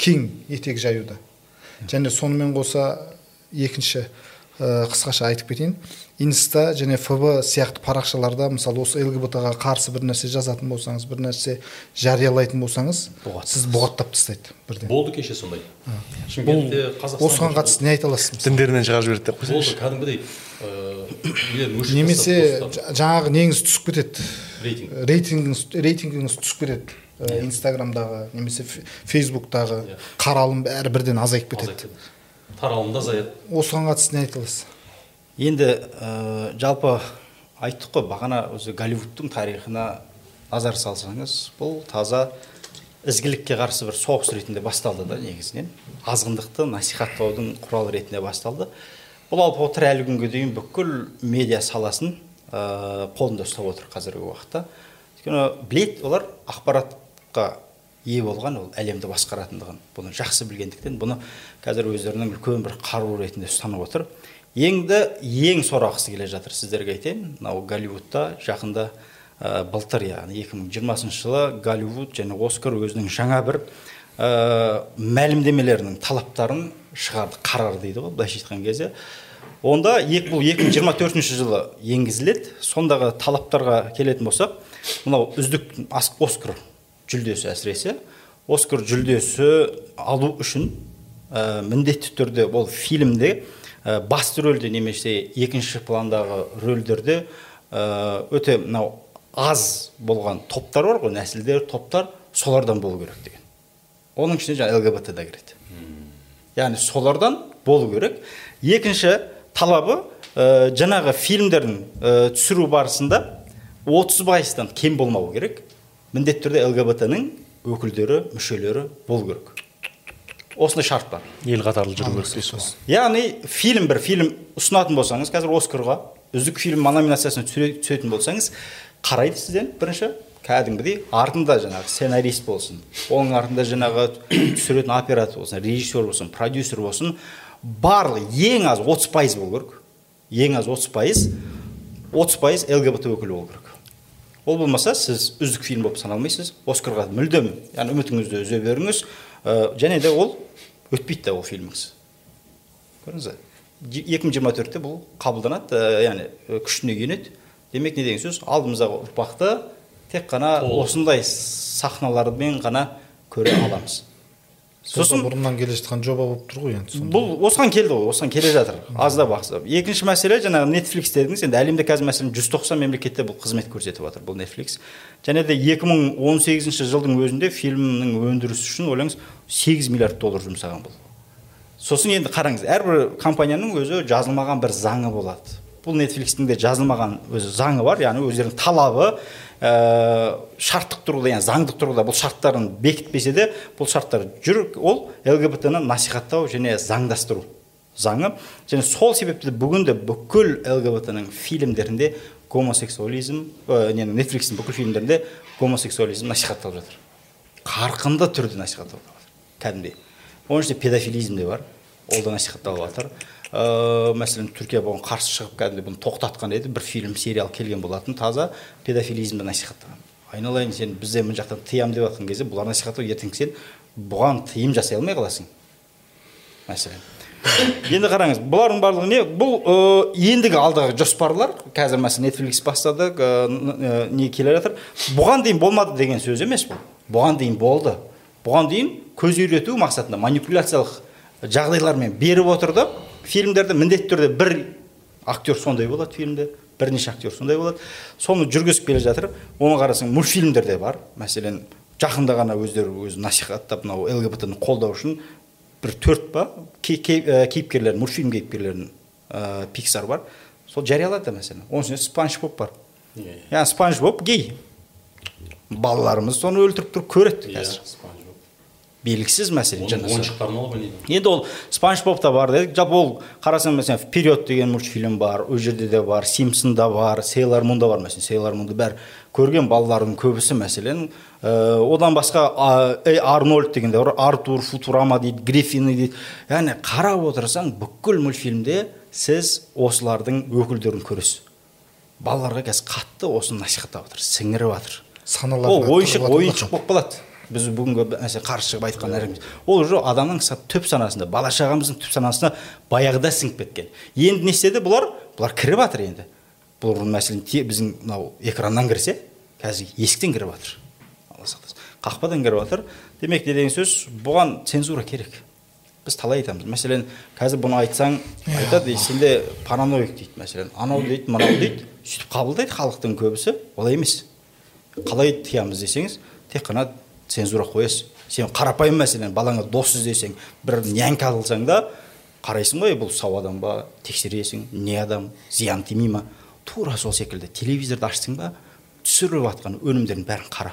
кең етек жаюда және сонымен қоса екінші ә, қысқаша айтып кетейін. Инста және фб сияқты парақшаларда мысалы осы лгбт ға қарсы бір нәрсе жазатын болсаңыз бір нәрсе жариялайтын болсаңыз сіз бұғаттап тастайды бірден. Болды кеше сондай. Шымкентте осыған қатысты не айта аласыз діндерінен шығарып жібереді деп болды қойсайшы кәдімгідей өшіріп немесе жаңағы неңіз түсіп кетеді. Рейтинг. Рейтингіңіз рейтингіңіз түсіп кетеді. Инстаграмдағы немесе фе- фейсбуктағы қаралым бәрі бірден азайып кетеді. азайтты таралымда азаяды. Осыған қатысты не айта аласыз енді ә, жалпы айттық қой бағана өзі голливудтың тарихына назар салсаңыз бұл таза ізгілікке қарсы бір соғыс ретінде басталды да негізінен. Азғындықты насихаттаудың құралы ретінде басталды. Бұл алып отыр әлі күнге дейін бүкіл медиа саласын ә, қолында ұстап отыр қазіргі уақытта. Өйткені біледі олар ақпаратқа ие болған ол әлемді басқаратындығын бұны жақсы білгендіктен бұны қазір өздерінің үлкен бір қару ретінде ұстанып отыр. Еңді ең сорақысы келе жатыр сіздерге айтайын. Мынау голливудта жақында ә, былтыр яғни 2020 жылы голливуд және оскар өзінің жаңа бір ә, мәлімдемелерінің талаптарын шығарды қарар дейді ғой былайша айтқан кезде. Онда ек, бұл 2024 жылы енгізіледі. Сондағы талаптарға келетін болсақ мынау үздік оскар жүлдесі әсіресе. Оскар жүлдесі алу үшін ә, міндетті түрде ол фильмде ә, басты рөлде немесе екінші пландағы рөлдерде ә, өте мынау аз болған топтар бар ғой нәсілдер топтар солардан болу керек деген. Оның ішіне жаңағы лгбт да кіреді. Яғни солардан болу керек. Екінші талабы ә, жаңағы фильмдердің ә, түсіру барысында 30 пайыздан кем болмау керек. Міндетті түрде лгбт ның өкілдері мүшелері болу керек. Осындай шарт бар. Ел қатарлы жүру керек яғни фильм бір фильм ұсынатын болсаңыз қазір оскарға үздік фильм номинациясына түсетін болсаңыз қарайды сізден бірінші. Кәдімгідей артында жаңағы сценарист болсын оның артында жаңағы түсіретін оператор болсын режиссер болсын продюсер болсын барлығы ең аз 30 пайыз болу керек. Ең аз 30 пайыз 30 пайыз лгбт өкілі болу керек. Ол болмаса сіз үздік фильм болып саналмайсыз оскарға мүлдем яғни үмітіңізді үзе беріңіз. Ә, және де ол өтпейді да ол фильміңіз. Көрдіңіз ба екі мың жиырма төртте бұл қабылданады ә, яғни ә, күшіне енеді демек не деген сөз алдымыздағы ұрпақты тек қана осындай сахналармен ғана көре аламыз. Сосын бұрыннан келе жатқан жоба болып тұр ғой енді бұл осыған келді ғой осыған келе жатыр. Аздап ақсап екінші мәселе жаңағы netflix дедіңіз енді әлемде қазір мәселен 190 мемлекетте бұл қызмет көрсетіп жатыр бұл netflix. Және де 2018 жылдың өзінде фильмнің өндірісі үшін ойлаңыз 8 миллиард доллар жұмсаған бұл. Сосын енді қараңыз әрбір компанияның өзі жазылмаған бір заңы болады. Бұл netflixтің де жазылмаған өзі заңы бар яғни өздерінің талабы ә, шарттық тұрғыда яғни заңдық тұрғыда бұл шарттарын бекітпесе де бұл шарттар жүр ол лгбт ны насихаттау және заңдастыру заңы. Және сол себепті бүгінде бүкіл лгбт ның фильмдерінде гомосексуализм ә, ненің нетфликстің бүкіл фильмдерінде гомосексуализм насихатталып жатыр. Қарқынды түрде насихатталып жатыр. Кәдімгідей. Оның ішінде педофилизм де бар. Ол да насихатталып жатыр. Ә, мәселен түркия бұған қарсы шығып кәдімгідей бұны тоқтатқан еді. Бір фильм сериал келген болатын. Таза педофилизмді насихаттаған. Айналайын сен бізде мына жақтан тыямын деп жатқан кезде бұлар насихаттау ертең сен бұған тыйым жасай алмай қаласың. Мәселен. Енді қараңыз бұлардың барлығы не? Бұл ә, ендігі алдағы жоспарлар қазір мәселен netflix бастады ә, не келе жатыр. Бұған дейін болмады деген сөз емес бұл. Бұған дейін болды. Бұған дейін көз үйрету мақсатында манипуляциялық жағдайлармен беріп отырды. Фильмдерді міндетті түрде бір актер сондай болады фильмде бірнеше актер сондай болады. Соны жүргізіп келе жатыр. Оны қарасаң мультфильмдер де бар. Мәселен жақында ғана өздері өзі насихаттап мынау лгбт ны қолдау үшін бір төрт па кейіпкерлер мультфильм кейіпкерлерін ә, пиксар бар. Сол жариялады мәселен. Оның ішінде спанч боб бар. Яғни спанч боб гей. Балаларымыз соны өлтіріп тұрып көреді қазір. Белгісіз мәселе ойыншықтарын алып ойнайды. Енді ол спанч боб та бар дедік жалпы ол қарасаң мәселен вперед деген мультфильм бар ол жерде де бар симпсон да бар сейлор мун да бар. Мәселен сейлор мунды бәрі көрген балалардың көбісі мәселен. Ә, одан басқа эй арнольд деген де бар. Артур футурама дейді гриффины дейді. Яғни қарап отырсаң бүкіл мультфильмде сіз осылардың өкілдерін көресіз. Балаларға қазір қатты осыны насихаттап жатыр сіңіріп жатыр ол ойыншық ойыншық болып қалады. Біз бүгінгі мәселе қарсы шығып айтқан нәреміз ол уже адамның түп санасында бала шағамыздың түп санасына баяғыда сіңіп кеткен. Енді не істеді? Бұлар бұлар кіріп жатыр енді. Бұл мәселен біздің мынау экраннан кірсе қазір есіктен кіріп жатыр алла сақтасын. Қақпадан кіріп жатыр демек не деген сөз бұған цензура керек. Біз талай айтамыз. Мәселен қазір бұны айтсаң айтады сенде параноик дейді мәселен. Анау дейді мынау дейді сөйтіп қабылдайды халықтың көбісі. Олай емес. Қалай тыямыз десеңіз тек қана цензура қоясыз сен қарапайым мәселен балаңа дос іздесең бір нянька алсаң да қарайсың ғой бұл сау адам ба? Тексересің? Не адам? Зиян тимей ма? Тура сол секілді. Телевизорды ашсың ба түсіріп жатқан өнімдердің бәрін қара.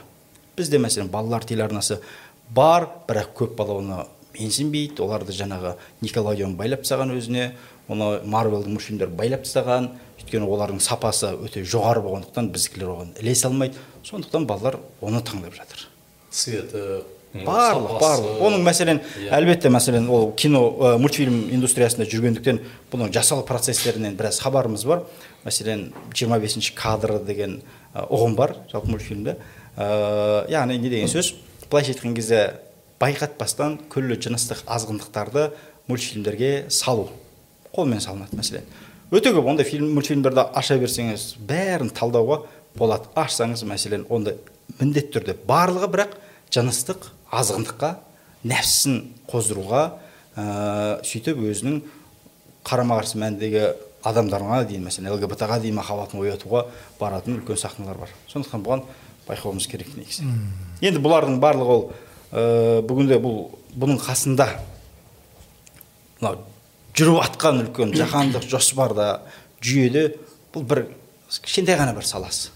Бізде мәселен балалар телеарнасы бар бірақ көп бала оны менсінбейді. Оларды жаңағы николодион байлап тастаған өзіне оны марвелдің мультфильмдері байлап тастаған. Өйткені олардың сапасы өте жоғары болғандықтан біздікілер оған ілесе алмайды. Сондықтан балалар оны таңдап жатыр. Цветі барлық барлық. Оның мәселен әлбетте мәселен ол кино ә, мультфильм индустриясында жүргендіктен бұның жасалу процесстерінен біраз хабарымыз бар. Мәселен 25 бесінші кадры деген ұғым бар жалпы мультфильмде. Ә, яғни не деген сөз? Былайша айтқан кезде байқатпастан күллі жыныстық азғындықтарды мультфильмдерге салу. Қолмен салынады мәселен. Өте көп ондай фильм мультфильмдерді аша берсеңіз бәрін талдауға болады. Ашсаңыз мәселен ондай міндетті түрде барлығы бірақ жыныстық азғындыққа нәпсісін қоздыруға ә, сөйтіп өзінің қарама қарсы мәніндегі адамдарға дейін мәселен лгбт ға дейін махаббатын оятуға баратын үлкен сахналар бар. Сондықтан бұған байқауымыз керек негізі. Енді бұлардың барлығы ол ә, бүгінде бұл бұның қасында мынау жүріп жатқан үлкен жаһандық жоспарда жүйеде бұл бір кішкентай ғана бір саласы.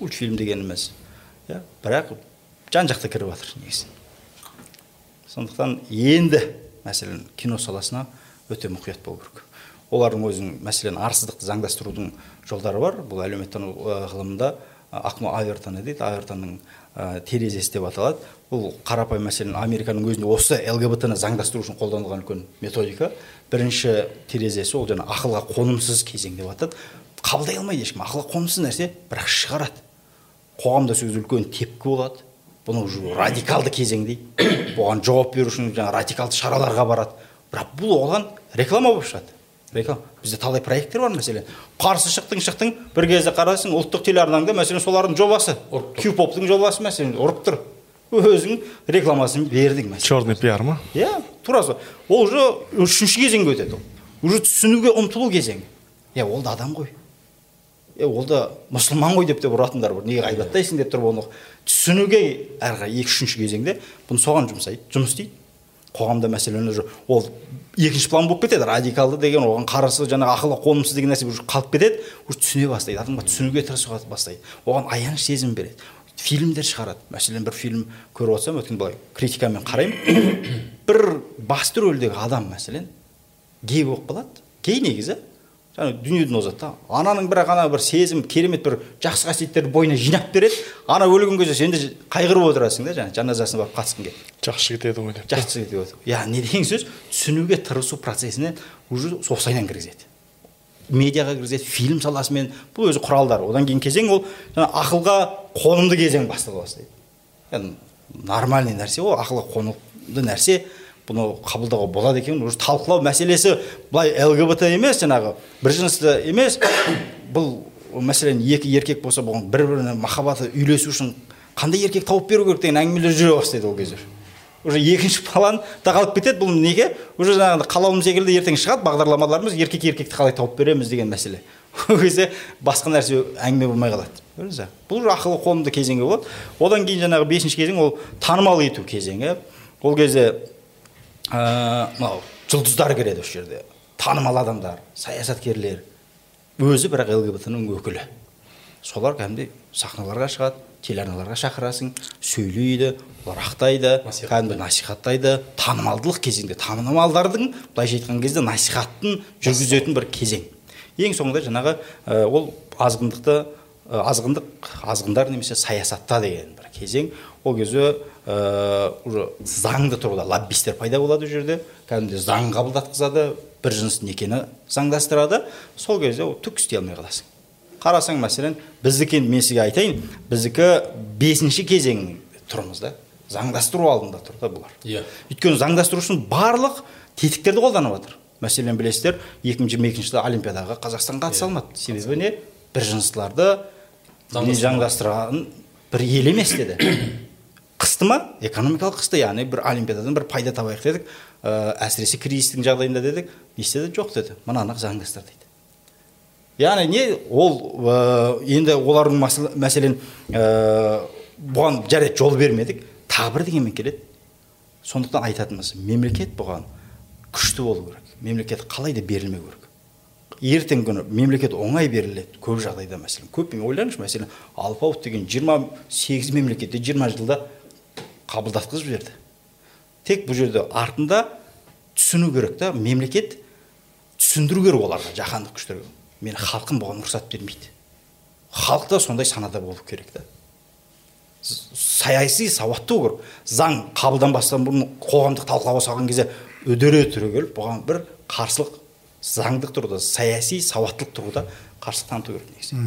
Мультфильм дегеніміз. Иә? бірақ жан жақты кіріп жатыр негізі. Сондықтан енді мәселен кино саласына өте мұқият болу керек. Олардың өзінің мәселен арсыздықты заңдастырудың жолдары бар. Бұл әлеуметтану ғылымында акно авертоны дейді авертонның терезесі деп аталады. Бұл қарапайым мәселен американың өзінде осы лгбт ны заңдастыру үшін қолданылған үлкен методика. Бірінші терезесі ол жаңа ақылға қонымсыз кезең деп атады. Қабылдай алмайды ешкім. Ақылға қонымсыз нәрсе бірақ шығарады. Қоғамда сол кезде үлкен тепкі болады. Бұны уже радикалды кезең дейді. Бұған жауап беру үшін жаңағы радикалды шараларға барады. Бірақ бұл оған реклама болып шығады. Реклама. Бізде талай проекттер бар мәселен. Қарсы шықтың шықтың бір кезде қарасың ұлттық телеарнаңда мәселен солардың жобасы. Кю поптың жобасы мәселен ұрып тұр. Өзің рекламасын бердің мәселен. Черный пиар ма? Иә тура сол ол уже үшінші кезеңге өтеді ол. Уже түсінуге ұмтылу кезеңі. Иә ол да адам ғой. Е ол да мұсылман ғой деп те ұратындар бар. Неге ғайбаттайсың деп тұрып оны түсінуге әрі екі үшінші кезеңде бұны соған жұмсайды жұмыс істейді. Қоғамда мәселені уже ол екінші план болып кетеді. Радикалды деген оған қарсы жаңағы ақылға қонымсыз деген нәрсе уже қалып кетеді. Уже түсіне бастайды. Адамға түсінуге тырысуға бастайды. Оған аяныш сезім береді. Фильмдер шығарады. Мәселен бір фильм көріп отырсам өткен былай критикамен қараймын. Бір басты рөлдегі адам мәселен гей болып қалады. Гей негізі. Жаңағы дүниеден озады да. Ананың бірақ ана бір сезім керемет бір жақсы қасиеттерді бойына жинап береді. Ана өлген кезде сен де қайғырып отырасың да жаңағы жаназасына барып қатысқың келеді жақсы кетеді ғой деп. Жақсы кетіп отыр иә не деген сөз? Түсінуге тырысу процесіне уже состайынан кіргізеді. Медиаға кіргізеді фильм саласымен. Бұл өзі құралдар. Одан кейін кезең ол жаңа ақылға қонымды кезең бастала бастайды нормальный нәрсе ол ақылға қонымды нәрсе. Бұны қабылдауға болады екен. Уже талқылау мәселесі былай лгбт емес жаңағы бір жынысты емес. Бұл мәселен екі еркек болса бұған бір біріне махаббаты үйлесу үшін қандай еркек тауып беру керек деген әңгімелер жүре бастайды ол кезде уже екінші план да қалып кетеді. Бұл неге? Уже жаңағыдай қалауым секілді ертең шығады. Бағдарламаларымыз еркек еркекті қалай тауып береміз деген мәселе. Ол кезде басқа нәрсе әңгіме болмай қалады. Көрдіңіз ба бұл уже ақылы қонымды кезеңге болады. Одан кейін жаңағы бесінші кезең ол танымал ету кезеңі. Ол кезде мынау жұлдыздар кіреді осы жерде. Танымал адамдар саясаткерлер. Өзі бірақ лгбт ның өкілі. Солар кәдімгідей сахналарға шығады телеарналарға шақырасың сөйлейді олар ақтайды кәдімгі насихаттайды. Танымалдылық кезеңде танымалдардың былайша айтқан кезде насихатын жүргізетін бір кезең. Ең соңында жаңағы ә, ол азғындықты ә, азғындық азғындар немесе саясатта деген бір кезең. Ол кезде уже заңды тұрғыда лоббистер пайда болады ол жерде. Кәдімгідей заң қабылдатқызады бір жыныс некені заңдастырады. Сол кезде ол түк істей алмай қаласың. Қарасаң мәселен біздікі мен сізге айтайын біздікі бесінші кезең тұрмыз да. Заңдастыру алдында тұр да бұлар. Иә. өйткені заңдастыру үшін барлық тетіктерді қолданып жатыр мәселен білесіздер екі мың жиырма екінші жылы олимпиадаға қазақстан қатыса алмады. себебі не? Бір жыныстыларды заңдастырған бір ел емес деді. Қысты ма? Экономикалық қысты яғни бір олимпиададан бір пайда табайық дедік ә, әсіресе кризистің жағдайында дедік не істеді? Жоқ деді. Мынаны заңдастыр дейді. Яғни не? Ол ә, енді олардың мәселен ә, бұған жарайды жол бермедік тағы бір дегенмен келеді. Сондықтан айтатынымыз мемлекет бұған күшті болу керек. Мемлекет қалай да берілмеу керек. Ертеңгі күні мемлекет оңай беріледі көп жағдайда мәселен. Көп ойлаңызшы мәселен алпауыт деген 28 мемлекетте 20 жылда қабылдатқызып жіберді тек бұл жерде артында түсіну керек та мемлекет түсіндіру керек оларға жаһандық күштерге мен халқым бұған рұқсат бермейді. Халық та сондай санада болу керек та. Саяси сауатты болу керек. Заң қабылданбастан бұрын қоғамдық талқылауға салған кезде үдере түрегеліп бұған бір қарсылық заңдық тұрғыда саяси сауаттылық тұрғыда қарсылық таныту керек негізі.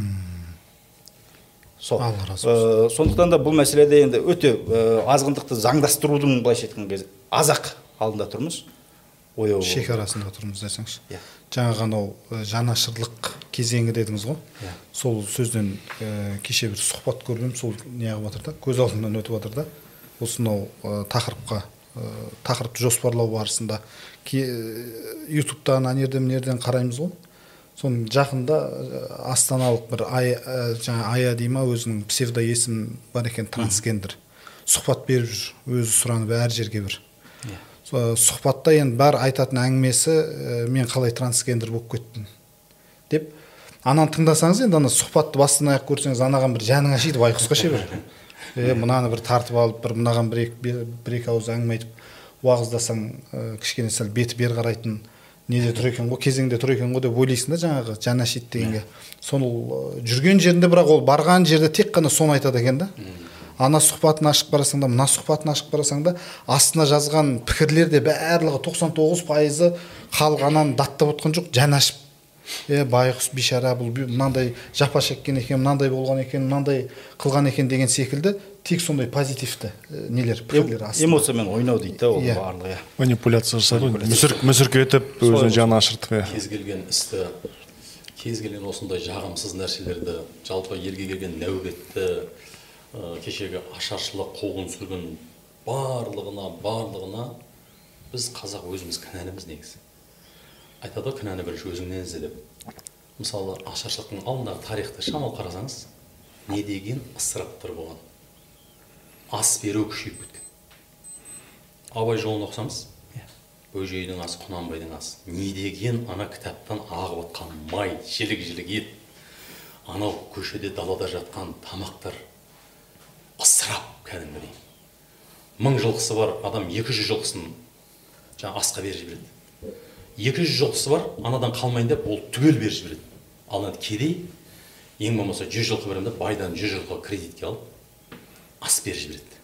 Сол. Алла разы Э, сондықтан да бұл мәселеде енді өте э, азғындықты заңдастырудың былайша айтқан кезде аз ақ алдында тұрмыз. Ояу. Шекарасында тұрмыз десеңізші. Иә. жаңағы анау ә, жанашырлық кезеңі дедіңіз ғой. Иә. сол сөзден ә, кеше бір сұхбат көрдім сол неғып жатыр да көз алдымнан өтіп жатыр да. Осынау ә, тақырыпқа ә, тақырыпты жоспарлау барысында ютубтан ана жерден мына жерден қараймыз ғой. Соның жақында ә, астаналық бір ая ә, жаңа ая дей ма өзінің псевдо есім бар екен трансгендер. Сұхбат беріп жүр өзі сұранып әр жерге бір. Со- сұхбатта енді бар айтатын әңгімесі ә, мен қалай трансгендер болып кеттім? деп. Ананы тыңдасаңыз енді ана сұхбатты бастан аяқ көрсеңіз анаған бір жаның ашиды байқұсқа ше бір. Е мынаны бір тартып алып бір мынаған бір екі, бір екі ауыз әңгіме айтып уағыздасаң ә, кішкене сәл беті бері қарайтын неде тұр екен ғой кезеңде тұр екен ғой деп ойлайсың да жаңағы жаны ашиды дегенге сол жүрген жерінде бірақ ол барған жерде тек қана соны айтады екен да. Ана сұхбатын ашып қарасаң да мына сұхбатын ашып қарасаң да астына жазған пікірлер де барлығы 99 пайызы халық ананы даттап отқан жоқ. Жаны ашып е байғұс бейшара бұл мынандай жапа шеккен екен мынандай болған екен мынандай қылған екен деген секілді. Тек сондай позитивті нелер пікірлер астында. эмоциямен ойнау дейді да ол Иә. барлығы иә. Манипуляция жасайды ғой. Мүсірк мүсірк етіп өзінің жаны ашыртып иә. Кез келген істі кез келген осындай жағымсыз нәрселерді жалпы елге келген нәубетті ә, кешегі ашаршылық қуғын сүргін барлығына барлығына біз қазақ өзіміз кінәліміз негізі. Айтады ғой кінәні бірінші өзіңнен ізде деп. Мысалы ашаршылықтың алдындағы тарихты шамалы қарасаңыз не деген ысыраптар болған. Ас беру күшейіп кеткен. Абай жолын оқысаңыз бөжейдің асы құнанбайдың асы. Не деген ана кітаптан ағып жатқан май жілік жілік ет. Анау көшеде далада жатқан тамақтар. Ысырап кәдімгідей. Мың жылқысы бар адам екі жүз жылқысын жаңағы асқа беріп жібереді. Екі жүз жылқысы бар анадан қалмайын деп ол түгел беріп жібереді. Ал енді кедей ең болмаса жүз жылқы беремін деп байдан жүз жылқы кредитке алып ас беріп жібереді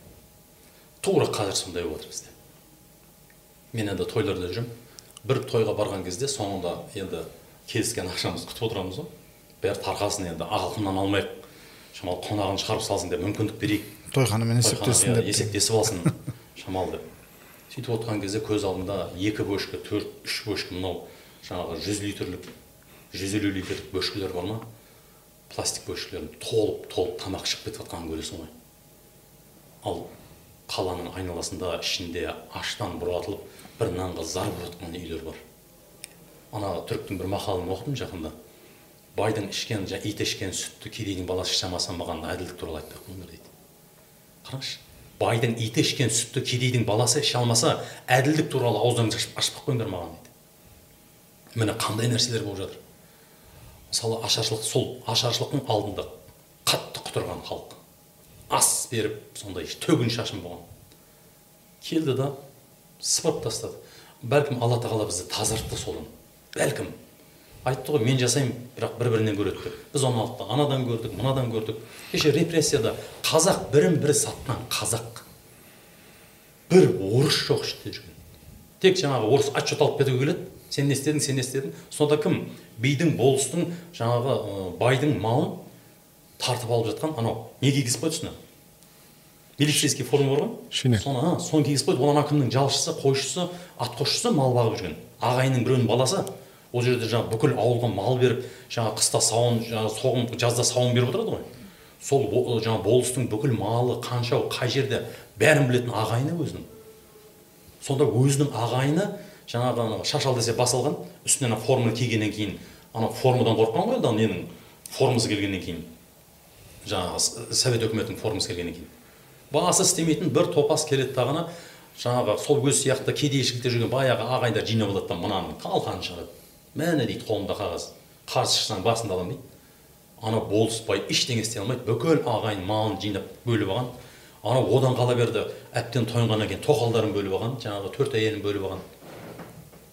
тура қазір сондай болып жатыр бізде. Мен енді тойларда жүремін бір тойға барған кезде соңында енді келіскен ақшамызды күтіп отырамыз ғой. Бәрі тарқасын енді алтыннан алмайық. Шамалы қонағын шығарып салсын деп мүмкіндік берейік. Тойханамен тойхана, есептессін иә, деп. есептесіп алсын шамалы деп. Сөйтіп отырған кезде көз алдымда екі бөшкі төрт үш бөшкі мынау жаңағы жүз литрлік жүз елу литрлік бөшкелер бар ма? Пластик бөшкелер толып толып тамақ ішіп кетіп жатқанын көресің ғой. Ал қаланың айналасында ішінде аштан бұратылып бір нанға зар болып үйлер бар. Ана түріктің бір мақалын оқыдым жақында. Байдың ішкен жа- ит ішкен сүтті кедейдің баласы іше алмаса маған әділдік туралы айтпай ақ қойыңдар дейді. Қараңызшы байдың иті ішкен сүтті кедейдің баласы іше алмаса әділдік туралы ауыздарыңызды ашпай ақ қойыңдар маған дейді. Міне қандай нәрселер болып жатыр. Мысалы ашаршылық сол ашаршылықтың алдында қатты құтырған халық. Ас беріп сондай төгін шашын болған. Келді да сыпырып тастады. Бәлкім алла тағала бізді тазартты содан бәлкім. Айтты ғой мен жасаймын бірақ бір бірінен көреді деп біз оны алдық анадан көрдік мынадан көрдік. Кеше репрессияда қазақ бірін бірі сатқан қазақ. Бір орыс жоқ іште жүрген. Тек жаңағы орыс отчет алып кетуге келеді. Сен не істедің сен не істедің. Сонда кім? Бидің болыстың жаңағы байдың малын тартып алып жатқан анау. Не кигізіп қойды үстіне милицейский форма бар ғой. Шинель. соны а, соны кигізіп қойды ол ана кімнің жалшысы қойшысы атқосшысы мал бағып жүрген. Ағайынның біреуінің баласы. Ол жерде жаңағы бүкіл ауылға мал беріп жаңағы қыста сауын жаңағы соғым жазда сауын беріп отырады ғой. Сол жаңағы болыстың бүкіл малы қанша қай жерде бәрін білетін ағайыны өзінің. Сонда өзінің ағайыны жаңағы ана шашал десе бас алған үстіне ана форманы кигеннен кейін ана формадан қорыққан ғой енді ненің формасы келгеннен кейін. Жаңағы совет өкіметінің формасы келгеннен кейін. Басы істемейтін бір топас келеді дағыны жаңағы сол өз сияқты кедейшілікте жүрген баяғы ағайындар жинап алады да мынаның қалқанын шығарады. Міне дейді қолымда қағаз. Қарсы шықсаң басымды аламын дейді. Ана болыспай ештеңе істей алмайды. Бүкіл ағайын малын жинап бөліп алған. Анау одан қала берді әбден тойынғаннан кейін тоқалдарын бөліп алған жаңағы төрт әйелін бөліп алған.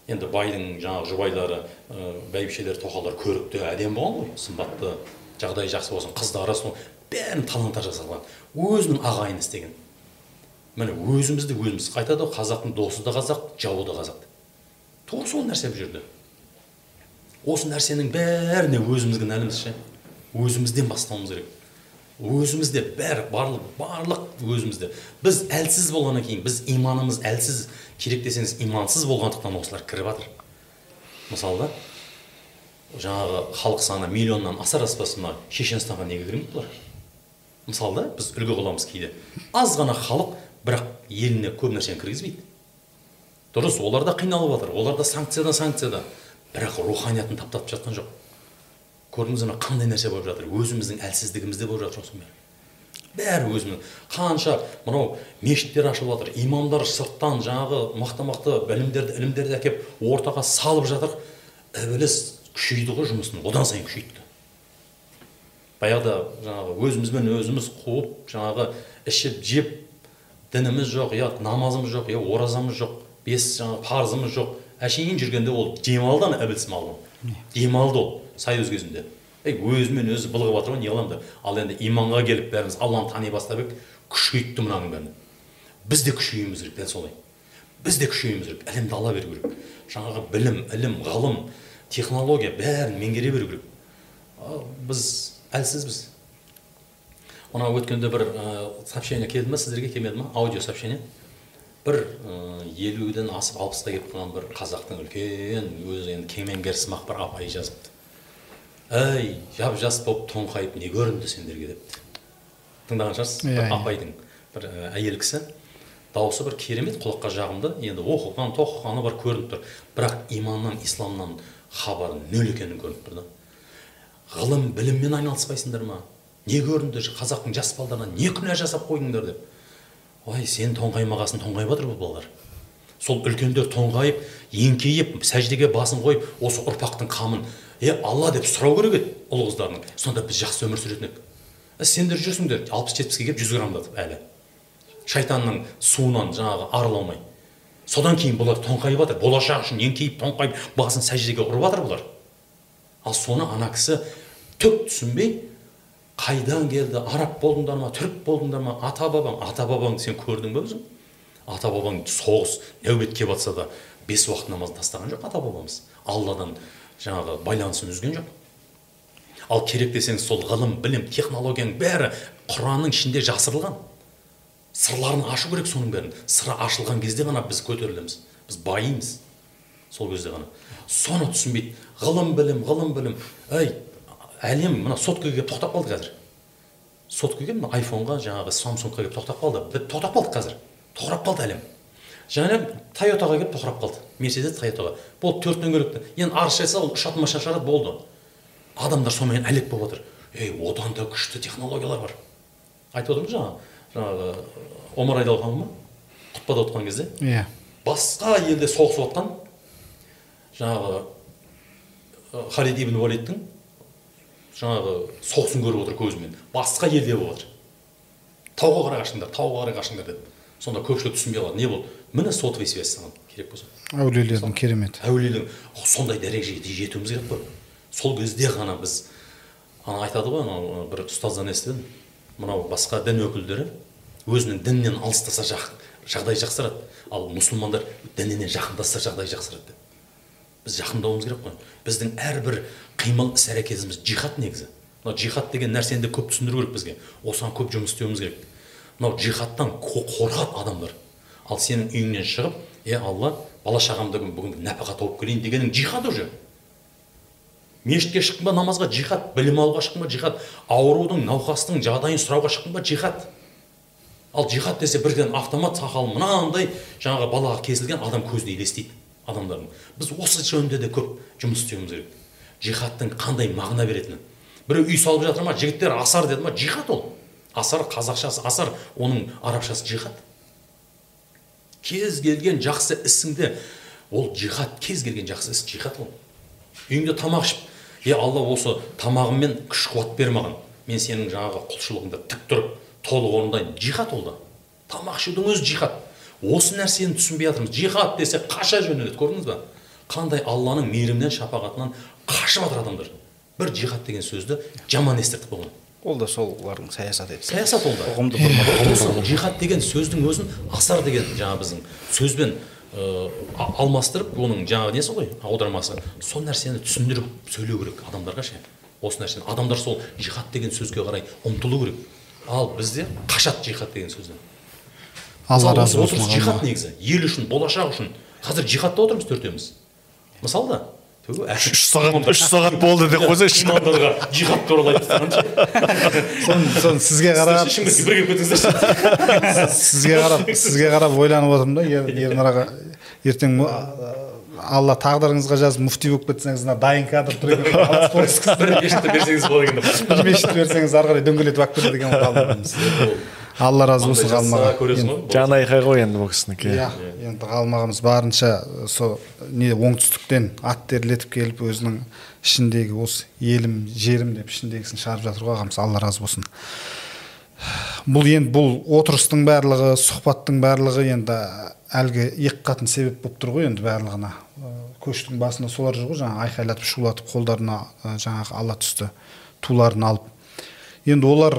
Енді байдың жаңағы жұбайлары ә, бәйбішелері тоқалдар көрікті әдемі болған ғой сымбатты. Жағдайы жақсы болсын қыздары сол бәрін талан тараж жасалған өзінің ағайыны істеген. Міне өзімізді өзіміз айтады ғой қазақтың досы да қазақ жауы да қазақ. Тура сол нәрсе бұл жерде. Осы нәрсенің бәріне өзімізге кінәліміз ше? Өзімізден бастауымыз керек. Өзімізде бәрі барлық барлық өзімізде. Біз әлсіз болғаннан кейін біз иманымыз әлсіз. Керек десеңіз имансыз болғандықтан осылар кіріп жатыр. Мысалы да жаңағы халық саны миллионнан асар аспасын мына шешенстанға неге кірмейді бұлар? Мысалы да біз үлгі қыламыз кейде. Аз ғана халық бірақ еліне көп нәрсені кіргізбейді. Дұрыс олар да қиналып жатыр олар да санкцияда санкцияда бірақ руханиятын таптатып жатқан жоқ. Көрдіңіз ме қандай нәрсе болып жатыр? Өзіміздің әлсіздігімізде болып жатыр осының бәрі. Бәрі өзімнің қанша мынау мешіттер ашылып жатыр имамдар сырттан жаңағы мықты мықты білімдерді ілімдерді әкеліп ортаға салып жатыр. Ібіліс күшейді ғой жұмысын одан сайын күшейді. Баяғыда жаңағы өзімізбен өзіміз қуып жаңағы ішіп жеп дініміз жоқ иә намазымыз жоқ иә оразамыз жоқ бес жаңағы парызымыз жоқ. Әшейін жүргенде ол демалды ана ібіліс малы демалды ол союз кезінде. Ей өзімен өзі былығып жатыр ғой не қыламын деп. Ал енді иманға келіп бәріміз алланы тани бастап едік күшейтті мынаның бәрін біз де күшеюіміз керек дәл солай. Біз де күшеюіміз керек ілімді ала беру керек. Жаңағы білім ілім ғылым технология бәрін меңгере беру керек. Біз әлсізбіз. Мына өткенде бір ә, сообщение келді ма сіздерге келмеді ма аудио сообщение. Бір ә, елуден асып алпысқа келіп қалған бір қазақтың үлкен өзі енді кемеңгерсымақ бір апай жазыпты. Әй жап жас болып тоңқайып не көрінді сендерге депті. Тыңдаған шығарсыз Иә, бір иә. апайдың бір ә, әйел кісі дауысы бір керемет құлаққа жағымды енді оқыған тоқығаны бар көрініп тұр. Бірақ иманнан исламнан хабары нөл екені көрініп тұр да ғылым біліммен айналыспайсыңдар ма? Не көрінді? Қазақтың жас балдарына не күнә жасап қойдыңдар деп? Ой сен тоңқаймағасын тоңқайып жатыр бұл балалар. Сол үлкендер тоңқайып еңкейіп сәждеге басын қойып осы ұрпақтың қамын е алла деп сұрау керек еді ұл қыздарының. Сонда біз жақсы өмір сүретін едік сендер жүрсіңдер алпыс жетпіске келіп жүз граммдатып әлі. Шайтанның суынан жаңағы арыла алмай. Содан кейін бұлар тоңқайып жатыр болашақ үшін еңкейіп тоңқайып басын сәждеге ұрып жатыр бұлар. Ал соны ана кісі түк түсінбей қайдан келді араб болдыңдар ма түрік болдыңдар ма ата бабаң ата бабаңды сен көрдің бе өзің? Ата бабаң соғыс нәубет келіп жатса да бес уақыт намазын тастаған жоқ ата бабамыз алладан жаңағы байланысын үзген жоқ. Ал керек десеңіз сол ғылым білім технологияның бәрі құранның ішінде жасырылған. Сырларын ашу керек соның бәрін. Сыры ашылған кезде ғана біз көтерілеміз. Біз байимыз сол кезде ғана. Соны түсінбейді. Ғылым білім ғылым білім. Әй әлем мына соткаға келіп тоқтап қалды қазір. Соткаға мына айфонға жаңағы самсунгқа келіп тоқтап қалды. Біз тоқтап қалдық қазір. Тоқырап қалды әлем. Және тойотаға келіп тоқырап қалды. Мерседес тойотаға. Болды төрт дөңгелекті енді арыз жазса ол ұшатын машина шығарады болды. Адамдар сонымен әлек болып жатыр ей одан да күшті технологиялар бар. Айтып отырмыз жаңа. Жаңағы омар айдалхан ма? Құтпада отқан кезде. Иә. Басқа елде соғысып жатқан жаңағы халид ибн уалидтің жаңағы соғысын көріп отыр көзімен. Басқа елде болып жатыр тауға қарай қашыңдар тауға қарай қашыңдар деді сонда көпшілік түсінбей қалады. Не болды? Міне сотовый связь саған керек болса. Әулиелердің кереметі әулиелің сондай дәрежеге жетуіміз керек қой. Сол кезде ғана біз ана айтады ғой анау бір ұстаздан естідім. Мынау басқа дін өкілдері өзінің дінінен алыстаса жағдай жақсарады. Ал мұсылмандар дініне жақындасса жағдай жақсарады. Деп біз жақындауымыз керек қой. Біздің әрбір қимыл іс әрекетіміз джихад негізі. Мынау джихад деген нәрсені де көп түсіндіру керек бізге. Осыған көп жұмыс істеуіміз керек. Мынау джихадтан қорқады адамдар. Ал сенің үйіңнен шығып е алла бала шағамды бүгін нәпақа тауып келейін дегенің джихад уже. Мешітке шықтың ба намазға? Джихад. Білім алуға шықтың ба? Джихад. Аурудың науқастың жағдайын сұрауға шықтың ба? Джихад. Ал джихад десе бірден автомат сақалы мынандай жаңағы балаға кесілген адам көзіне елестейді адамдардың. Біз осы жөнінде де көп жұмыс істеуіміз керек. Джихадтың қандай мағына беретіні. Біреу үй салып жатыр ма жігіттер асар деді ма? Джихад ол. Асар қазақшасы асар оның арабшасы джихад кез келген жақсы ісіңде ол джихад кез келген жақсы іс джихад ол. Үйіңде тамақ ішіп е алла осы тамағыммен күш қуат бер маған. Мен сенің жаңағы құлшылығыңды тік тұрып толық орындайын джихад ол да. Тамақ ішудің өзі джихад осы нәрсені түсінбей жатырмыз. Джихад десе қаша жөнеледі көрдіңіз ба? Қандай алланың мейірімінен шапағатынан қашып жатыр адамдар. Бір джихад деген сөзді жаман естіртіп қойған ол да солардың саясаты еді. Саясат ол да. Ұғымды осы джихад деген сөздің өзін асар деген жаңағы біздің сөзбен ә, алмастырып оның жаңағы несі ғой аудармасы. Сол нәрсені түсіндіріп сөйлеу керек адамдарға ше. Осы нәрсені. Адамдар сол джихад деген сөзге қарай ұмтылу керек. Ал бізде қашады джихад деген сөзден алла разы болсын джихад негізі. Ел үшін болашақ үшін. Қазір джихадта отырмыз төртеуміз мысалы да. Үш сағат үш сағат болды деп қойсайшы. джихад туралы айтып тастаған соны соны сізге қарап бірге кетіңіздерші. Сізге қарап сізге қарап ойланып отырмын да. Ер- ернар аға ертең алла тағдырыңызға жазып муфти болып кетсеңіз мына дайын кадр тұр екен мешітті берсеңіз болады екен деп. Бір мешіт берсеңіз ары қарай дөңгелетіп алып кетеді екен ғой алла разы болсын ғалым аға жан айқай ғой енді бұл кісінікі. Иә енді ғалым ағамыз барынша сол не оңтүстіктен ат терлетіп келіп өзінің ішіндегі осы елім жерім деп ішіндегісін шығарып жатыр ғой ағамыз. Алла разы болсын. Бұл енді бұл отырыстың барлығы сұхбаттың барлығы енді әлгі екі қатын себеп болып тұр ғой енді барлығына. Көштің басында солар жүр ғой жаңағы айқайлатып шулатып қолдарына жаңағы ала түсті туларын алып. Енді олар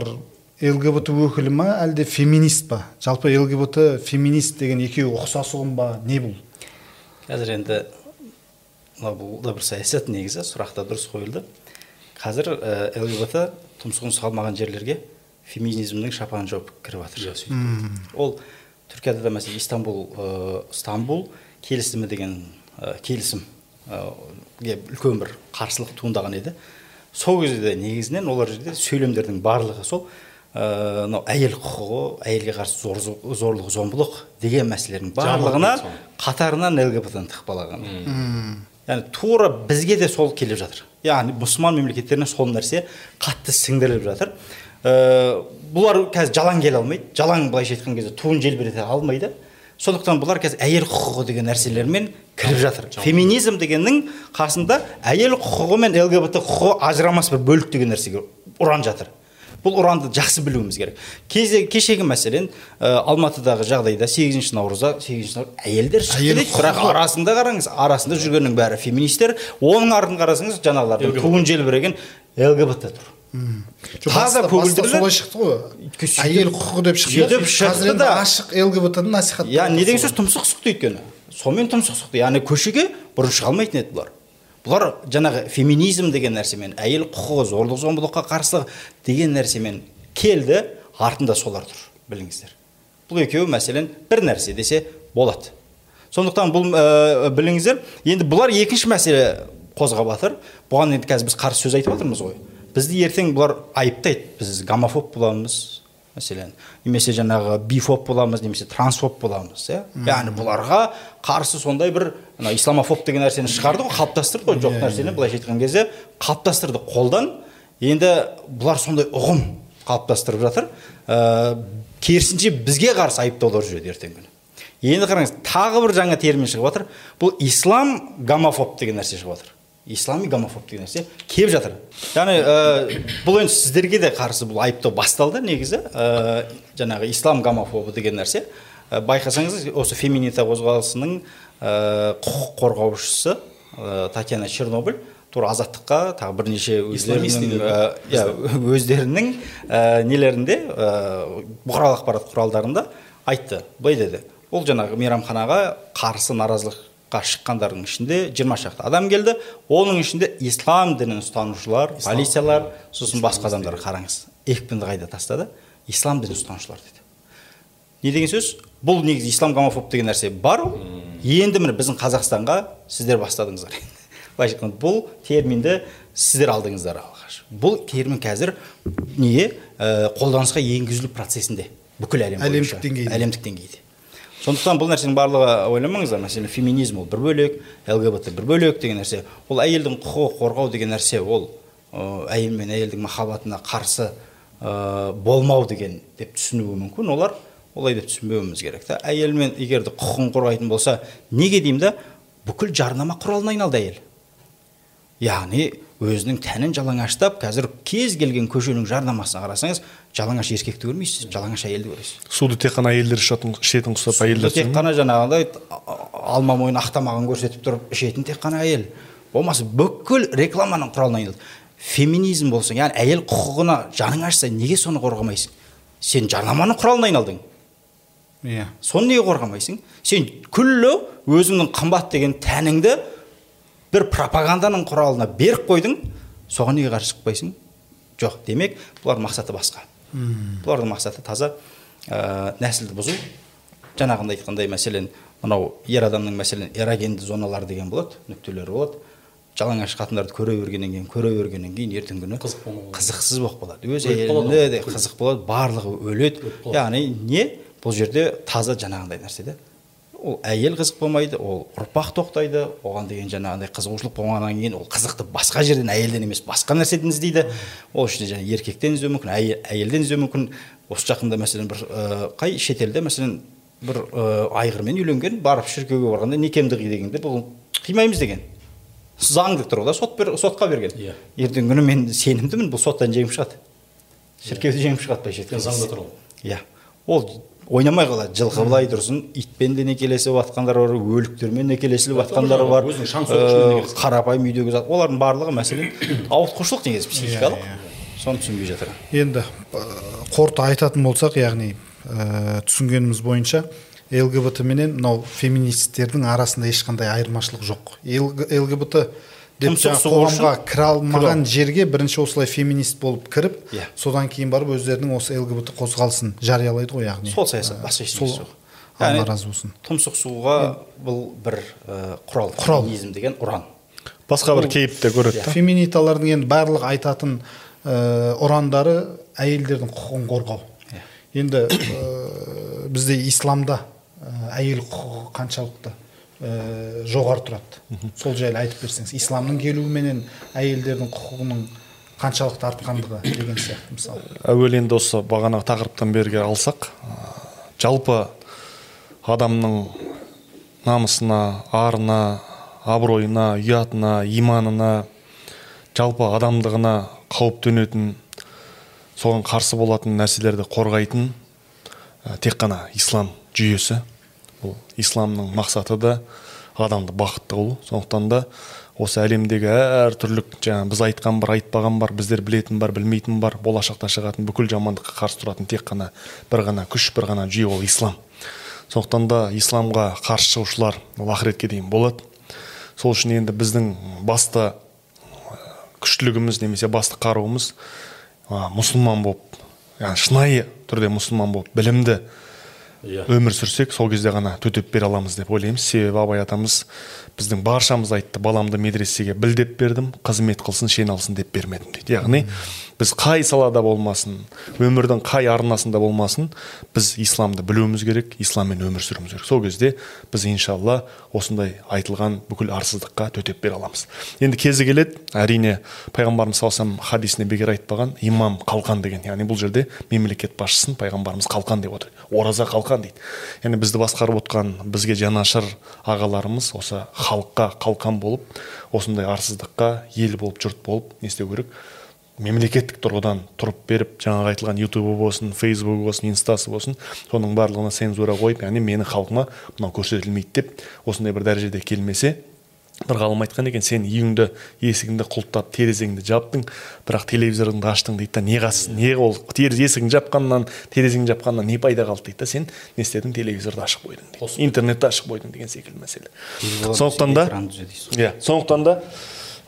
лгбт өкілі ма әлде феминист па? Жалпы лгбт феминист деген екеуі ұқсас ұғым ба не бұл? Қазір енді мынау бұл да бір саясат негізі сұрақ та дұрыс қойылды. Қазір ә, лгбт тұмсығын салмаған жерлерге феминизмнің шапанын жауып кіріп жатыр ол түркияда да мәселе истанбул ә, стамбул келісімі деген ә, келісім ә, үлкен бір қарсылық туындаған еді. Сол кезде негізінен олар жерде сөйлемдердің барлығы сол ә, мынау әйел құқығы әйелге қарсы зор, зорлық зомбылық деген мәселелердің барлығына қатарынан лгбт ны тықпалаған яғни тура бізге де сол келіп жатыр. Яғни мұсылман мемлекеттеріне сол нәрсе қатты сіңдіріліп жатыр. Ә, бұлар қазір жалаң келе алмайды. Жалаң былайша айтқан кезде туын желбірете алмайды. Сондықтан бұлар қазір әйел құқығы деген нәрселермен кіріп жатыр. Феминизм дегеннің қасында әйел құқығы мен лгбт құқығы ажырамас бір бөлік деген нәрсеге ұран жатыр. Бұл ұранды жақсы білуіміз керек. Кезде, кешегі мәселен ә, алматыдағы жағдайда сегізінші наурызда сегізінші наурыз әйелдер шықты Әйел дейді бірақ арасында қараңыз арасында жүргеннің бәрі феминистер. Оның артын қарасаңыз жаңағылардың туын желбіреген лгбт тұр. Таза көгілдірлі солай шықты ғой. Әйел құқығы деп шықты. Сөйтіп шықты да. ашық лгбт ны иә не деген сөз тұмсық сұқты өйткені. Сонымен тұмсық сұқты. Яғни көшеге бұрын шыға алмайтын еді бұлар. Бұлар жаңағы феминизм деген нәрсемен әйел құқығы зорлық зомбылыққа қарсылық деген нәрсемен келді. Артында солар тұр біліңіздер. Бұл екеуі мәселен бір нәрсе десе болады. Сондықтан бұл ә, біліңіздер енді бұлар екінші мәселе қозғап жатыр бұған енді қазір біз қарсы сөз айтып жатырмыз ғой. Бізді ертең бұлар айыптайды. Біз гомофоб боламыз мәселен немесе жаңағы бифоб боламыз немесе трансфоб боламыз иә? Яғни бұларға қарсы сондай бір ана исламофоб деген нәрсені шығарды ғой қалыптастырды ғой жоқ нәрсені былайша айтқан кезде қалыптастырды қолдан. Енді бұлар сондай ұғым қалыптастырып жатыр. Ә, керісінше бізге қарсы айыптаулар жүреді ертеңгі күні. Енді қараңыз тағы бір жаңа термин шығып жатыр бұл ислам гомофоб деген нәрсе шығып жатыр ислами гомофоб деген нәрсе келіп жатыр. Яғни ә, бұл енді сіздерге де қарсы бұл айыптау басталды негізі. Ә, жаңағы ислам гомофобы деген нәрсе. Ә, байқасаңыз осы феминита қозғалысының ә, құқық қорғаушысы ә, татьяна чернобыль тура азаттыққа тағы бірнеше өздерінің ә, иә, өздерінің ә, нелерінде ә, бұқаралық ақпарат құралдарында айтты. Былай деді. Ол жаңағы мейрамханаға қарсы наразылыққа шыққандардың ішінде жиырма шақты адам келді. Оның ішінде ислам дінін ұстанушылар полициялар сосын басқа адамдар қараңыз екпінді қайда тастады. Ислам дінін ұстанушылар деді не деген сөз? Бұл негізі ислам гомофоб деген нәрсе бар. Енді міне біздің қазақстанға сіздер бастадыңыздар. Былайша айтқанда бұл терминді сіздер алдыңыздар алғаш. Бұл термин қазір не ә, қолданысқа енгізілу процесінде бүкіл әлем Әлемдік деңгейде. әлемдік деңгейде. Сондықтан бұл нәрсенің барлығы ойламаңыздар. Мәселен феминизм ол бір бөлек лгбт бір бөлек деген нәрсе. Ол әйелдің құқығы қорғау деген нәрсе ол әйел мен әйелдің махаббатына қарсы ә, болмау деген деп түсінуі мүмкін. Олар олай деп түсінбеуіміз керек та. Әйел мен егер де құқығын қорғайтын болса неге деймін да? Бүкіл жарнама құралына айналды әйел. Яғни өзінің тәнін жалаңаштап қазір кез келген көшенің жарнамасына қарасаңыз жалаңаш еркекті көрмейсіз? Жалаңаш әйелді көресіз? Суды тек қана әйелдер ішетін ішетін құсап әйелдер тек қана жаңағыдай алма мойын ақтамағын көрсетіп тұрып ішетін тек қана әйел. Болмаса бүкіл рекламаның құралына айналды. Феминизм болса яғни әйел құқығына жаның ашса неге соны қорғамайсың? Сен жарнаманың құралына айналдың. Иә. Соны неге қорғамайсың? Сен күллі өзіңнің қымбат деген тәніңді бір пропаганданың құралына беріп қойдың. Соған неге қарсы шықпайсың? Жоқ демек бұлардың мақсаты басқа. Бұлардың мақсаты таза ә, нәсілді бұзу. Жаңағындай айтқандай мәселен мынау ер адамның мәселен эрогенді зоналар деген болады нүктелері болады. Жалаңаш қатындарды көре бергеннен кейін көре бергеннен кейін ертеңгі күні қызықсыз болып қалады. Өз әйеліне де қызық болады барлығы өледі. Яғни не? Бұл жерде таза жаңағындай нәрсе де. Ол әйел қызық болмайды ол ұрпақ тоқтайды. Оған деген жаңағындай қызығушылық болғаннан кейін ол қызықты басқа жерден әйелден емес басқа нәрседен іздейді. Ол үшін және еркектен іздеуі мүмкін әйел, әйелден іздеуі мүмкін. Осы жақында мәселен бір ә, қай шетелде мәселен бір ә, айғырмен үйленген барып шіркеуге барғанда некемді қи дегенде бұл қимаймыз деген. Заңды тұр ғой да сот бер, сотқа берген. Иә. ертеңгі күні мен сенімдімін бұл соттан жеңіп шығады. Шіркеуді жеңіп шығады былайша айтқан заңда тұр ол. иә. Ол ойнамай қалады жылқы былай тұрсын итпен де некелесіп жатқандар бар өліктермен некелесіліп жатқандар бар. Э, қарапайым үйдегі зат. Олардың барлығы мәселен ауытқушылық негізі психикалық. соны түсінбей жатыр. Енді ә, қорыта айтатын болсақ яғни ә, түсінгеніміз бойынша лгбт менен мынау феминистердің арасында ешқандай айырмашылық жоқ. ЛГ- лгбт деп қоғамға кіре алмаған жерге бірінші осылай феминист болып кіріп Иә. содан кейін барып өздерінің осы лгбт қозғалысын жариялайды ғой яғни. Сол саясат басқа ештеңесі сол жоқ алла разы болсын. тұмсық сұғуға бұл бір ә, құрал Құрал. феминизм деген ұран. Басқа бір кейіп те көреді да. Феминиталардың енді барлық айтатын ә, ұрандары әйелдердің құқығын қорғау. Енді ә, бізде исламда ә, әйел құқығы қаншалықты? Ә, жоғары тұрады. Сол жайлы айтып берсеңіз исламның келуіменен әйелдердің құқығының қаншалықты артқандығы деген сияқты мысалы әуел енді осы бағанағы тақырыптан берге алсақ ә, жалпы адамның намысына арына абыройына ұятына иманына жалпы адамдығына қауіп төнетін соған қарсы болатын нәрселерді қорғайтын ә, тек қана ислам жүйесі. Бұл исламның мақсаты да адамды бақытты қылу сондықтан да осы әлемдегі әртүрлі жаңа біз айтқан бар айтпаған бар біздер білетін бар білмейтін бар болашақта шығатын бүкіл жамандыққа қарсы тұратын тек қана бір ғана күш бір ғана жүйе ол ислам. Сондықтан да исламға қарсы шығушылар ол ақыретке дейін болады. Сол үшін енді біздің басты күштілігіміз немесе басты қаруымыз мұсылман болып яғни шынайы түрде мұсылман болып білімді иә. өмір сүрсек сол кезде ғана төтеп бере аламыз деп ойлаймыз. Себебі абай атамыз біздің баршамыз айтты баламды медресеге біл деп бердім қызмет қылсын шен алсын деп бермедім дейді. Яғни біз қай салада болмасын өмірдің қай арнасында болмасын біз исламды білуіміз керек исламмен өмір сүруіміз керек. Сол кезде біз иншалла осындай айтылған бүкіл арсыздыққа төтеп бере аламыз. Енді кезі келеді әрине пайғамбарымыз саллаллаху хадисінде бекер айтпаған имам қалқан деген. Яғни бұл жерде мемлекет басшысын пайғамбарымыз қалқан деп отыр. Ораза қалқан дейді. Яғни бізді басқарып отқан бізге жанашыр ағаларымыз осы халыққа қалқан болып осындай арсыздыққа ел болып жұрт болып не істеу керек? Мемлекеттік тұрғыдан тұрып беріп жаңағы айтылған ютубы болсын фейсбугі болсын инстасы болсын соның барлығына цензура қойып яғни менің халқыма мынау көрсетілмейді деп осындай бір дәрежеде келмесе ғалым айтқан екен сен үйіңді есігіңді құлттап терезеңді жаптың бірақ телевизорыңды аштың дейді да не қас- не ол есігіңді жапқаннан терезеңді жапқаннан не пайда қалды? дейді да сен не істедің? Телевизорды ашып қойдың дейді. Интернетті ашып қойдың деген секілді мәселе. Сондықтан да иә сондықтан да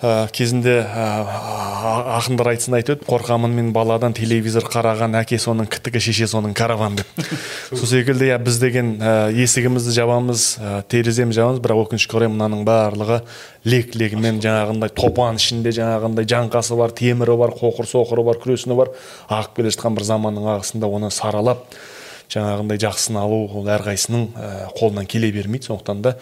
ә, кезінде ә, ақындар айтсын айтып еді қорқамын мен баладан телевизор қараған әке соның кітігі шеше соның караван деп. Сол секілді иә біз деген ә, есігімізді жабамыз ә, тереземізді жабамыз бірақ өкінішке орай мынаның барлығы лек легімен жаңағындай топан ішінде жаңағындай жаңқасы бар темірі бар қоқыр соқыры бар күресіні бар. Ағып келе жатқан бір заманның ағысында оны саралап жаңағындай жақсысын алу ол әрқайсының ә, қолынан келе бермейді. Сондықтан да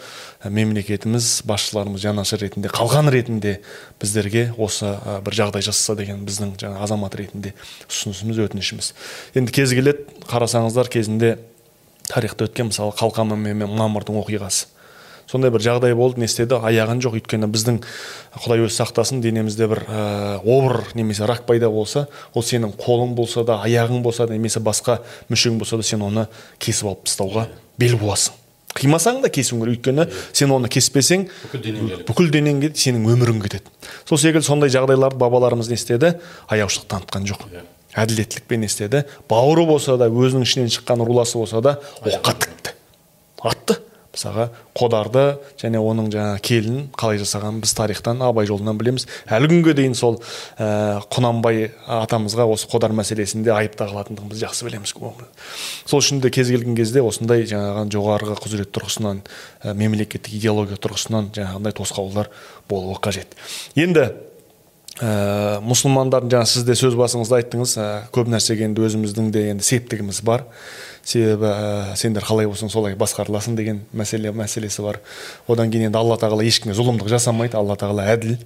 ә, мемлекетіміз басшыларымыз жанашыр ретінде қалған ретінде біздерге осы ә, бір жағдай жасаса деген біздің жаңа азамат ретінде ұсынысымыз өтінішіміз. Енді кезі келеді қарасаңыздар кезінде тарихта өткен мысалы қалқаман мен мамырдың оқиғасы. Сондай бір жағдай болды не істеді аяғын жоқ. Өйткені біздің құдай өзі сақтасын денемізде бір ә, обыр немесе рак пайда болса ол сенің қолың болса да аяғың болса да немесе басқа мүшең болса да сен оны кесіп алып тастауға бел буасың. Қимасаң да кесуің керек. Өйткені сен оны кеспесең бүкіл денең келеді. бүкіл денең кетеді сенің өмірің кетеді. Сол секілді сондай жағдайларды бабаларымыз не істеді? Аяушылық танытқан жоқ. Иә. әділеттілікпен не істеді? Бауыры болса да өзінің ішінен шыққан руласы болса да оққа тікті. Атты. Мысалға қодарды және оның жаңағы келінін қалай жасағанын біз тарихтан абай жолынан білеміз. Әлі күнге дейін сол ә, құнанбай атамызға осы қодар мәселесінде айып тағылатындығын жақсы білеміз сол үшін де кез келген кезде осындай жаңағы жоғарғы құзырет тұрғысынан ә, мемлекеттік идеология тұрғысынан жаңағындай тосқауылдар болуы қажет. Енді ә, мұсылмандардың жаңа сіз де сөз басыңызда айттыңыз ә, көп нәрсеге енді өзіміздің де енді септігіміз бар. Себебі ә, сендер қалай болсаң солай басқарыласың деген мәселе мәселесі бар. Одан кейін енді алла тағала ешкімге зұлымдық жасамайды. Алла тағала әділ.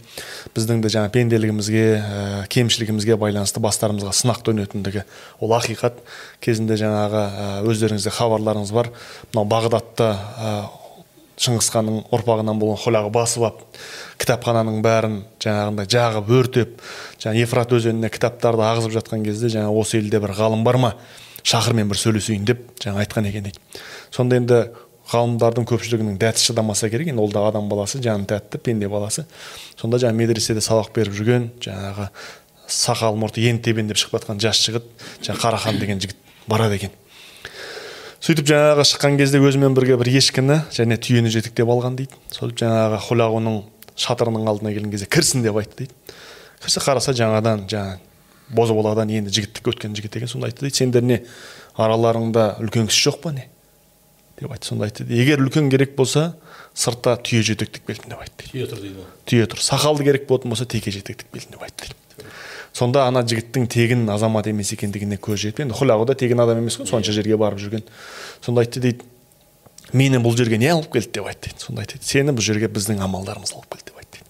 Біздің де жаңа пенделігімізге ә, кемшілігімізге байланысты бастарымызға сынақ төнетіндігі. Ол ақиқат. Кезінде жаңағы ә, өздеріңізде хабарларыңыз бар. Мынау бағдатта ә, шыңғыс ханның ұрпағынан болған хұлағы басып алып кітапхананың бәрін жаңағындай жағып өртеп жаңа ефрат өзеніне кітаптарды ағызып жатқан кезде жаңа осы елде бір ғалым бар ма? Шақырмен бір сөйлесейін деп жаңа айтқан екен дейді сонда енді ғалымдардың көпшілігінің дәті шыдамаса керек. Енді ол да адам баласы жаны тәтті пенде баласы. Сонда жаңа медреседе сабақ беріп жүрген жаңағы сақал мұрты ентебен деп шығып жатқан жас жігіт жаңа қарахан деген жігіт барады екен. Сөйтіп жаңағы шыққан кезде өзімен бірге бір ешкіні және түйені жетектеп алған дейді. Сөйтіп жаңағы хұлағуның шатырының алдына келген кезде кірсін деп айтты дейді. Кірсе қараса жаңадан жаңа бозбаладан енді жігіттік өткен жігіт екен сонда айтты дейді сендер не араларыңда үлкен кісі жоқ па не? деп айтты сонда айтты егер үлкен керек болса сыртта түйе жетектік белдім деп айтты. Түйе тұр дейді. Ғой. түйе тұр. Сақалды керек болатын болса теке жетектік белдім деп айтты. Дейді сонда ана жігіттің тегін азамат емес екендігіне көз жетіп енді хұлағу да тегін адам емес қой сонша жерге барып жүрген. Сонда айтты дейді мені бұл жерге не алып келді? деп айтты. Дейді сонда айтты сені бұл жерге біздің амалдарымыз алып келді деп айтты.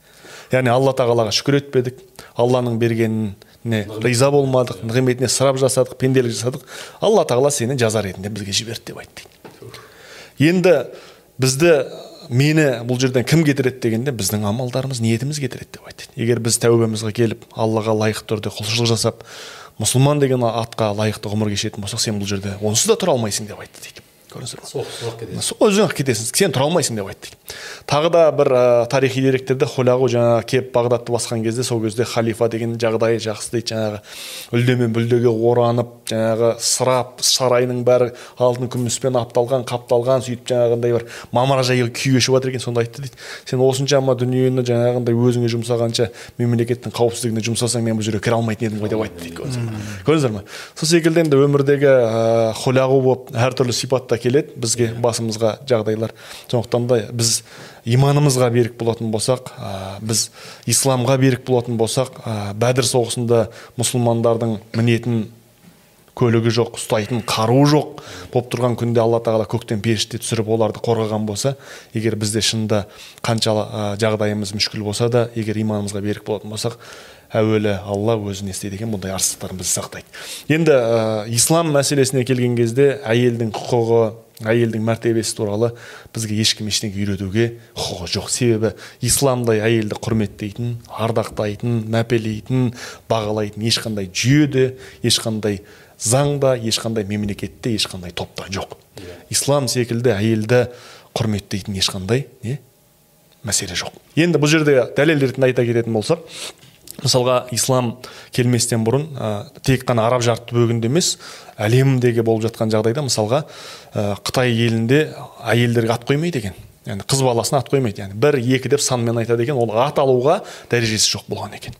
Дейді яғни алла тағалаға шүкір етпедік. Алланың бергеніне риза болмадық нығметіне ысырап жасадық пенделік жасадық. Алла тағала сені жаза ретінде бізге жіберді деп айтты дейді. Енді бізді мені бұл жерден кім кетіреді дегенде біздің амалдарымыз ниетіміз кетіреді деп айтты егер біз тәубемізге келіп аллаға лайықты түрде құлшылық жасап мұсылман деген атқа лайықты ғұмыр кешетін болсақ сен бұл жерде онсыз да тұра алмайсың деп айтты дейді. Көрдіңіздер ма соғыс соғып кетеді сол өзің ақ кетесің сен тұра алмайсың деп айтты тағы да бір ә, тарихи деректерде хулағу жаңағы келіп бағдатты басқан кезде сол кезде халифа деген жағдайы жақсы дейді. Жаңағы үлде мен бүлдеге оранып жаңағы сырап сарайының бәрі алтын күміспен апталған қапталған сөйтіп жаңағындай бір мамыражай күй кешіп жатыр екен сонда айтты дейді. Сен осыншама дүниені жаңағындай өзіңе жұмсағанша мемлекеттің қауіпсіздігіне жұмсасаң мен бұл жерге кіре алмайтын едім ғой деп айтты дейді. Көрдіңіздер ма? Сол секілді енді өмірдегі ә, хулағу болып әртүрлі сипатта келеді бізге басымызға жағдайлар. Сондықтан да біз иманымызға берік болатын болсақ ә, біз исламға берік болатын болсақ ә, бәдір соғысында мұсылмандардың мінетін көлігі жоқ ұстайтын қаруы жоқ болып тұрған күнде алла тағала көктен періште түсіріп оларды қорғаған болса егер бізде шынында қанша ә, жағдайымыз мүшкіл болса да егер иманымызға берік болатын болсақ әуелі алла өзі не істейді екен бұндай арсыздықтан бізді сақтайды. Енді ә, ислам мәселесіне келген кезде әйелдің құқығы әйелдің мәртебесі туралы бізге ешкім ештеңе үйретуге құқығы жоқ. Себебі исламдай әйелді құрметтейтін ардақтайтын мәпелейтін бағалайтын ешқандай жүйе де ешқандай заңда ешқандай мемлекетте ешқандай топта жоқ. Ислам секілді әйелді құрметтейтін ешқандай не мәселе жоқ. Енді бұл жерде дәлел ретінде айта кететін болсақ мысалға ислам келместен бұрын ә, тек қана араб жар түбегінде емес әлемдегі болып жатқан жағдайда мысалға ә, қытай елінде әйелдерге ат қоймайды екен. Яғни қыз баласына ат қоймайды. Яғни бір екі деп санмен айтады екен ол ат алуға дәрежесі жоқ болған екен.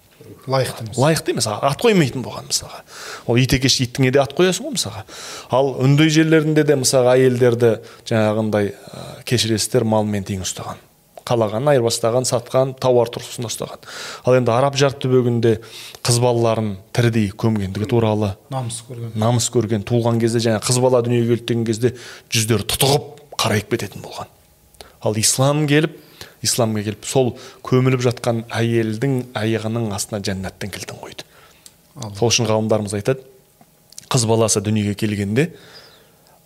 Лайықты емес. Лайықты емес ат қоймайтын болған мысалға. Ол ит екеш итіңе де ат қоясың ғой мысалға. Ал үндей жерлерінде де мысалға әйелдерді жаңағындай ә, кешіресіздер малмен тең ұстаған. Қалағанын айырбастаған сатқан тауар тұрғысында ұстаған. Ал енді араб жар түбегінде қыз балаларын тірідей көмгендігі туралы намыс көрген. намыс көрген туылған кезде жаңа қыз бала дүниеге келді деген кезде жүздері тұтығып қарайып кететін болған. Ал ислам келіп исламға келіп сол көміліп жатқан әйелдің аяғының астына жәннаттың кілтін қойды сол үшін ғалымдарымыз айтады қыз баласы дүниеге келгенде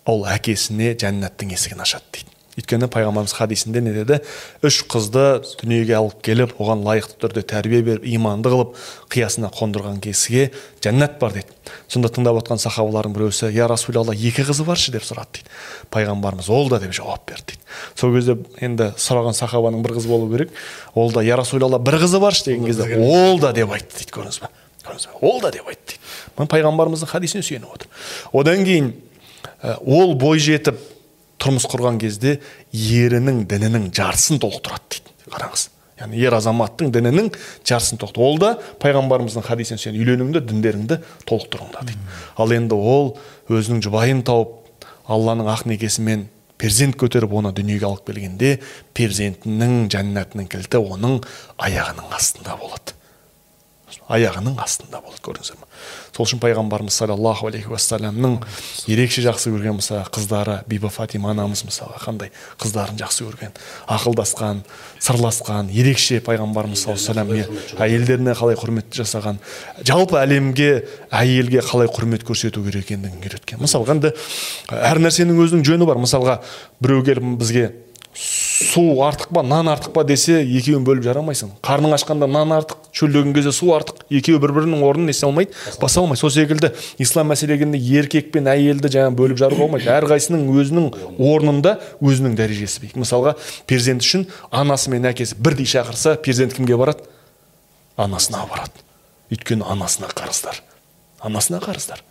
ол әкесіне жәннаттың есігін ашады дейді. Өйткені пайғамбарымыз хадисінде не деді? Үш қызды дүниеге алып келіп оған лайықты түрде тәрбие беріп иманды қылып қиясына қондырған кісіге жәннат бар дейді. Сонда тыңдап отқан сахабалардың біреусі я расулалла екі қызы бар ше? деп сұрады дейді. Пайғамбарымыз ол да деп жауап берді дейді. Сол кезде енді сұраған сахабаның бір қызы болу керек. Ол да я расулалла бір қызы бар ше? деген кезде ол да деп айтты дейді көрдіңіз ба көрдіңіз ба ол да деп айтты дейді. Пайғамбарымыздың хадисіне сүйеніп отыр одан кейін ол бой жетіп тұрмыс құрған кезде ерінің дінінің жартысын толықтырады дейді. Қараңыз. Яғни ер азаматтың дінінің жартысын толықтырады. Ол да пайғамбарымыздың хадисіне сүйеніп үйлөніңдер діндеріңді толықтырыңдар дейді. Ал енді ол өзінің жұбайын тауып алланың ақ некесімен перзент көтеріп оны дүниеге алып келгенде перзентінің жәннатының кілті оның аяғының астында болады. Аяғының астында болады көрдіңіздер ма сол үшін пайғамбарымыз саллаллаху алейхи уассаламның ерекше жақсы көрген мысалы қыздары бибі фатима анамыз мысалға қандай қыздарын жақсы көрген ақылдасқан сырласқан ерекше пайғамбарымыз саллаллаху алейхи әйелдеріне қалай құрмет жасаған жалпы әлемге әйелге қалай құрмет көрсету керек екендігін үйреткен. Мысалға енді әр нәрсенің өзінің жөні бар. Мысалға біреу келіп бізге су артық па нан артық па десе екеуін бөліп жара алмайсың қарның ашқанда нан артық шөлдеген кезде су артық екеуі бір бірінің орнын не алмайды баса алмайды. Сол секілді ислам мәселегінде еркек пен әйелді жаңағы бөліп жаруға болмайды. Әрқайсысының өзінің орнында өзінің дәрежесі биік мысалға перзент үшін анасы мен әкесі бірдей шақырса перзент кімге барады? Анасына барады. Өйткені анасына қарыздар. Анасына қарыздар.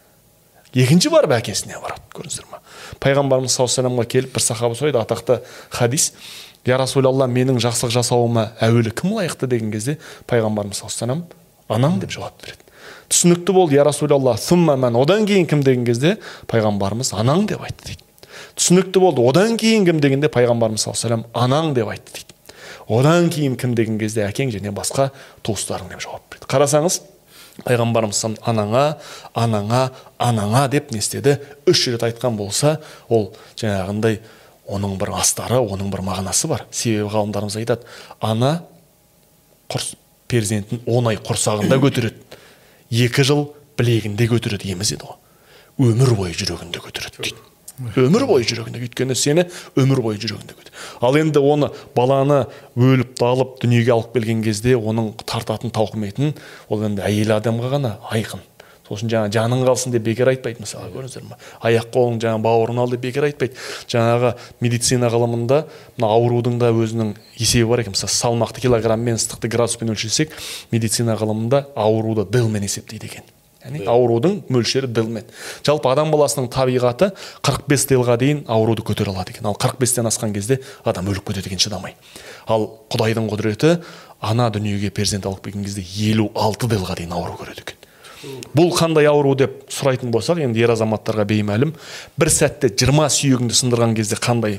Екінші барып әкесіне барады көрдіңіздер ма? Пайғамбарымыз саллаллаху алейhi келіп бір сахаба сұрайды атақты хадис. Я расулалла менің жақсылық жасауыма әуелі кім лайықты? деген кезде пайғамбарымыз саллаллаху анаң деп жауап береді. Түсінікті болды я расулалла одан кейін кім? деген кезде пайғамбарымыз анаң деп айтты дейді. Түсінікті болды одан кейін кім? дегенде пайғамбарымыз саллаллаху анаң деп айтты дейді. Одан кейін кім? деген кезде әкең және басқа туыстарың деп жауап берді қарасаңыз пайғамбарымыз анаңа анаңа анаңа деп не істеді? Үш рет айтқан болса ол жаңағындай оның бір астары оның бір мағынасы бар. Себебі ғалымдарымыз айтады ана құрс, перзентін он ай құрсағында көтереді. Екі жыл білегінде көтереді емізеді ғой өмір бойы жүрегінде көтереді дейді. Өмір бойы жүрегінде өйткені сені өмір бойы жүрегінде ал енді оны баланы өліп талып дүниеге алып келген кезде оның тартатын тауқыметін ол енді әйел адамға ғана айқын сосын жаңағы жаның қалсын деп бекер айтпайды мысалы көрдіңіздер ма аяқ қолың жаңағы бауырын ал деп бекер айтпайды жаңағы медицина ғылымында мына аурудың да өзінің есебі бар екен мысалы салмақты килограмммен ыстықты градуспен өлшесек медицина ғылымында ауруды дылмен есептейді екен яғни аурудың мөлшері дылмен жалпы адам баласының табиғаты 45 дылға дейін ауруды көтере алады екен. Ал 45-тен асқан кезде адам өліп кетеді екен шыдамай. Ал құдайдың құдіреті ана дүниеге перзент алып келген кезде елу алты дейін ауру көреді екен. Бұл қандай ауру деп сұрайтын болсақ енді ер азаматтарға беймәлім. бір сәтте жиырма сүйегіңді сындырған кезде қандай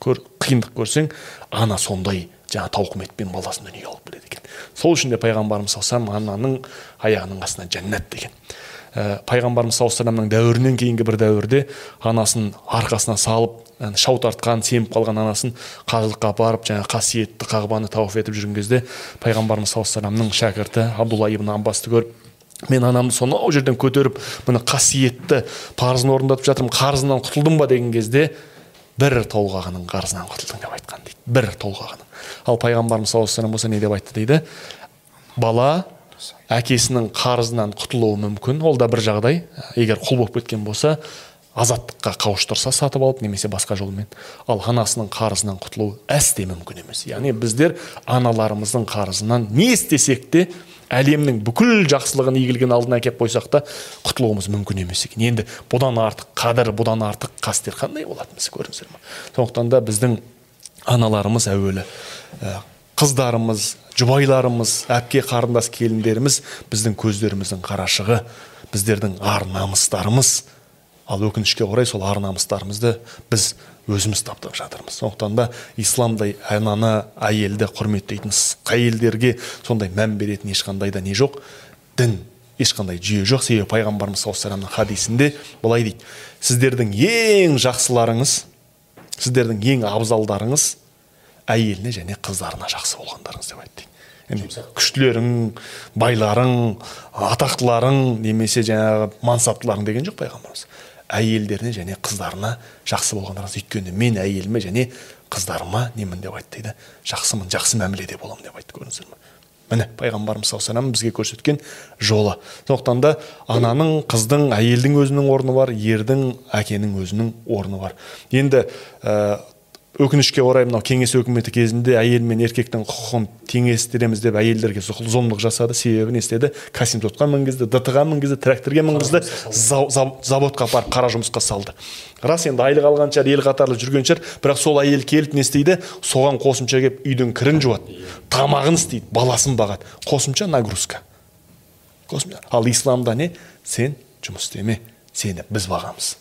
көр, қиындық көрсең ана сондай жаңа тауқыметпен баласын дүниеге алып келеді екен. Сол үшін де пайғамбарымыз саллаллаху ананың аяғының астына жәннат деген. Ә, пайғамбарымыз саллаллаху дәуірінен кейінгі бір дәуірде анасын арқасына салып шау тартқан семіп қалған анасын қажылыққа апарып жаңағы қасиетті қағбаны тауып етіп жүрген кезде пайғамбарымыз саллаллаху алейhi шәкірті абдулла ибн аббасты көріп мен анамды сонау жерден көтеріп міне қасиетті парызын орындатып жатырмын қарызынан құтылдым ба? деген кезде бір толғағының қарызынан құтылдың деп айтқан дейді. бір толғағының ал пайғамбарымыз саллаллаху алейhi болса не деп айтты дейді? Бала әкесінің қарызынан құтылуы мүмкін. Ол да бір жағдай. Егер құл болып кеткен болса азаттыққа қауыштырса сатып алып немесе басқа жолмен. Ал анасының қарызынан құтылу әсте мүмкін емес. Яғни біздер аналарымыздың қарызынан не істесек те әлемнің бүкіл жақсылығын игілігін алдына әкеліп қойсақ та құтылуымыз мүмкін емес екен. Енді бұдан артық қадір бұдан артық қастер қандай болады міне көрдіңіздер ма сондықтан да біздің аналарымыз әуелі қыздарымыз жұбайларымыз әпке қарындас келіндеріміз біздің көздеріміздің қарашығы біздердің ар намыстарымыз ал өкінішке орай сол ар намыстарымызды біз өзіміз таптап жатырмыз. Сондықтан да исламдай ананы әйелді құрметтейтін әйелдерге сондай мән беретін ешқандай да не жоқ. Дін ешқандай жүйе жоқ. Себебі пайғамбарымыз саллаллаху алейhi хадисінде былай дейді. Сіздердің ең жақсыларыңыз сіздердің ең абзалдарыңыз әйеліне және қыздарына жақсы болғандарыңыз деп айтты дейді. Күштілерің байларың атақтыларың немесе жаңағы мансаптыларың деген жоқ пайғамбарымыз. Әйелдеріне және қыздарына жақсы болғандарыңыз өйткені мен әйеліме және қыздарыма немін деп айтты дейді. Жақсымын жақсы мәміледе боламын деп айтты көрдіңіздер ма міне пайғамбарымыз саллаллаху бізге көрсеткен жолы. Сондықтан да ананың қыздың әйелдің өзінің орны бар ердің әкенің өзінің орны бар. Енді өкінішке орай мынау кеңес өкіметі кезінде әйел мен еркектің құқығын теңестіреміз деп әйелдерге зұлымдық жасады. Себебі не істеді? Косинзотқа мінгізді дт ға мінгізді тракторға мінгізді заводқа апарып қара жұмысқа салды. Рас енді айлық алған шығар ел қатарлы жүрген шығар. Бірақ сол әйел келіп не істейді? Соған қосымша келіп үйдің кірін жуады. Тамағын істейді баласын бағады. Қосымша нагрузка. Қосымша. Ал исламда не? Сен жұмыс істеме. Сені біз бағамыз.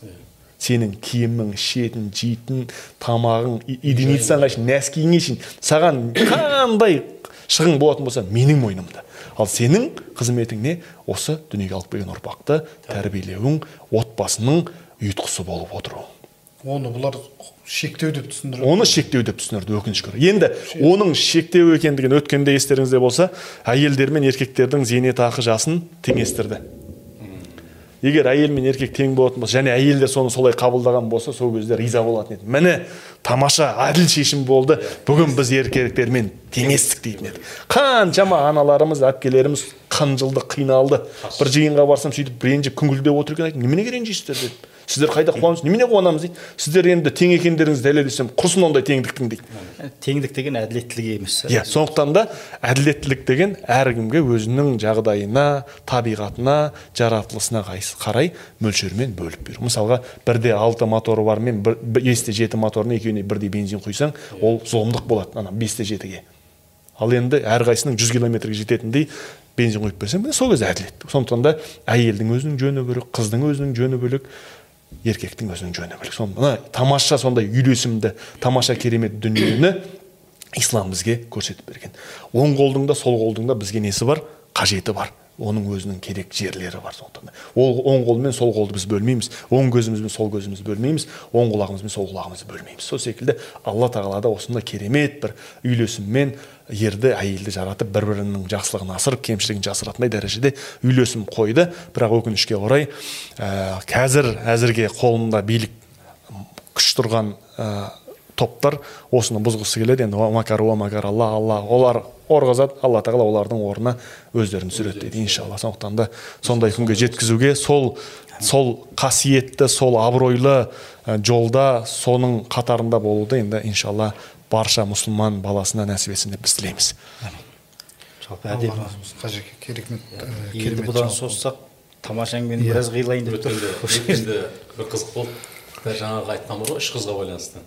Сенің киімің ішетін жейтін тамағың единицаңа шейін нәскиіңе шейін саған қандай шығын болатын болса менің мойнымда. Ал сенің қызметің не осы дүниеге алып келген ұрпақты тәрбиелеуің отбасының ұйытқысы болып отыруың оны бұлар шектеу деп түсіндіреді оны шектеу деп түсіндірді өкінішке орай. Енді оның шектеу екендігін өткенде естеріңізде болса әйелдер мен еркектердің зейнетақы жасын теңестірді. Егер әйел мен еркек тең болатын болса және әйелдер соны солай қабылдаған болса сол кезде риза болатын еді. Міне тамаша әділ шешім болды. Бүгін біз еркектермен теңестік дейтін еді қаншама аналарымыз әпкелеріміз қынжылды қиналды. Бір жиынға барсам сөйтіп ренжіп күңкілдеп отыр екен неменеге ренжисіздер дедім сіздер қайда қуанасыз немене қуанамыз дейді. Сіздер енді тең екендеріңізді дәлелдесем құрсын ондай теңдіктің дейді. Теңдік деген әділеттілік емес иә сондықтан да әділеттілік деген әркімге өзінің жағдайына табиғатына жаратылысына қарай мөлшермен бөліп беру. Мысалға бірде алты моторы бар мен бесте жеті моторына екеуіне бірдей бензин құйсаң ол зұлымдық болады. Ана бесте жетіге. Ал енді әрқайсысының жүз километрге жететіндей бензин құйып берсең сол кезде әділет. Сондықтан да әйелдің өзінің жөні бөлек қыздың өзінің жөні бөлек еркектің өзінің жөні бөлек. Мына тамаша сондай үйлесімді тамаша керемет дүниені ислам бізге көрсетіп берген. Оң қолдың да сол қолдың да бізге несі бар? Қажеті бар. Оның өзінің керек жерлері бар сондықтан ол оң қол мен сол қолды біз бөлмейміз. Оң көзіміз бен сол көзімізді бөлмейміз. Оң құлағымыз бен сол құлағымызды бөлмейміз. Сол секілді алла тағала да осындай керемет бір үйлесіммен ерді әйелді жаратып бір бірінің жақсылығын асырып кемшілігін жасыратындай дәрежеде үйлесім қойды. Бірақ өкінішке орай ә, қазір әзірге қолында билік күш тұрған ә, топтар осыны бұзғысы келеді. Енді макар уа макар алла алла олар орғызады. Алла тағала олардың орнына өздерін түсіреді дейді. Иншалла. Сондықтан да сондай күнге жеткізуге сол сол қасиетті сол абыройлы ә, жолда соның қатарында болуды енді иншалла барша мұсылман баласына нәсіп етсін деп біз тілейміз. Жалпы әдемі. Қажеке керемет ә, енді керемет бұдан созсақ тамаша әңгімені біраз қилайын деп тұр өткенде өткенде бір қызық болды. Жаңағы айтқан бар ғой үш қызға байланысты.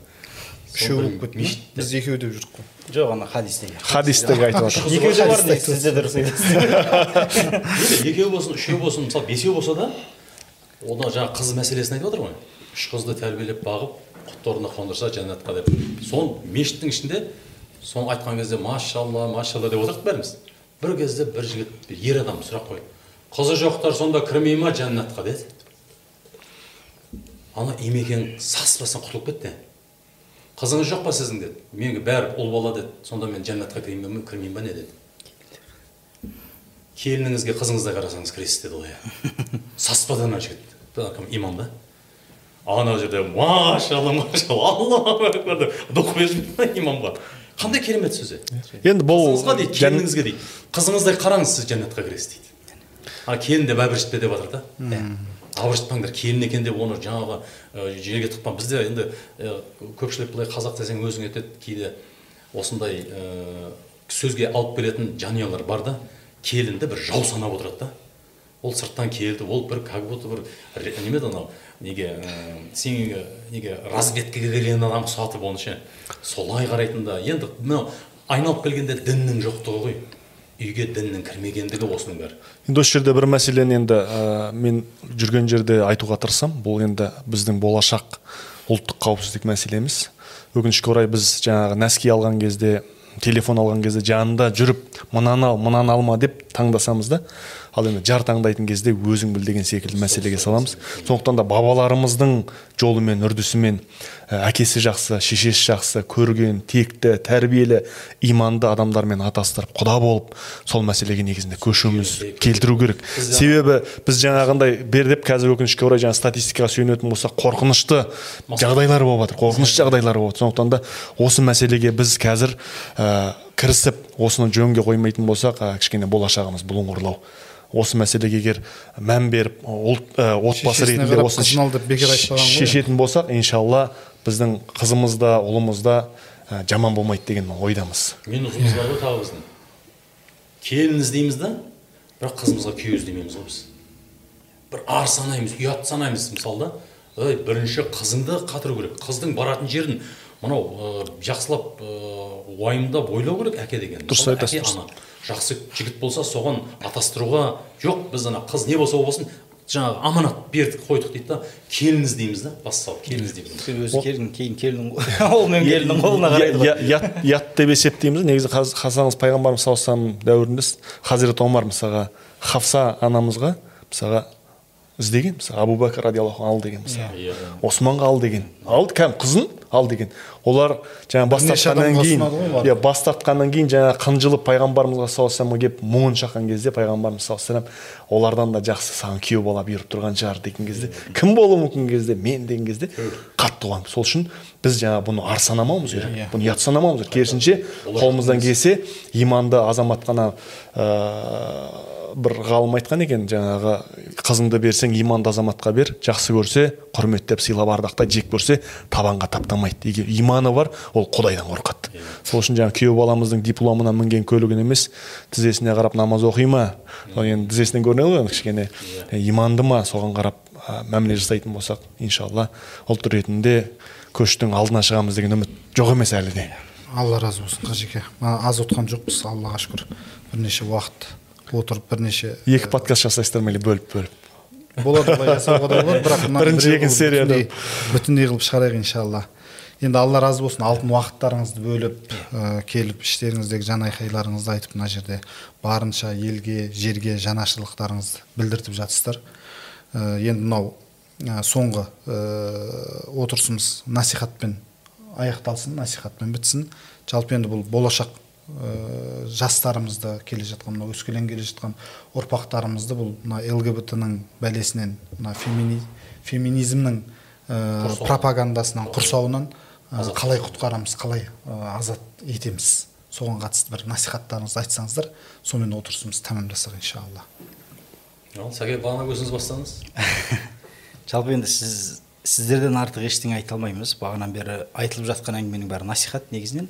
Үшеу болып кетті біз екеу деп жүрдік қой. Жоқ ана хадистегі. Хадистегі айтып жатыр Үш екеуі де бар сіз де дұрыс айтасыз. Енді екеу болсын үшеу болсын. Мысалы бесеу болса да одан жаңағы қыз мәселесін айтып отыр ғой. Үш қызды тәрбиелеп бағып құтты орнына қондырса жәннатқа деп. Сол мешіттің ішінде соны айтқан кезде машалла машалла деп отырдық бәріміз. Бір кезде бір жігіт бір ер адам сұрақ қойды. Қызы жоқтар сонда кірмей ма жәннатқа? деді. Ана имекең саспастан құтылып кетті. Қызыңыз жоқ па сіздің? деді. Менің бәрі ұл бала деді. Сонда мен жәннатқа кірмеймін бе кірмеймін ба? не деді. Келініңізге қызыңыздай қарасаңыз кіресіз деді ғой иә. Саспады ана жігіт. Имам ба? Ана жерде машалла машалла аллаху акбар деп дұқ беріп ма имамға қандай керемет сөзі енді бұл қызыңызға дейді келініңізге дейді қызыңыздай қараңыз сіз жәннатқа кіресіз дейді а келін деп әбіржітпе деп жатыр да абыржытпаңдар келін екен деп оны жаңағы жерге тықпа бізде енді көпшілік былай қазақ десең өзің етеді кейде осындай сөзге алып келетін жанұялар бар да келінді бір жау санап отырады да ол сырттан келді ол бір как будто бір неме еді анау неге ә, сен неге разведкаға келген адам ұқсатып оны ше? Солай қарайтын да. Енді мынау айналып келгенде діннің жоқтығы ғой. Үйге діннің кірмегендігі осының бәрі. Енді осы жерде бір мәселені енді ә, мен жүрген жерде айтуға тырысамын бұл енді біздің болашақ ұлттық қауіпсіздік мәселеміз. Өкінішке орай біз жаңағы нәски алған кезде телефон алған кезде жанында жүріп мынаны ал мынаны алма деп таңдасамыз да ал енді жар таңдайтын кезде өзің біл деген секілді мәселеге саламыз. Сондықтан да бабаларымыздың жолымен үрдісімен ә, әкесі жақсы шешесі жақсы көрген текті тәрбиелі иманды адамдармен атастырып құда болып сол мәселеге негізінде көшуіміз келтіру керек. Себебі біз жаңағындай бер деп қазір өкінішке орай жаңағы статистикаға сүйенетін болсақ қорқынышты жағдайлар болып жатыр қорқынышты жағдайлар болып жатыр сондықтан да осы мәселеге біз қазір ә, кірісіп осыны жөнге қоймайтын болсақ ә, кішкене болашағымыз бұлыңғырлау осы мәселеге егер мән беріп ұлт ә, отбасы ретінде ғой. шешетін болсақ иншалла біздің қызымыз да ұлымыз да ә, жаман болмайды деген ойдамыз. Мен ұзымыз бар ғой тағы біздің келін іздейміз да бірақ қызымызға күйеу іздемейміз ғой біз. Бір ар санаймыз ұят санаймыз мысалы да. Ей бірінші қызыңды қатыру керек. Қыздың баратын жерін мынау ә, жақсылап ә, уайымдап ойлау керек әке деген Дұрыс айтасыз, әке дұрыс. ана жақсы жігіт болса соған атастыруға жоқ біз ана қыз не болса ол болсын жаңағы аманат бердік қойдық дейді да келін іздейміз да бассалып келін іздейміз өзі келін кейін келіннің ғой ол мен келіннің қолына қарайды ғой. Я- ят, ят деп есептейміз. Негізі қазанымыз пайғамбарымыз саллаллаху алейхи дәуірінде хазірет омар мысалға хафса анамызға мысалға іздеген мысалы абу бәкір радиаллаху ал деген мысалы. Иә. османға ал деген. Ал кәдімгі қызын ал деген. Олар жаңа бас тартқаннан кейін иә бас тартқаннан кейін жаңа қынжылып пайғамбарымызға саллаллаху алейхи вассаламға келіп мұңын шаққан кезде пайғамбарымыз саллаллаху алейхи вассалам олардан да жақсы саған күйеу бала бұйырып тұрған шығар деген кезде. Кім болуы мүмкін кезде? Мен деген кезде қатты қуандым сол үшін біз жаңа бұны ар санамауымыз керек бұны ұят санамауымыз керек. Керісінше қолымыздан келсе иманды азамат қана ыыы бір ғалым айтқан екен жаңағы қызыңды берсең иманды азаматқа бер жақсы көрсе құрметтеп сыйлап ардақтай жек көрсе табанға таптамайды. Егер иманы бар ол құдайдан қорқады. Сол үшін жаңағы күйеу баламыздың дипломына мінген көлігін емес тізесіне қарап намаз оқи ма? Сол енді тізесінен көрінеді ғой енді кішкене. Е, иманды ма? Соған қарап ә, мәміле жасайтын болсақ иншалла ұлт ретінде көштің алдына шығамыз деген үміт жоқ емес әлі де. Алла разы болсын қажеке. Аз отқан жоқпыз аллаға шүкір. Бірнеше уақыт отырып бірнеше екі подкаст жасайсыздар ма или бөліп бөліп. болады былай жасауға да болады бірақ мына Бірінші, екінші серияда. бүтіндей- бүтіндей қылып шығарайық иншалла. Енді алла разы болсын алтын уақыттарыңызды бөліп ә, келіп іштеріңіздегі жан айқайларыңызды айтып мына жерде барынша елге жерге жанашырлықтарыңызды білдіртіп жатсыздар. Ә, енді мынау ә, соңғы ә, отырысымыз насихатпен аяқталсын насихатпен бітсін. Жалпы енді бұл болашақ ә, жастарымызды келе жатқан мына өскелең келе жатқан ұрпақтарымызды бұл мына лгбт ның бәлесінен мына фемини, феминизмнің ә, пропагандасынан құрсауынан ә, қалай құтқарамыз қалай ә, азат етеміз. Соған қатысты бір насихаттарыңызды айтсаңыздар сонымен отырысымызды тәмамдасақ иншалла. Ал сәке бағана өзіңіз бастаңыз жалпы енді сіз сіздерден артық ештеңе айта алмаймыз. Бағанан бері айтылып жатқан әңгіменің бәрі насихат негізінен.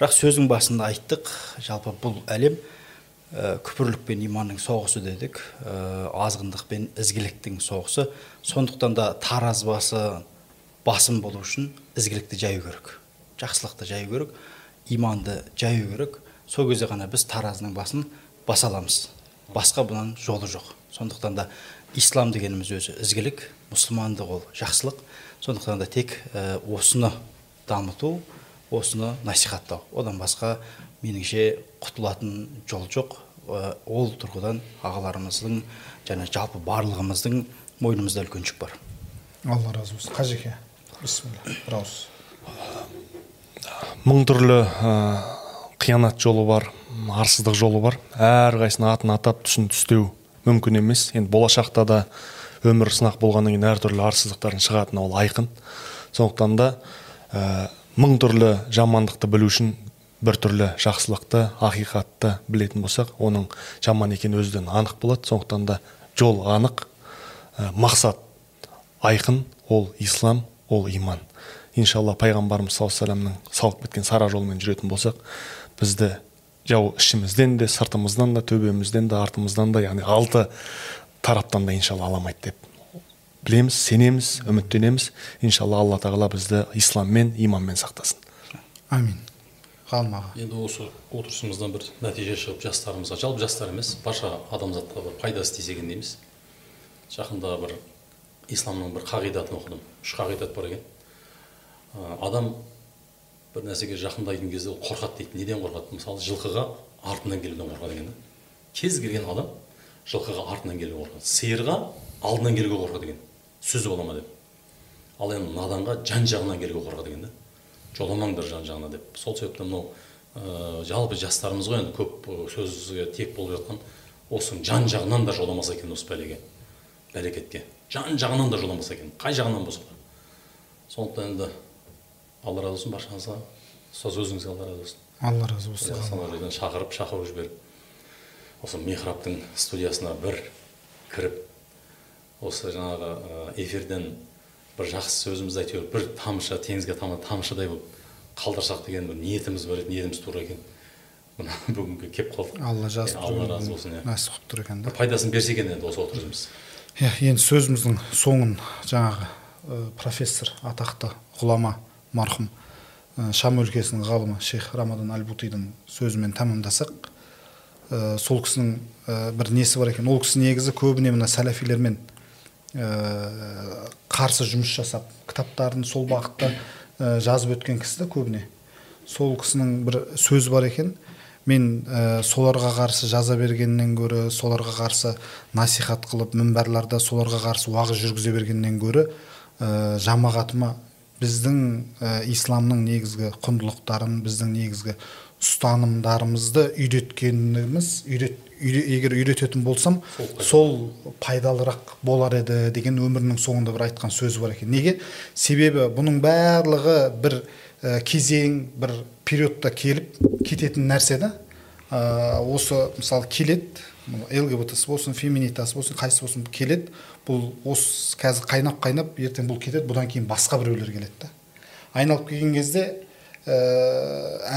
Бірақ сөздің басында айттық жалпы бұл әлем ә, күпірлік пен иманның соғысы дедік ә, азғындық пен ізгіліктің соғысы. Сондықтан да тараз басы басым болу үшін ізгілікті жаю керек жақсылықты жаю керек иманды жаю керек. Сол кезде ғана біз таразының басын баса аламыз. Басқа бұдан жолы жоқ. Сондықтан да ислам дегеніміз өзі ізгілік мұсылмандық ол жақсылық. Сондықтан да тек ә, осыны дамыту осыны насихаттау. Одан басқа меніңше құтылатын жол жоқ. Ә, ол тұрғыдан ағаларымыздың және жалпы барлығымыздың мойнымызда үлкен жүк бар. Алла разы болсын. Қажеке бисмилля бір ауыз мың түрлі ә, қиянат жолы бар арсыздық жолы бар. Әрқайсының атын атап түсін түстеу мүмкін емес. Енді болашақта да өмір сынақ болғаннан кейін әртүрлі арсыздықтардың шығатыны ол айқын. Сондықтан да ә, мың түрлі жамандықты білу үшін бір түрлі жақсылықты ақиқатты білетін болсақ оның жаман екені өзіден анық болады. Сондықтан да жол анық ә, мақсат айқын ол ислам ол иман. Иншалла пайғамбарымыз саллаллаху алейhi салып кеткен сара жолмен жүретін болсақ бізді жау ішімізден де сыртымыздан да төбемізден де артымыздан да яғни алты тараптан да иншалла ала алмайды деп білеміз сенеміз үміттенеміз. Иншалла алла тағала бізді исламмен иманмен сақтасын. Амин. Ғалым аға. Енді осы отырысымыздан бір нәтиже шығып жастарымызға жалпы жастар емес барша адамзатқа бір пайдасы тисе екен дейміз. Жақында бір исламның бір қағидатын оқыдым. Үш қағидат бар екен. Адам бір нәрсеге жақындайтын кезде ол қорқады дейді. Неден қорқады? Мысалы жылқыға артынан келуден қорқады екен да. Кез келген адам жылқыға артынан келуге қорқады. Сиырға алдынан келуге қорқады екен. Сөзі бола ма деп. Ал енді наданға жан жағынан келуге қорқады екен да. Жоламаңдар жан жағына деп. Сол себептен мынау ә, жалпы жастарымыз ғой енді көп сөзге тек болып жатқан осының жан жағынан да жоламаса екен осы бәлеге бәлекетке. Жан жағынан да жоламаса екен қай жағынан болса да. Сондықтан енді алла разы болсын баршаңызға ұстаз өзіңізге алла разы болсын. алла разы болсын. Жерден шақырып шақыру жіберіп осы михрабтың студиясына бір кіріп осы жаңағы эфирден бір жақсы сөзімізді әйтеуір бір тамшы теңізге тамған тамшыдай болып қалдырсақ деген бір ниетіміз бар еді ниетіміз тура екен. Мына бүгінге келіп қалдық. алла жазып алла разы болсын иә. нәсіп қылып тұр екен да. Пайдасын берсе екен енді осы отырысымыз. Иә енді сөзіміздің соңын жаңағы профессор атақты ғұлама марқұм шам өлкесінің ғалымы шейх рамадан әл бутидің сөзімен тәмамдасақ сол кісінің бір несі бар екен. Ол кісі негізі көбіне мына сәләфилермен ә, қарсы жұмыс жасап кітаптарын сол бағытта ә, жазып өткен кісі да көбіне. Сол кісінің бір сөзі бар екен. Мен ә, соларға қарсы жаза бергеннен гөрі соларға қарсы насихат қылып мінбәрларда соларға қарсы уағыз жүргізе бергеннен гөрі ә, жамағатыма біздің ә, исламның негізгі құндылықтарын біздің негізгі ұстанымдарымызды үйреткеніміз үйрет, егер үйрететін болсам сол пайдалырақ болар еді деген өмірінің соңында бір айтқан сөзі бар екен. Неге? Себебі бұның барлығы бір ә, кезең бір периодта келіп кететін нәрсе да. Ә, осы мысалы келеді лгбтс болсын феминитасы болсын қайсысы болсын келеді. Бұл осы қазір қайнап қайнап ертең бұл кетеді бұдан кейін басқа біреулер келеді да. Айналып келген кезде ә,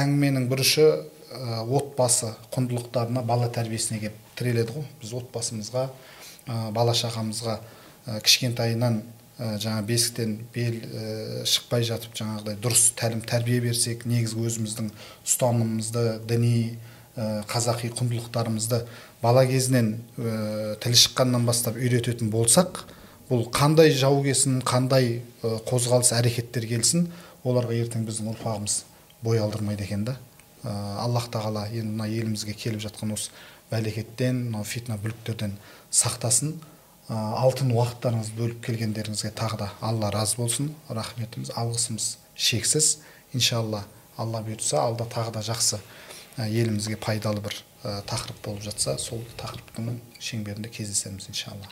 әңгіменің бір ұшы отбасы құндылықтарына бала тәрбиесіне келіп тіреледі ғой. Біз отбасымызға ә, бала шағамызға ә, кішкентайынан жаңа бесіктен бел шықпай жатып жаңағыдай дұрыс тәлім тәрбие берсек негізгі өзіміздің ұстанымымызды діни қазақи құндылықтарымызды бала кезінен ә, тілі шыққаннан бастап үйрететін болсақ бұл қандай жау келсін қандай қозғалыс әрекеттер келсін оларға ертең біздің ұрпағымыз бой алдырмайды екен да. Аллах тағала енді мына елімізге келіп жатқан осы бәлекеттен мынау фитна бүліктерден сақтасын. Ә, алтын уақыттарыңызды бөліп келгендеріңізге тағы да алла разы болсын. Рахметіміз алғысымыз шексіз. Иншалла алла бұйыртса алда тағы да жақсы елімізге пайдалы бір тақырып болып жатса сол тақырыптың шеңберінде кездесеміз иншалла.